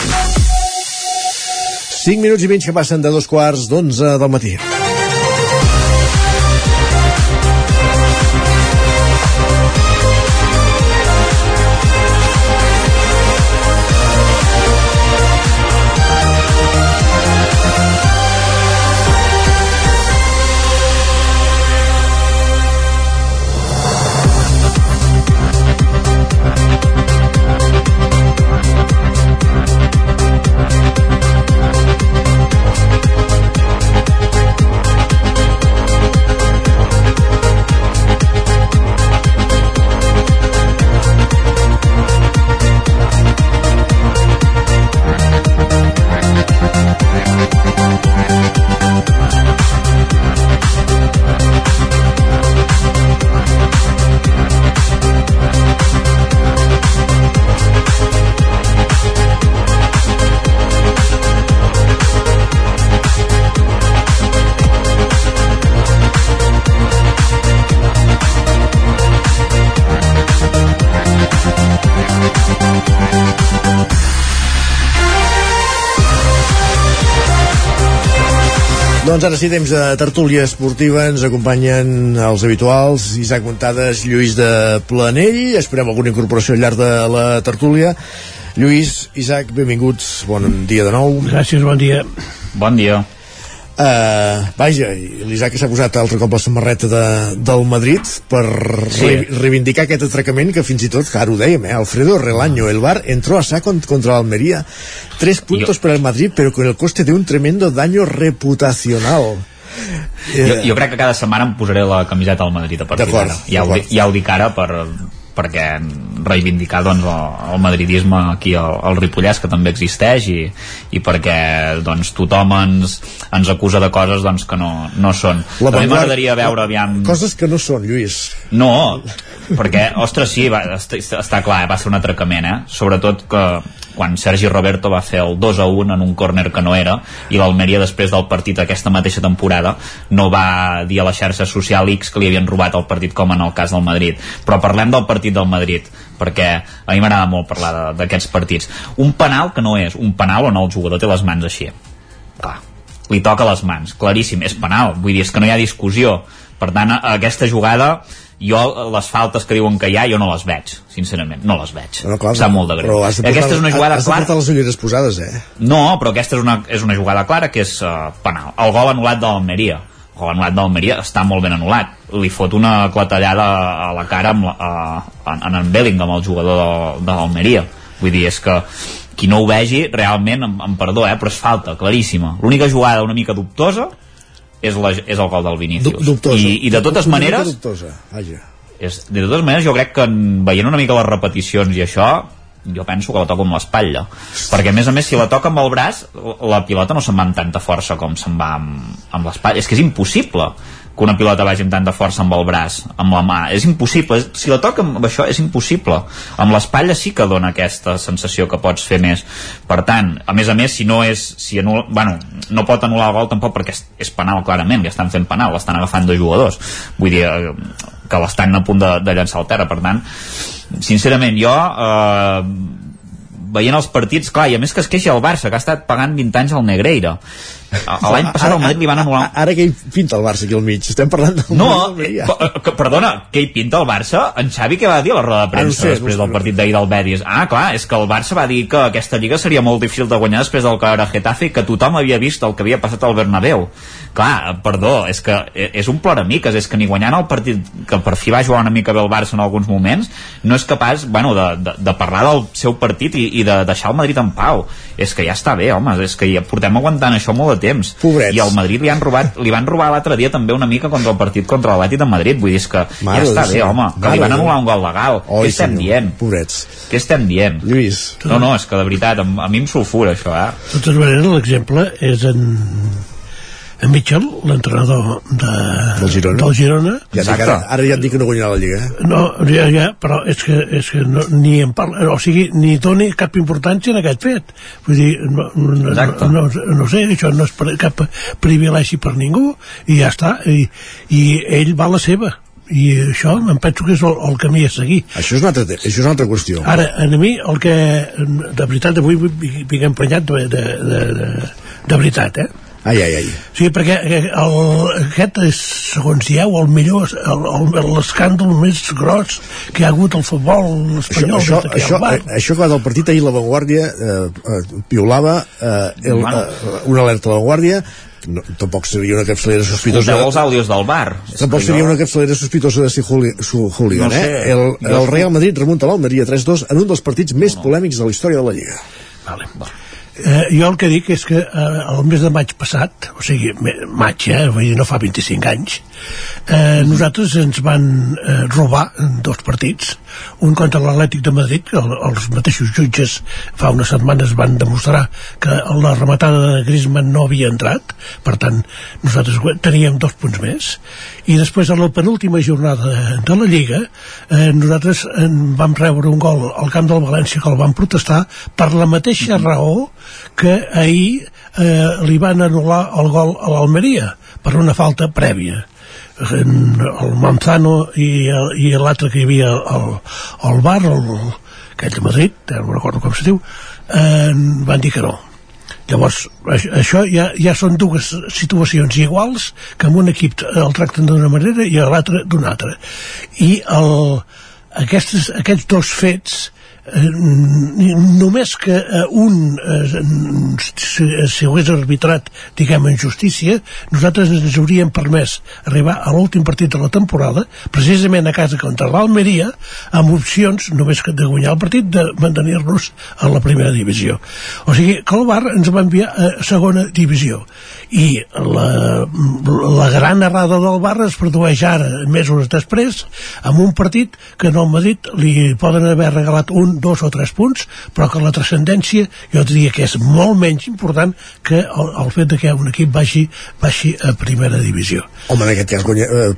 5 minuts i mig que passen de dos quarts d'onze del matí. Doncs ara sí, temps de tertúlia esportiva. Ens acompanyen els habituals, Isaac Montades, Lluís de Planell. Esperem alguna incorporació al llarg de la tertúlia. Lluís, Isaac, benvinguts. Bon dia de nou. Gràcies, bon dia. Bon dia. Uh, vaja, l'Isaac s'ha posat altre cop la samarreta de, del Madrid per Sí. re, reivindicar aquest atracament que fins i tot, ara ho dèiem, eh, Alfredo Relaño, el bar entró a saco contra Almería. Tres puntos para el Madrid, pero con el coste de un tremendo daño reputacional. Jo, jo crec que cada setmana em posaré la camiseta al Madrid a partir d'ara. Ja, ho ja ho dic ara per, perquè reivindicar doncs, el, el madridisme aquí al, al Ripollès que també existeix i, i perquè doncs, tothom ens, ens acusa de coses doncs, que no, no són La també m'agradaria veure aviam Coses que no són, Lluís. no, perquè, ostres, sí, va, està, està clar, eh, va ser un atracament, eh? Sobretot que quan Sergi Roberto va fer el 2 a 1 en un córner que no era i l'Almeria després del partit aquesta mateixa temporada no va dir a la xarxa social X que li havien robat el partit com en el cas del Madrid. Però parlem del partit del Madrid perquè a mi m'agrada molt parlar d'aquests partits. Un penal que no és un penal on el jugador té les mans així. Clar, li toca les mans, claríssim, és penal. Vull dir, és que no hi ha discussió. Per tant, aquesta jugada jo les faltes que diuen que hi ha jo no les veig, sincerament, no les veig. No, clar, em sap molt de greu. has de portar, aquesta és una jugada has de clara. portar les ulleres posades, eh? no, però aquesta és una, és una jugada clara que és uh, penal, el gol anul·lat de l'Almeria. El gol anul·lat de l'Almeria està molt ben anul·lat. Li fot una clatellada a la cara amb la, a, en, en Bellingham el jugador de, de l'Almeria. Vull dir, és que qui no ho vegi realment, em, em perdó, eh, però és falta, claríssima. L'única jugada una mica dubtosa és, la, és el gol del Vinícius Du- dubtosa. I, i de totes maneres Dubtosa, vaja. és, de totes maneres jo crec que en, veient una mica les repeticions i això jo penso que la toca amb l'espatlla perquè a més a més si la toca amb el braç la pilota no se'n va amb tanta força com se'n va amb, amb l'espatlla és que és impossible que una pilota vagi amb tanta força amb el braç, amb la mà. És impossible, si la toca amb això és impossible. Amb l'espatlla sí que dona aquesta sensació que pots fer més. Per tant, a més a més si no és si anul, bueno, no pot anul·lar el gol tampoc perquè és, és penal clarament, que estan fent penal l'estan agafant dos jugadors. Vull dir, eh, que l'estan a punt de, de llançar al terra. Per tant, sincerament jo eh, veient els partits, clar, i a més que es queixa el Barça, que ha estat pagant 20 anys al Negreira. L'any passat al Madrid li van anul·lar... Ara que hi pinta el Barça aquí al mig? Estem parlant del No, eh, pa- que, perdona, què hi pinta el Barça? En Xavi què va dir a la roda de Ah, no premsa sé, després no sé. del partit d'ahir del Betis? Ah, clar, és que el Barça va dir que aquesta lliga seria molt difícil de guanyar després del que era Getafe i que tothom havia vist el que havia passat al Bernabéu. Clar, perdó, és que és un ploramiques, és que ni guanyant el partit que per fi va jugar una mica bé el Barça en alguns moments, no és capaç, bueno, de, de, de parlar del seu partit i, i de deixar el Madrid en pau. És que ja està bé, home, és que ja portem aguantant això molt de temps. Pobrets. I al Madrid li han robat, li van robar l'altre dia també una mica contra el partit contra l'Atlètic de Madrid, vull dir és que Mare ja està bé, home, que Mare li van anul·lar un gol legal. Oi, Què estem senyor. dient? Pobrets. Què estem dient? Lluís. No, no, és que de veritat, a, a mi em sulfura això, eh? De totes maneres, l'exemple és en, en Mitchell, l'entrenador de, Del Girona. del Girona. Ja dic, ara, ara ja et dic que no guanyarà la Lliga, eh? No, ja, ja, però és que, és que no, ni en parla, o sigui, ni doni cap importància en aquest fet. Vull dir, no, no, Exacte. no, no, no sé, això no és per, cap privilegi per ningú, i ja està, i, i ell va a la seva i això em penso que és el, el camí a seguir Això és una altra, això és una altra qüestió. Ara, a mi, el que de veritat avui vinc emprenyat de, de, de, de, de veritat, eh? Ai, ai, ai. Sí, perquè el, aquest és, segons dieu, el millor, l'escàndol més gros que hi ha hagut al futbol Això, espanyol això, des de que això, eh, això que del partit ahir la Vanguardia eh, eh, piulava eh, el, eh, una alerta a la Vanguardia no, tampoc seria una capçalera sospitosa Escolteu els àudios del bar. Tampoc seria una capçalera sospitosa de ser su hooligan, No sé. eh? El, el Real Madrid remunta l'Almeria 3-2 en un dels partits més polèmics de la història de la Lliga. Vale. Eh, jo el que dic és que eh, el mes de maig passat, o sigui, maig, eh, vull dir, no fa 25 anys, eh, nosaltres ens van eh, robar dos partits, un contra l'Atlètic de Madrid, que el, els mateixos jutges fa unes setmanes van demostrar que la rematada de Griezmann no havia entrat, per tant, nosaltres teníem dos punts més, i després a la penúltima jornada de, de la Lliga eh, nosaltres en vam rebre un gol al camp del València que el van protestar per la mateixa raó que ahir eh, li van anul·lar el gol a l'Almeria per una falta prèvia el Manzano i, i l'altre que hi havia al, al bar el, aquell de Madrid, no recordo com se diu eh, van dir que no Llavors, aix- això ja, ja són dues situacions iguals que en un equip el tracten d'una manera i l'altre d'una altra. I el, aquestes, aquests dos fets només que eh, un eh, si, hagués arbitrat diguem en justícia nosaltres ens hauríem permès arribar a l'últim partit de la temporada precisament a casa contra l'Almeria amb opcions només que de guanyar el partit de mantenir-nos a la primera divisió. O sigui que el Bar ens va enviar a segona divisió i la, la gran errada del Bar es produeix ara mesos després amb un partit que en el Madrid li poden haver regalat un, dos o tres punts però que la transcendència jo diria que és molt menys important que el, el fet de que un equip vagi, vagi a primera divisió Home, en aquest cas, guanya, eh,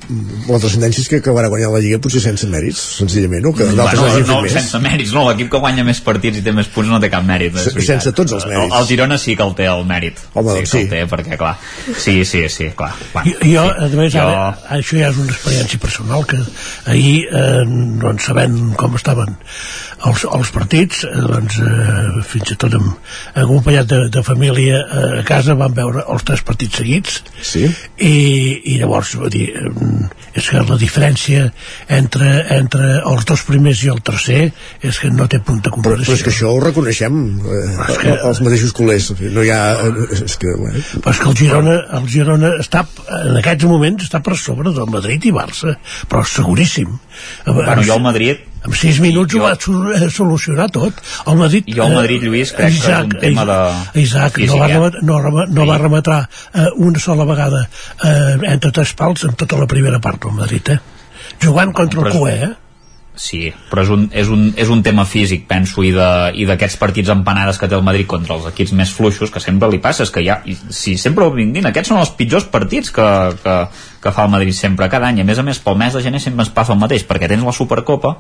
la transcendència és que acabarà guanyant la Lliga potser sense mèrits, senzillament, no? Que d'altres Bueno, no, més. sense mèrits, no, l'equip que guanya més partits i té més punts no té cap mèrit. és Se- veritat. sense tots els mèrits. El, el Girona sí que el té el mèrit. Home, sí, doncs que sí. el té, perquè clar, sí, sí, sí, clar. Bueno, I, jo, a més, jo- ara, això ja és una experiència personal que ahir, eh, doncs, sabent com estaven els, els partits, eh, doncs, eh, fins i tot amb, acompanyat de, de família eh, a casa, van veure els tres partits seguits sí? i, i llavors vull dir, eh, és que la diferència entre, entre els dos primers i el tercer és que no té punt de Però, comparació. però és que això ho reconeixem, eh, que- els mateixos culers. No hi ha... eh, És que, bueno, Però és que el Girona, el Girona està, en aquests moments està per sobre del Madrid i Barça, però seguríssim. Bueno, jo al Madrid En sis minuts ho va eh, solucionar tot. El Madrid, Jo al Madrid, Lluís, crec que és un tema de Isaac físic, no va, eh? no, no va rematar eh, una sola vegada eh, entre tres pals en tota la primera part del Madrid, eh? Jugant contra el Cué, eh? Sí, però és un, és un, és un tema físic, penso, i d'aquests partits empanades que té el Madrid contra els equips més fluixos, que sempre li passa, és que ja, si sempre ho vinguin, aquests són els pitjors partits que, que, que fa el Madrid sempre, cada any. A més a més, pel mes de gener sempre ens passa el mateix, perquè tens la Supercopa,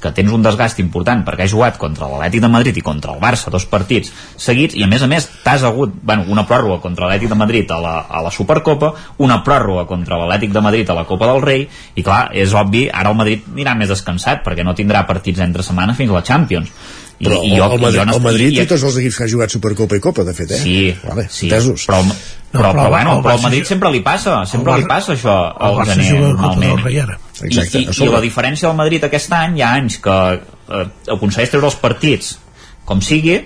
que tens un desgast important perquè has jugat contra l'Atlètic de Madrid i contra el Barça, dos partits seguits, i a més a més t'has hagut bueno, una pròrroga contra l'Atlètic de Madrid a la, a la Supercopa, una pròrroga contra l'Atlètic de Madrid a la Copa del Rei, i clar, és obvi, ara el Madrid anirà més descansat perquè no tindrà partits entre setmana fins a la Champions. I, però i jo, el, i Madrid, jo no el Madrid i, té tots els equips que han jugat Supercopa i Copa, de fet, eh? Sí, vale, sí, entesos. però, però, però, però bueno, el però al Madrid sempre li passa, sempre li passa això el al gener, normalment. del Rei ara. Exacte, I, i. I la diferència del Madrid aquest any, hi ha anys que eh, aconsegueix treure els partits com sigui,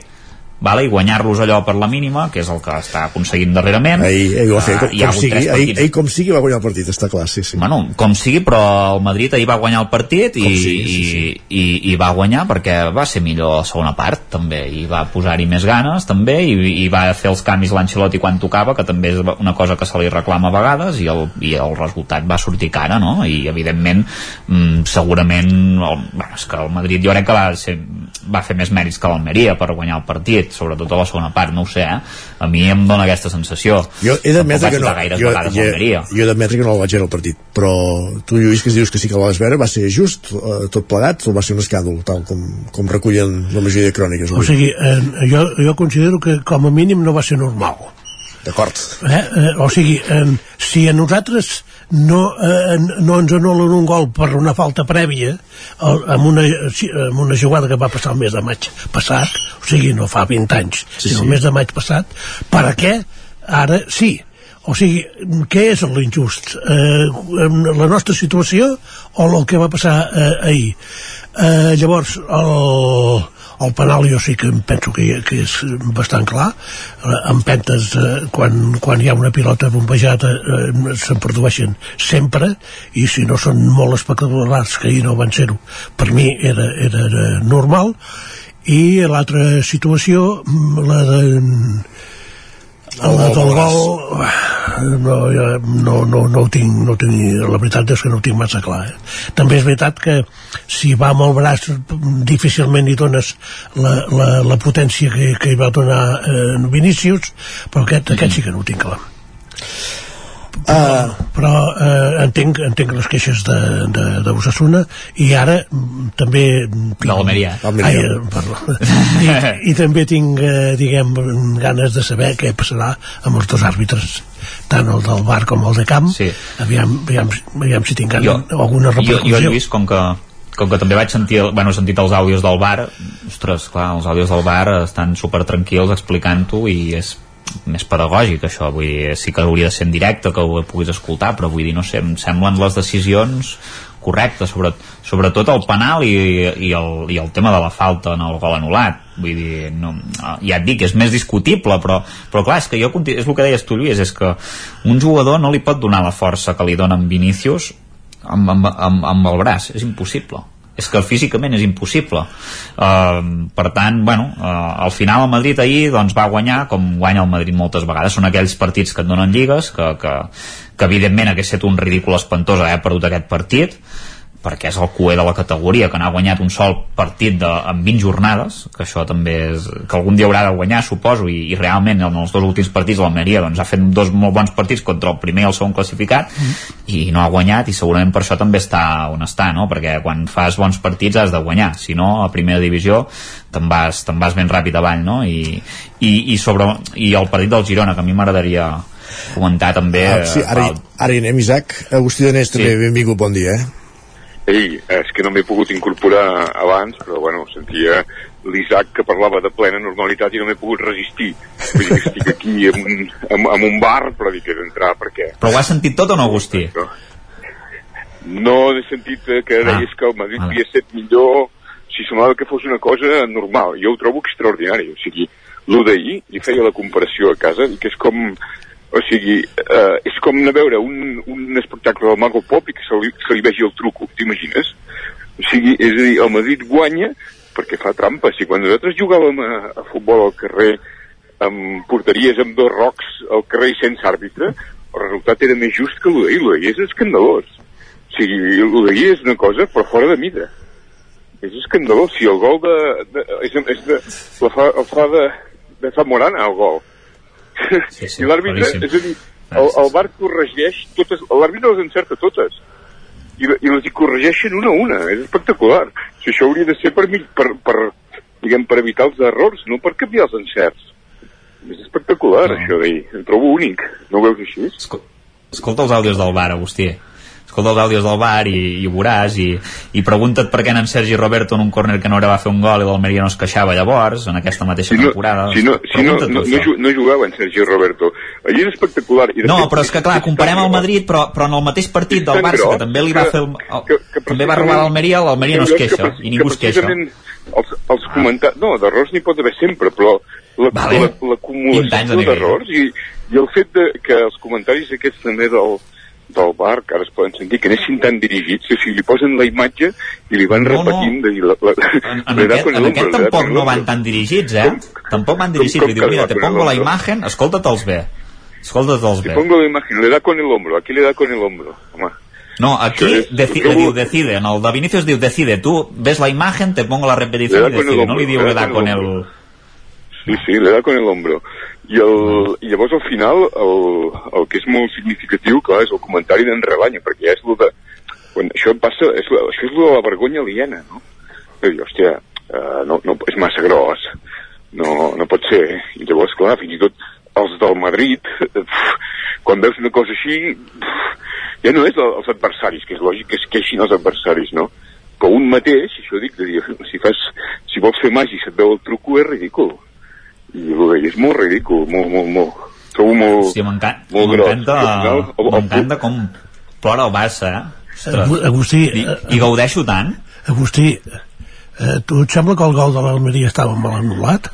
vale, i guanyar-los allò per la mínima, que és el que està aconseguint darrerament. Ahir, ahir ho va fer, Ah, com, com sigui, partits. ahir com sigui va guanyar el partit, està clar, sí, sí. Bueno, com sigui, però el Madrid ahir va guanyar el partit i, sigui, sí, sí. i, i, i va guanyar perquè va ser millor la segona part també, i va posar-hi més ganes també, i, i va fer els canvis l'Ancelotti quan tocava, que també és una cosa que se li reclama a vegades i el, i el resultat va sortir cara, no? I evidentment mm, segurament el, bueno, és que el Madrid jo crec que va, ser, va fer més mèrits que l'Almeria per guanyar el partit, sobretot a la segona part, no ho sé, eh? a mi em dona aquesta sensació Jo he d'admetre que no, jo, jo, jo he d'admetre que no el vaig veure el partit, però tu, Lluís, que dius que sí que el vas veure, va ser just, eh, tot plegat, o va ser un escàndol, tal com, com recullen la majoria de cròniques? O avui? sigui, eh, jo, jo considero que com a mínim no va ser normal. D'acord. Eh? Eh, o sigui, eh, si a nosaltres no, eh, no ens anulen un gol per una falta prèvia el, amb, una, amb una jugada que va passar el mes de maig passat, o sigui, no fa 20 anys, Sí, sinó sí. el mes de maig passat, per a què ara sí? O sigui, què és l'injust? Eh, la nostra situació o el que va passar eh, ahir? Eh, llavors, el, el penal jo sí que em penso que, que és bastant clar. Eh, empentes eh, quan, quan hi ha una pilota bombejada eh, se'n produeixen sempre i si no són molt espectaculars que ahir no van ser-ho per mi era, era, normal. I l'altra situació la de la del gol no, jo no, no, no, ho tinc, no ho tinc la veritat és que no ho tinc massa clar eh? també és veritat que si va amb el braç difícilment hi dones la, la, la potència que, que hi va donar eh, Vinícius però aquest, aquest sí que no ho tinc clar Uh, però eh, entenc, entenc les queixes de, de, de Osasuna i ara mm, també De l'Almeria. Ai, eh, perdó. I, i també tinc eh, diguem ganes de saber què passarà amb els dos àrbitres tant el del bar com el de camp Sí. aviam, aviam, aviam si tinc jo, alguna jo, repercussió jo, Lluís, com que com que també vaig sentir, bueno, he sentit els àudios del bar ostres, clar, els àudios del bar estan super tranquils explicant-ho i és més pedagògic això, vull dir, sí que hauria de ser en directe que ho puguis escoltar, però vull dir, no sé em semblen les decisions correctes sobre, sobretot el penal i, i, el, i el tema de la falta en el gol anul·lat. Vull dir, no, ja et dic és més discutible, però, però clar, és que jo és el que deies tu Lluís, és que un jugador no li pot donar la força que li dona en Vinícius amb, amb, amb, amb el braç, és impossible és que físicament és impossible. Uh, per tant, bueno uh, al final el Madrid ahir doncs, va guanyar com guanya el Madrid moltes vegades. Són aquells partits que et donen lligues que, que, que evidentment hagués estat un ridícul espantós haver perdut aquest partit perquè és el cué de la categoria que n'ha guanyat un sol partit de, en 20 jornades que això també és, que algun dia haurà de guanyar suposo, i, i realment en els dos últims partits l'Almeria doncs, ha fet dos molt bons partits contra el primer i el segon classificat i no ha guanyat i segurament per això també està on està no? perquè quan fas bons partits has de guanyar si no a primera divisió te'n vas, te'n vas ben ràpid avall no? I, i, i, sobre, i el partit del Girona que a mi m'agradaria comentar també Ah, sí, ara, eh, ara hi anem, Isaac. Agustí Danés, també, Sí. benvingut, bon dia, eh? Ei, és que no m'he pogut incorporar abans, però bueno, sentia l'Isaac que parlava de plena normalitat i no m'he pogut resistir. Vull dir que estic aquí en un, en, en un bar, però dic que he d'entrar perquè... Però ho has sentit tot o no, Agustí? No he sentit eh, que Ah, deies que el Madrid havia estat millor si semblava que fos una cosa normal. Jo ho trobo extraordinari. O sigui, el d'ahir, li feia la comparació a casa, i que és com... O sigui, eh, és com anar a veure un, un espectacle del Mago Pop i que se li, se li vegi el truco, t'imagines? O sigui, és a dir, el Madrid guanya perquè fa trampa. Si quan nosaltres jugàvem a, a futbol al carrer amb porteries amb dos rocs al carrer i sense àrbitre, el resultat era més just que el d'ahir. El d'ahir és escandalós. O sigui, el d'ahir és una cosa però fora de mida. És escandalós. Si el gol de... de és, és de la fa, el fa de, de Zamorana, el gol. Sí, I l'àrbitre, és a dir, el, el bar corregeix totes, l'àrbitre les encerta totes. I, i les hi corregeixen una a una, és espectacular. Si això hauria de ser per, mi- per, per, diguem, per evitar els errors, no per canviar els encerts. És espectacular, no. això d'ahir. Em trobo únic. No ho veus així? Escolta els àudios del bar, Agustí. Escolta els àudios del bar i, i ho veuràs i, i pregunta't per què en Sergi Roberto en un córner que no era va fer un gol i l'Almeria no es queixava llavors, en aquesta mateixa Si no, temporada. si no, si no, no, no, no jugava en Sergi Roberto. Allí és espectacular. I No, fet, però és que clar, comparem el Madrid, però, però en el mateix partit del Barça, que també li va que- fer... El, el, també va robar l'Almeria, l'Almeria no es que- queixa, que- i ningú que es queixa. Els, els comentar... No, d'errors n'hi pot haver sempre, però la- Vale. la- l'acumulació la, nivell. d'errors i, i el fet de, que els comentaris aquests també del, del bar, que ara es poden sentir, que anessin tan dirigits, o sigui, li posen la imatge i li van No, no. repetint de dir, la, la, En, en aquest, en aquest tampoc no van tan dirigits, eh? Tampoc van dirigits, com li diu, que mira, te pongo la hombro? imagen, escolta-te'ls bé. Escolta-te'ls Te bé. pongo la imagen, le da con el hombro, aquí le da con el hombro. Home, No, aquí és- deci, trobo- diu decide, en el de Vinicius diu decide, tu ves la imagen, te pongo la con el decide, no hombro, li diu le da con el el... Sí, sí, da con el hombro. I, el, i llavors al final el, el que és molt significatiu, clar, és el comentari d'en Relanya, perquè ja és el de... Quan això passa, és això és lo de la vergonya aliena, no? Dir, hòstia, uh, no, no, és massa gros, no, no pot ser. I llavors, clar, fins i tot els del Madrid, pf, quan veus una cosa així, pf, ja no és el- els adversaris, que és lògic que es queixin els adversaris, no? Però un mateix, això dic, de dir, si, fas, si vols fer màgia i se't veu el truco, és ridícul i el d'ell és molt ridícul, molt, molt, molt. Trobo molt, m'encan- molt gros. m'encanta com plora el Barça, eh? Ostres. Agu- Agustí, I, eh, I gaudeixo tant. Agustí, eh, tu et sembla que el gol de l'Almeria estava mal anul·lat?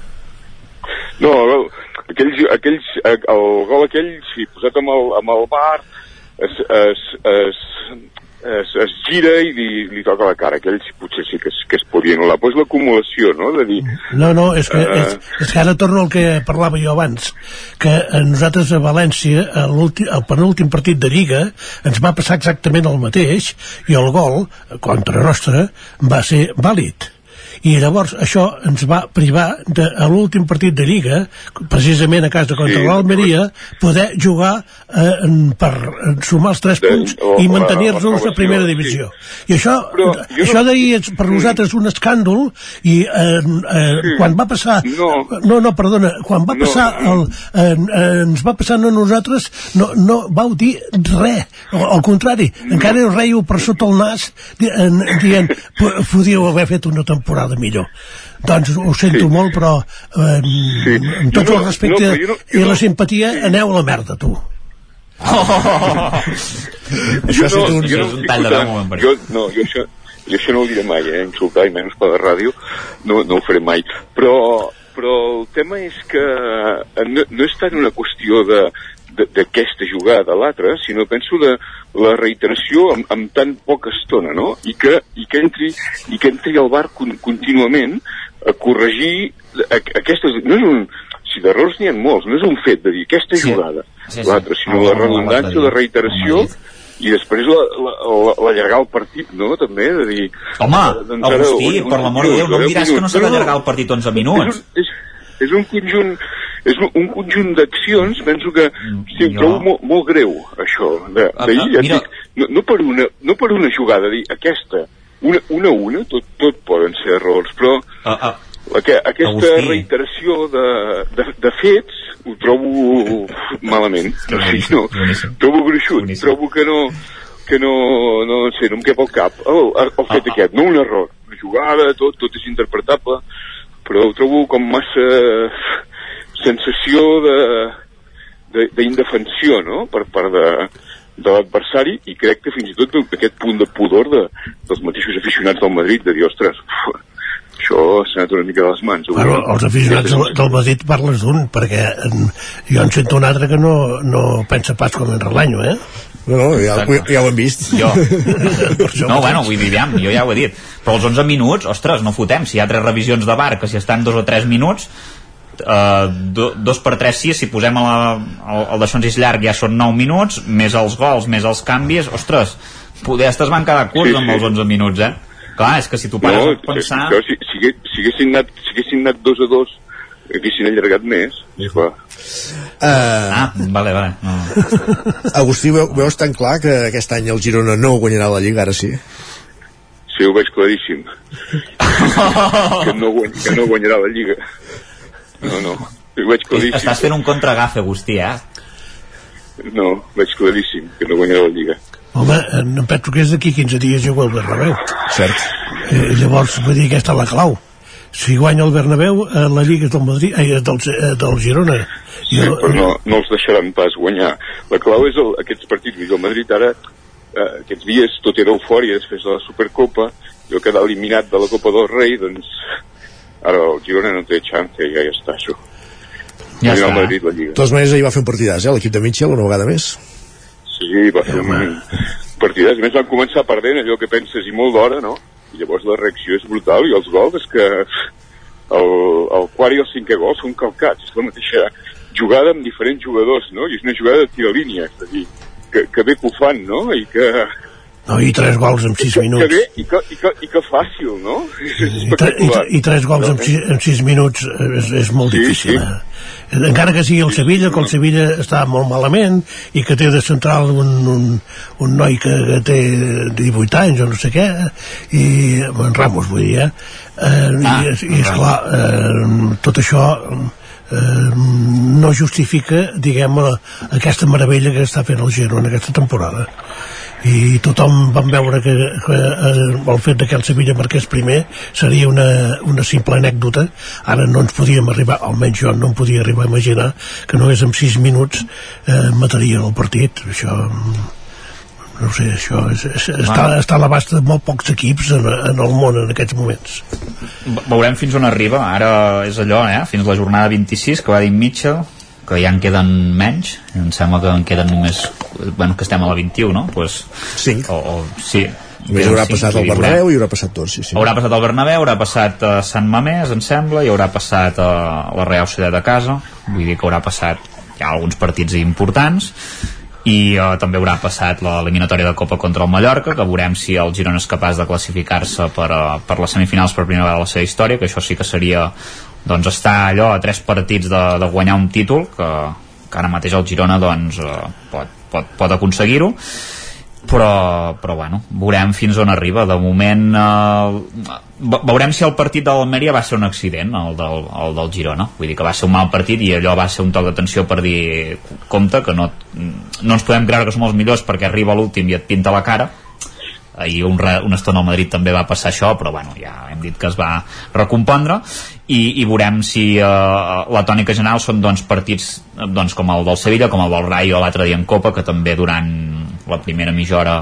No, el- aquells, aquells, eh, el gol aquell, sí, posat amb el, amb el bar, es, es, es, es, es gira i li, li toca la cara. Aquell sí, potser sí que es, que es podia anul·lar. Pues l'acumulació, no?, de dir... No, no, és que, Eh. és, és que ara torno al que parlava jo abans, que a nosaltres a València, a al penúltim partit de Lliga, ens va passar exactament el mateix, i el gol, contra nostre, va ser vàlid. I llavors això ens va privar de, a l'últim partit de Lliga, precisament a casa contra Sí, l'Almeria, poder jugar eh, en- per sumar els tres punts o- i mantenir-nos a primera sí. divisió. I això, Però això no- d'ahir és per nosaltres un escàndol i eh, eh, quan va passar No. no, no, perdona, quan va No. passar el, eh, eh, ens va passar a nosaltres no, no vau dir res al, al contrari, encara us per sota el nas di- en- dient "Po- podíeu haver fet una temporada millor doncs ho sento Sí. molt però eh, Sí. amb tot Jo el no- respecte no, no- i la no- simpatia aneu a la merda tu Això ha Jo un, jo és un tall de veu molt jo, no, jo això, jo això no ho diré mai, eh? insultar i menys per la ràdio no, no ho faré mai però, però el tema és que eh, no, no és tant una qüestió de- d'aquesta jugada a l'altra, sinó penso de la reiteració amb, amb tan poca estona, no? I que, i que, entri, i que entri al bar con, contínuament a corregir a, aquestes... No és un, si d'errors n'hi ha molts, no és un fet de dir aquesta Sí. jugada, Sí, sí. l'altra, sinó Ah, la redundància, la reiteració i després la- la- la- l'allargar el partit, no?, també, de dir... Home, doncs ara Agustí, un per l'amor de Déu, no em diràs que no s'ha d'allargar el partit 11 minuts. És un, és, és un conjunt és un, un conjunt d'accions penso que sí, em jo- trobo molt, molt greu això de, Ah, d'ahir, ah, mira. dic, no, no, per una, no per una jugada dir aquesta, una una, a una tot, tot poden ser errors però Ah, ah, la que, aquesta Agustí. reiteració de, de, de fets ho trobo malament o sigui, no, boníssim. trobo gruixut Boníssim. trobo que no que no, no sé, no em cap al cap. El, el fet aquest, no un error. Una jugada, tot, tot és interpretable, però ho trobo com massa sensació de de- d'indefensió, no?, per part de, de l'adversari i crec que fins i tot aquest punt de pudor de, dels mateixos aficionats del Madrid de dir, ostres, uf, això s'ha anat una mica de les mans. Bueno, els aficionats del, del Madrid parles d'un, perquè en, jo en sento un altre que no, no pensa pas com en Relanyo, eh? No, no, ja, ja ho hem vist. Jo. No, bueno, vull dir, aviam, jo ja ho he dit. Però els 11 minuts, ostres, no fotem. Si hi ha tres revisions de bar, que si estan dos o tres minuts, eh, do, dos per tres, sis, si posem a la, el, el d'això és llarg ja són 9 minuts, més els gols, més els canvis, ostres, poder es van quedar curts Sí, amb sí. els 11 minuts, eh? Clar, és que si tu pares no, a pensar... Això, si, si, si, haguessin anat, si haguessin anat dos a dos, haguessin allargat més, esclar. Uh, ah, vale, vale. No. Agustí, veu, veus tan clar que aquest any el Girona no guanyarà la Lliga, ara sí? Sí, ho veig claríssim. que, no guany, que no guanyarà la Lliga. No, no, ho veig claríssim. Estàs fent un contragafe, Agustí, eh? No, veig claríssim que no guanyarà la Lliga. Home, eh, em penso que és d'aquí 15 dies juga el Bernabéu. Cert. Eh, llavors, vull dir, aquesta és la clau. Si guanya el Bernabéu, eh, la Lliga és del, Madrid, eh, del, eh, del Girona. Sí, però no, no els deixaran pas guanyar. La clau és el, aquests partits. El Madrid ara, eh, aquests dies, tot era eufòria després de la Supercopa, el quedar eliminat de la Copa del Rei, doncs ara el Girona no té xance, ja, ja està, això. Ja està. el Madrid la Lliga. De totes maneres, ahir va fer un partidàs, eh, l'equip de Mitchell, una vegada més. Sí, va fer un partidàs. A més, van començar perdent allò que penses i molt d'hora, no? I llavors la reacció és brutal i els gols és que el, el quart i el cinquè gol són calcats. És la mateixa jugada amb diferents jugadors, no? I és una jugada de tira línia, és a dir, que, que bé que ho fan, no? I que, No, i tres gols en 6 que minuts. bé i que, i que, i que fàcil, no? És I, tre i, i tres gols en, sis, en sis minuts eh, és, és molt Sí, difícil sí. eh? encara que sigui el Sevilla que el Sevilla està molt malament i que té de central un, un, un noi que, que té 18 anys o no sé què i en Ramos vull dir eh? Eh, Ah, i, i esclar eh, tot això eh, no justifica diguem aquesta meravella que està fent el Girona aquesta temporada. I tothom vam veure que, que eh, el fet de que el Sevilla marqués primer seria una, una simple anècdota. Ara no ens podíem arribar, almenys jo no em podia arribar a imaginar que només en 6 minuts eh, matarien el partit. Això mm, no ho sé, això és, és, està, està a l'abast de molt pocs equips en, en el món en aquests moments Ve- Veurem fins on arriba. Ara és allò, eh? Fins la jornada 26, que va dir Mitchell, que ja en queden menys. Em sembla que en queden només... Bueno, que estem a la 21, no? Pues, Cinc. O, o, sí. Només haurà passat sí, el. Bernabéu i haurà passat tot, sí, sí. Haurà passat el Bernabéu, haurà passat a Sant Mamés, em sembla, i haurà passat a la Real Societat de casa. Vull dir que haurà passat ja alguns partits importants i uh, també haurà passat l'eliminatòria de Copa contra el Mallorca, que veurem si el Girona és capaç de classificar-se per, uh, per les semifinals per primera vegada a la seva història, que això sí que seria doncs estar allò a tres partits de, de guanyar un títol, que, que ara mateix el Girona doncs, uh, pot, pot, pot aconseguir-ho però, però bueno, veurem fins on arriba. De moment eh, ve- veurem si el partit de l'Almeria va ser un accident el del, el del Girona. Vull dir que va ser un mal partit i allò va ser un toc d'atenció per dir compte que no, no ens podem creure que som els millors perquè arriba l'últim i et pinta la cara. Ahir un, una estona al Madrid també va passar això però bueno, ja hem dit que es va recompondre. I, i veurem si eh, la tònica general són doncs, partits doncs, com el del Sevilla, com el del Rayo l'altre dia en Copa, que també durant la primera mitja hora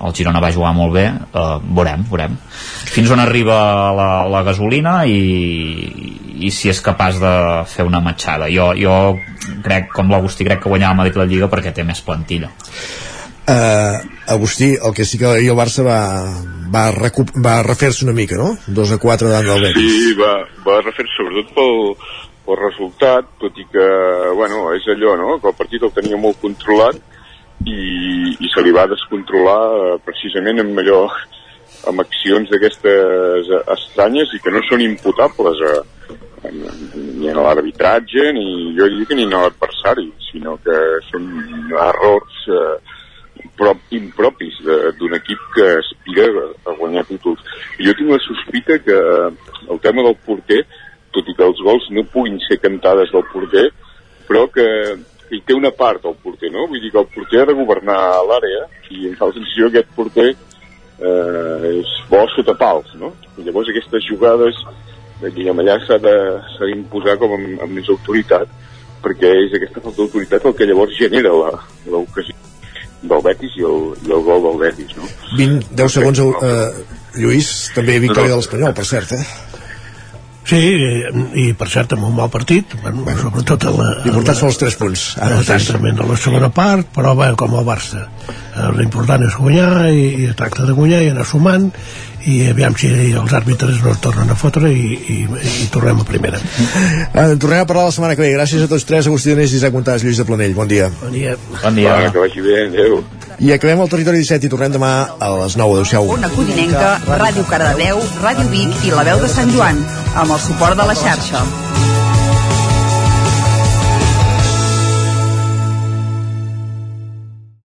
el Girona va jugar molt bé, eh, veurem, veurem fins on arriba la, la gasolina i, i si és capaç de fer una matxada jo, jo crec, com l'Agustí crec que guanyava el Madrid la Lliga perquè té més plantilla Uh, Agustí, el que sí que ahir el Barça va, va, recup- va refer-se una mica, no? 2 a 4 davant del Betis. Sí, va, va refer sobretot pel, pel resultat, tot i que, bueno, és allò, no?, que el partit el tenia molt controlat i, i se li va descontrolar eh, precisament amb allò, amb accions d'aquestes eh, estranyes i que no són imputables a, a, ni a l'arbitratge ni jo diria que ni a l'adversari sinó que són errors eh, prop, impropis d'un equip que aspira a, guanyar títols. Jo tinc la sospita que el tema del porter, tot i que els gols no puguin ser cantades del porter, però que i té una part el porter, no? Vull dir que el porter ha de governar l'àrea i em fa la sensació que aquest porter eh, és bo sota pals, no? I llavors aquestes jugades diguem, allà s'ha de- d'imposar com amb, amb més autoritat perquè és aquesta falta d'autoritat el que llavors genera l'ocasió del Betis i el, i el gol del Betis, no? 20, 10 segons, eh, Lluís, també victòria de l'Espanyol, per cert, eh? Sí, eh, i per cert amb un mal partit bueno, bueno sobretot a la, L'important són els 3 punts. Ara exactament, a la segona part però bé, com el Barça eh, l'important és guanyar i, i tracta de guanyar i anar sumant i aviam si els àrbitres no es tornen a fotre i, i, i tornem a primera Eh, tornem a parlar la setmana que ve. Gràcies a tots tres, Agustí Donés, Isaac Montàs, Lluís de Planell. Bon dia. Bon dia. Bon dia. Va, que vagi bé, adéu. I acabem el Territori 17 i tornem demà a les 9. Adéu-siau. Ona Codinenca, Ràdio Cardedeu, Ràdio Vic i La Veu de Sant Joan, amb el suport de la xarxa.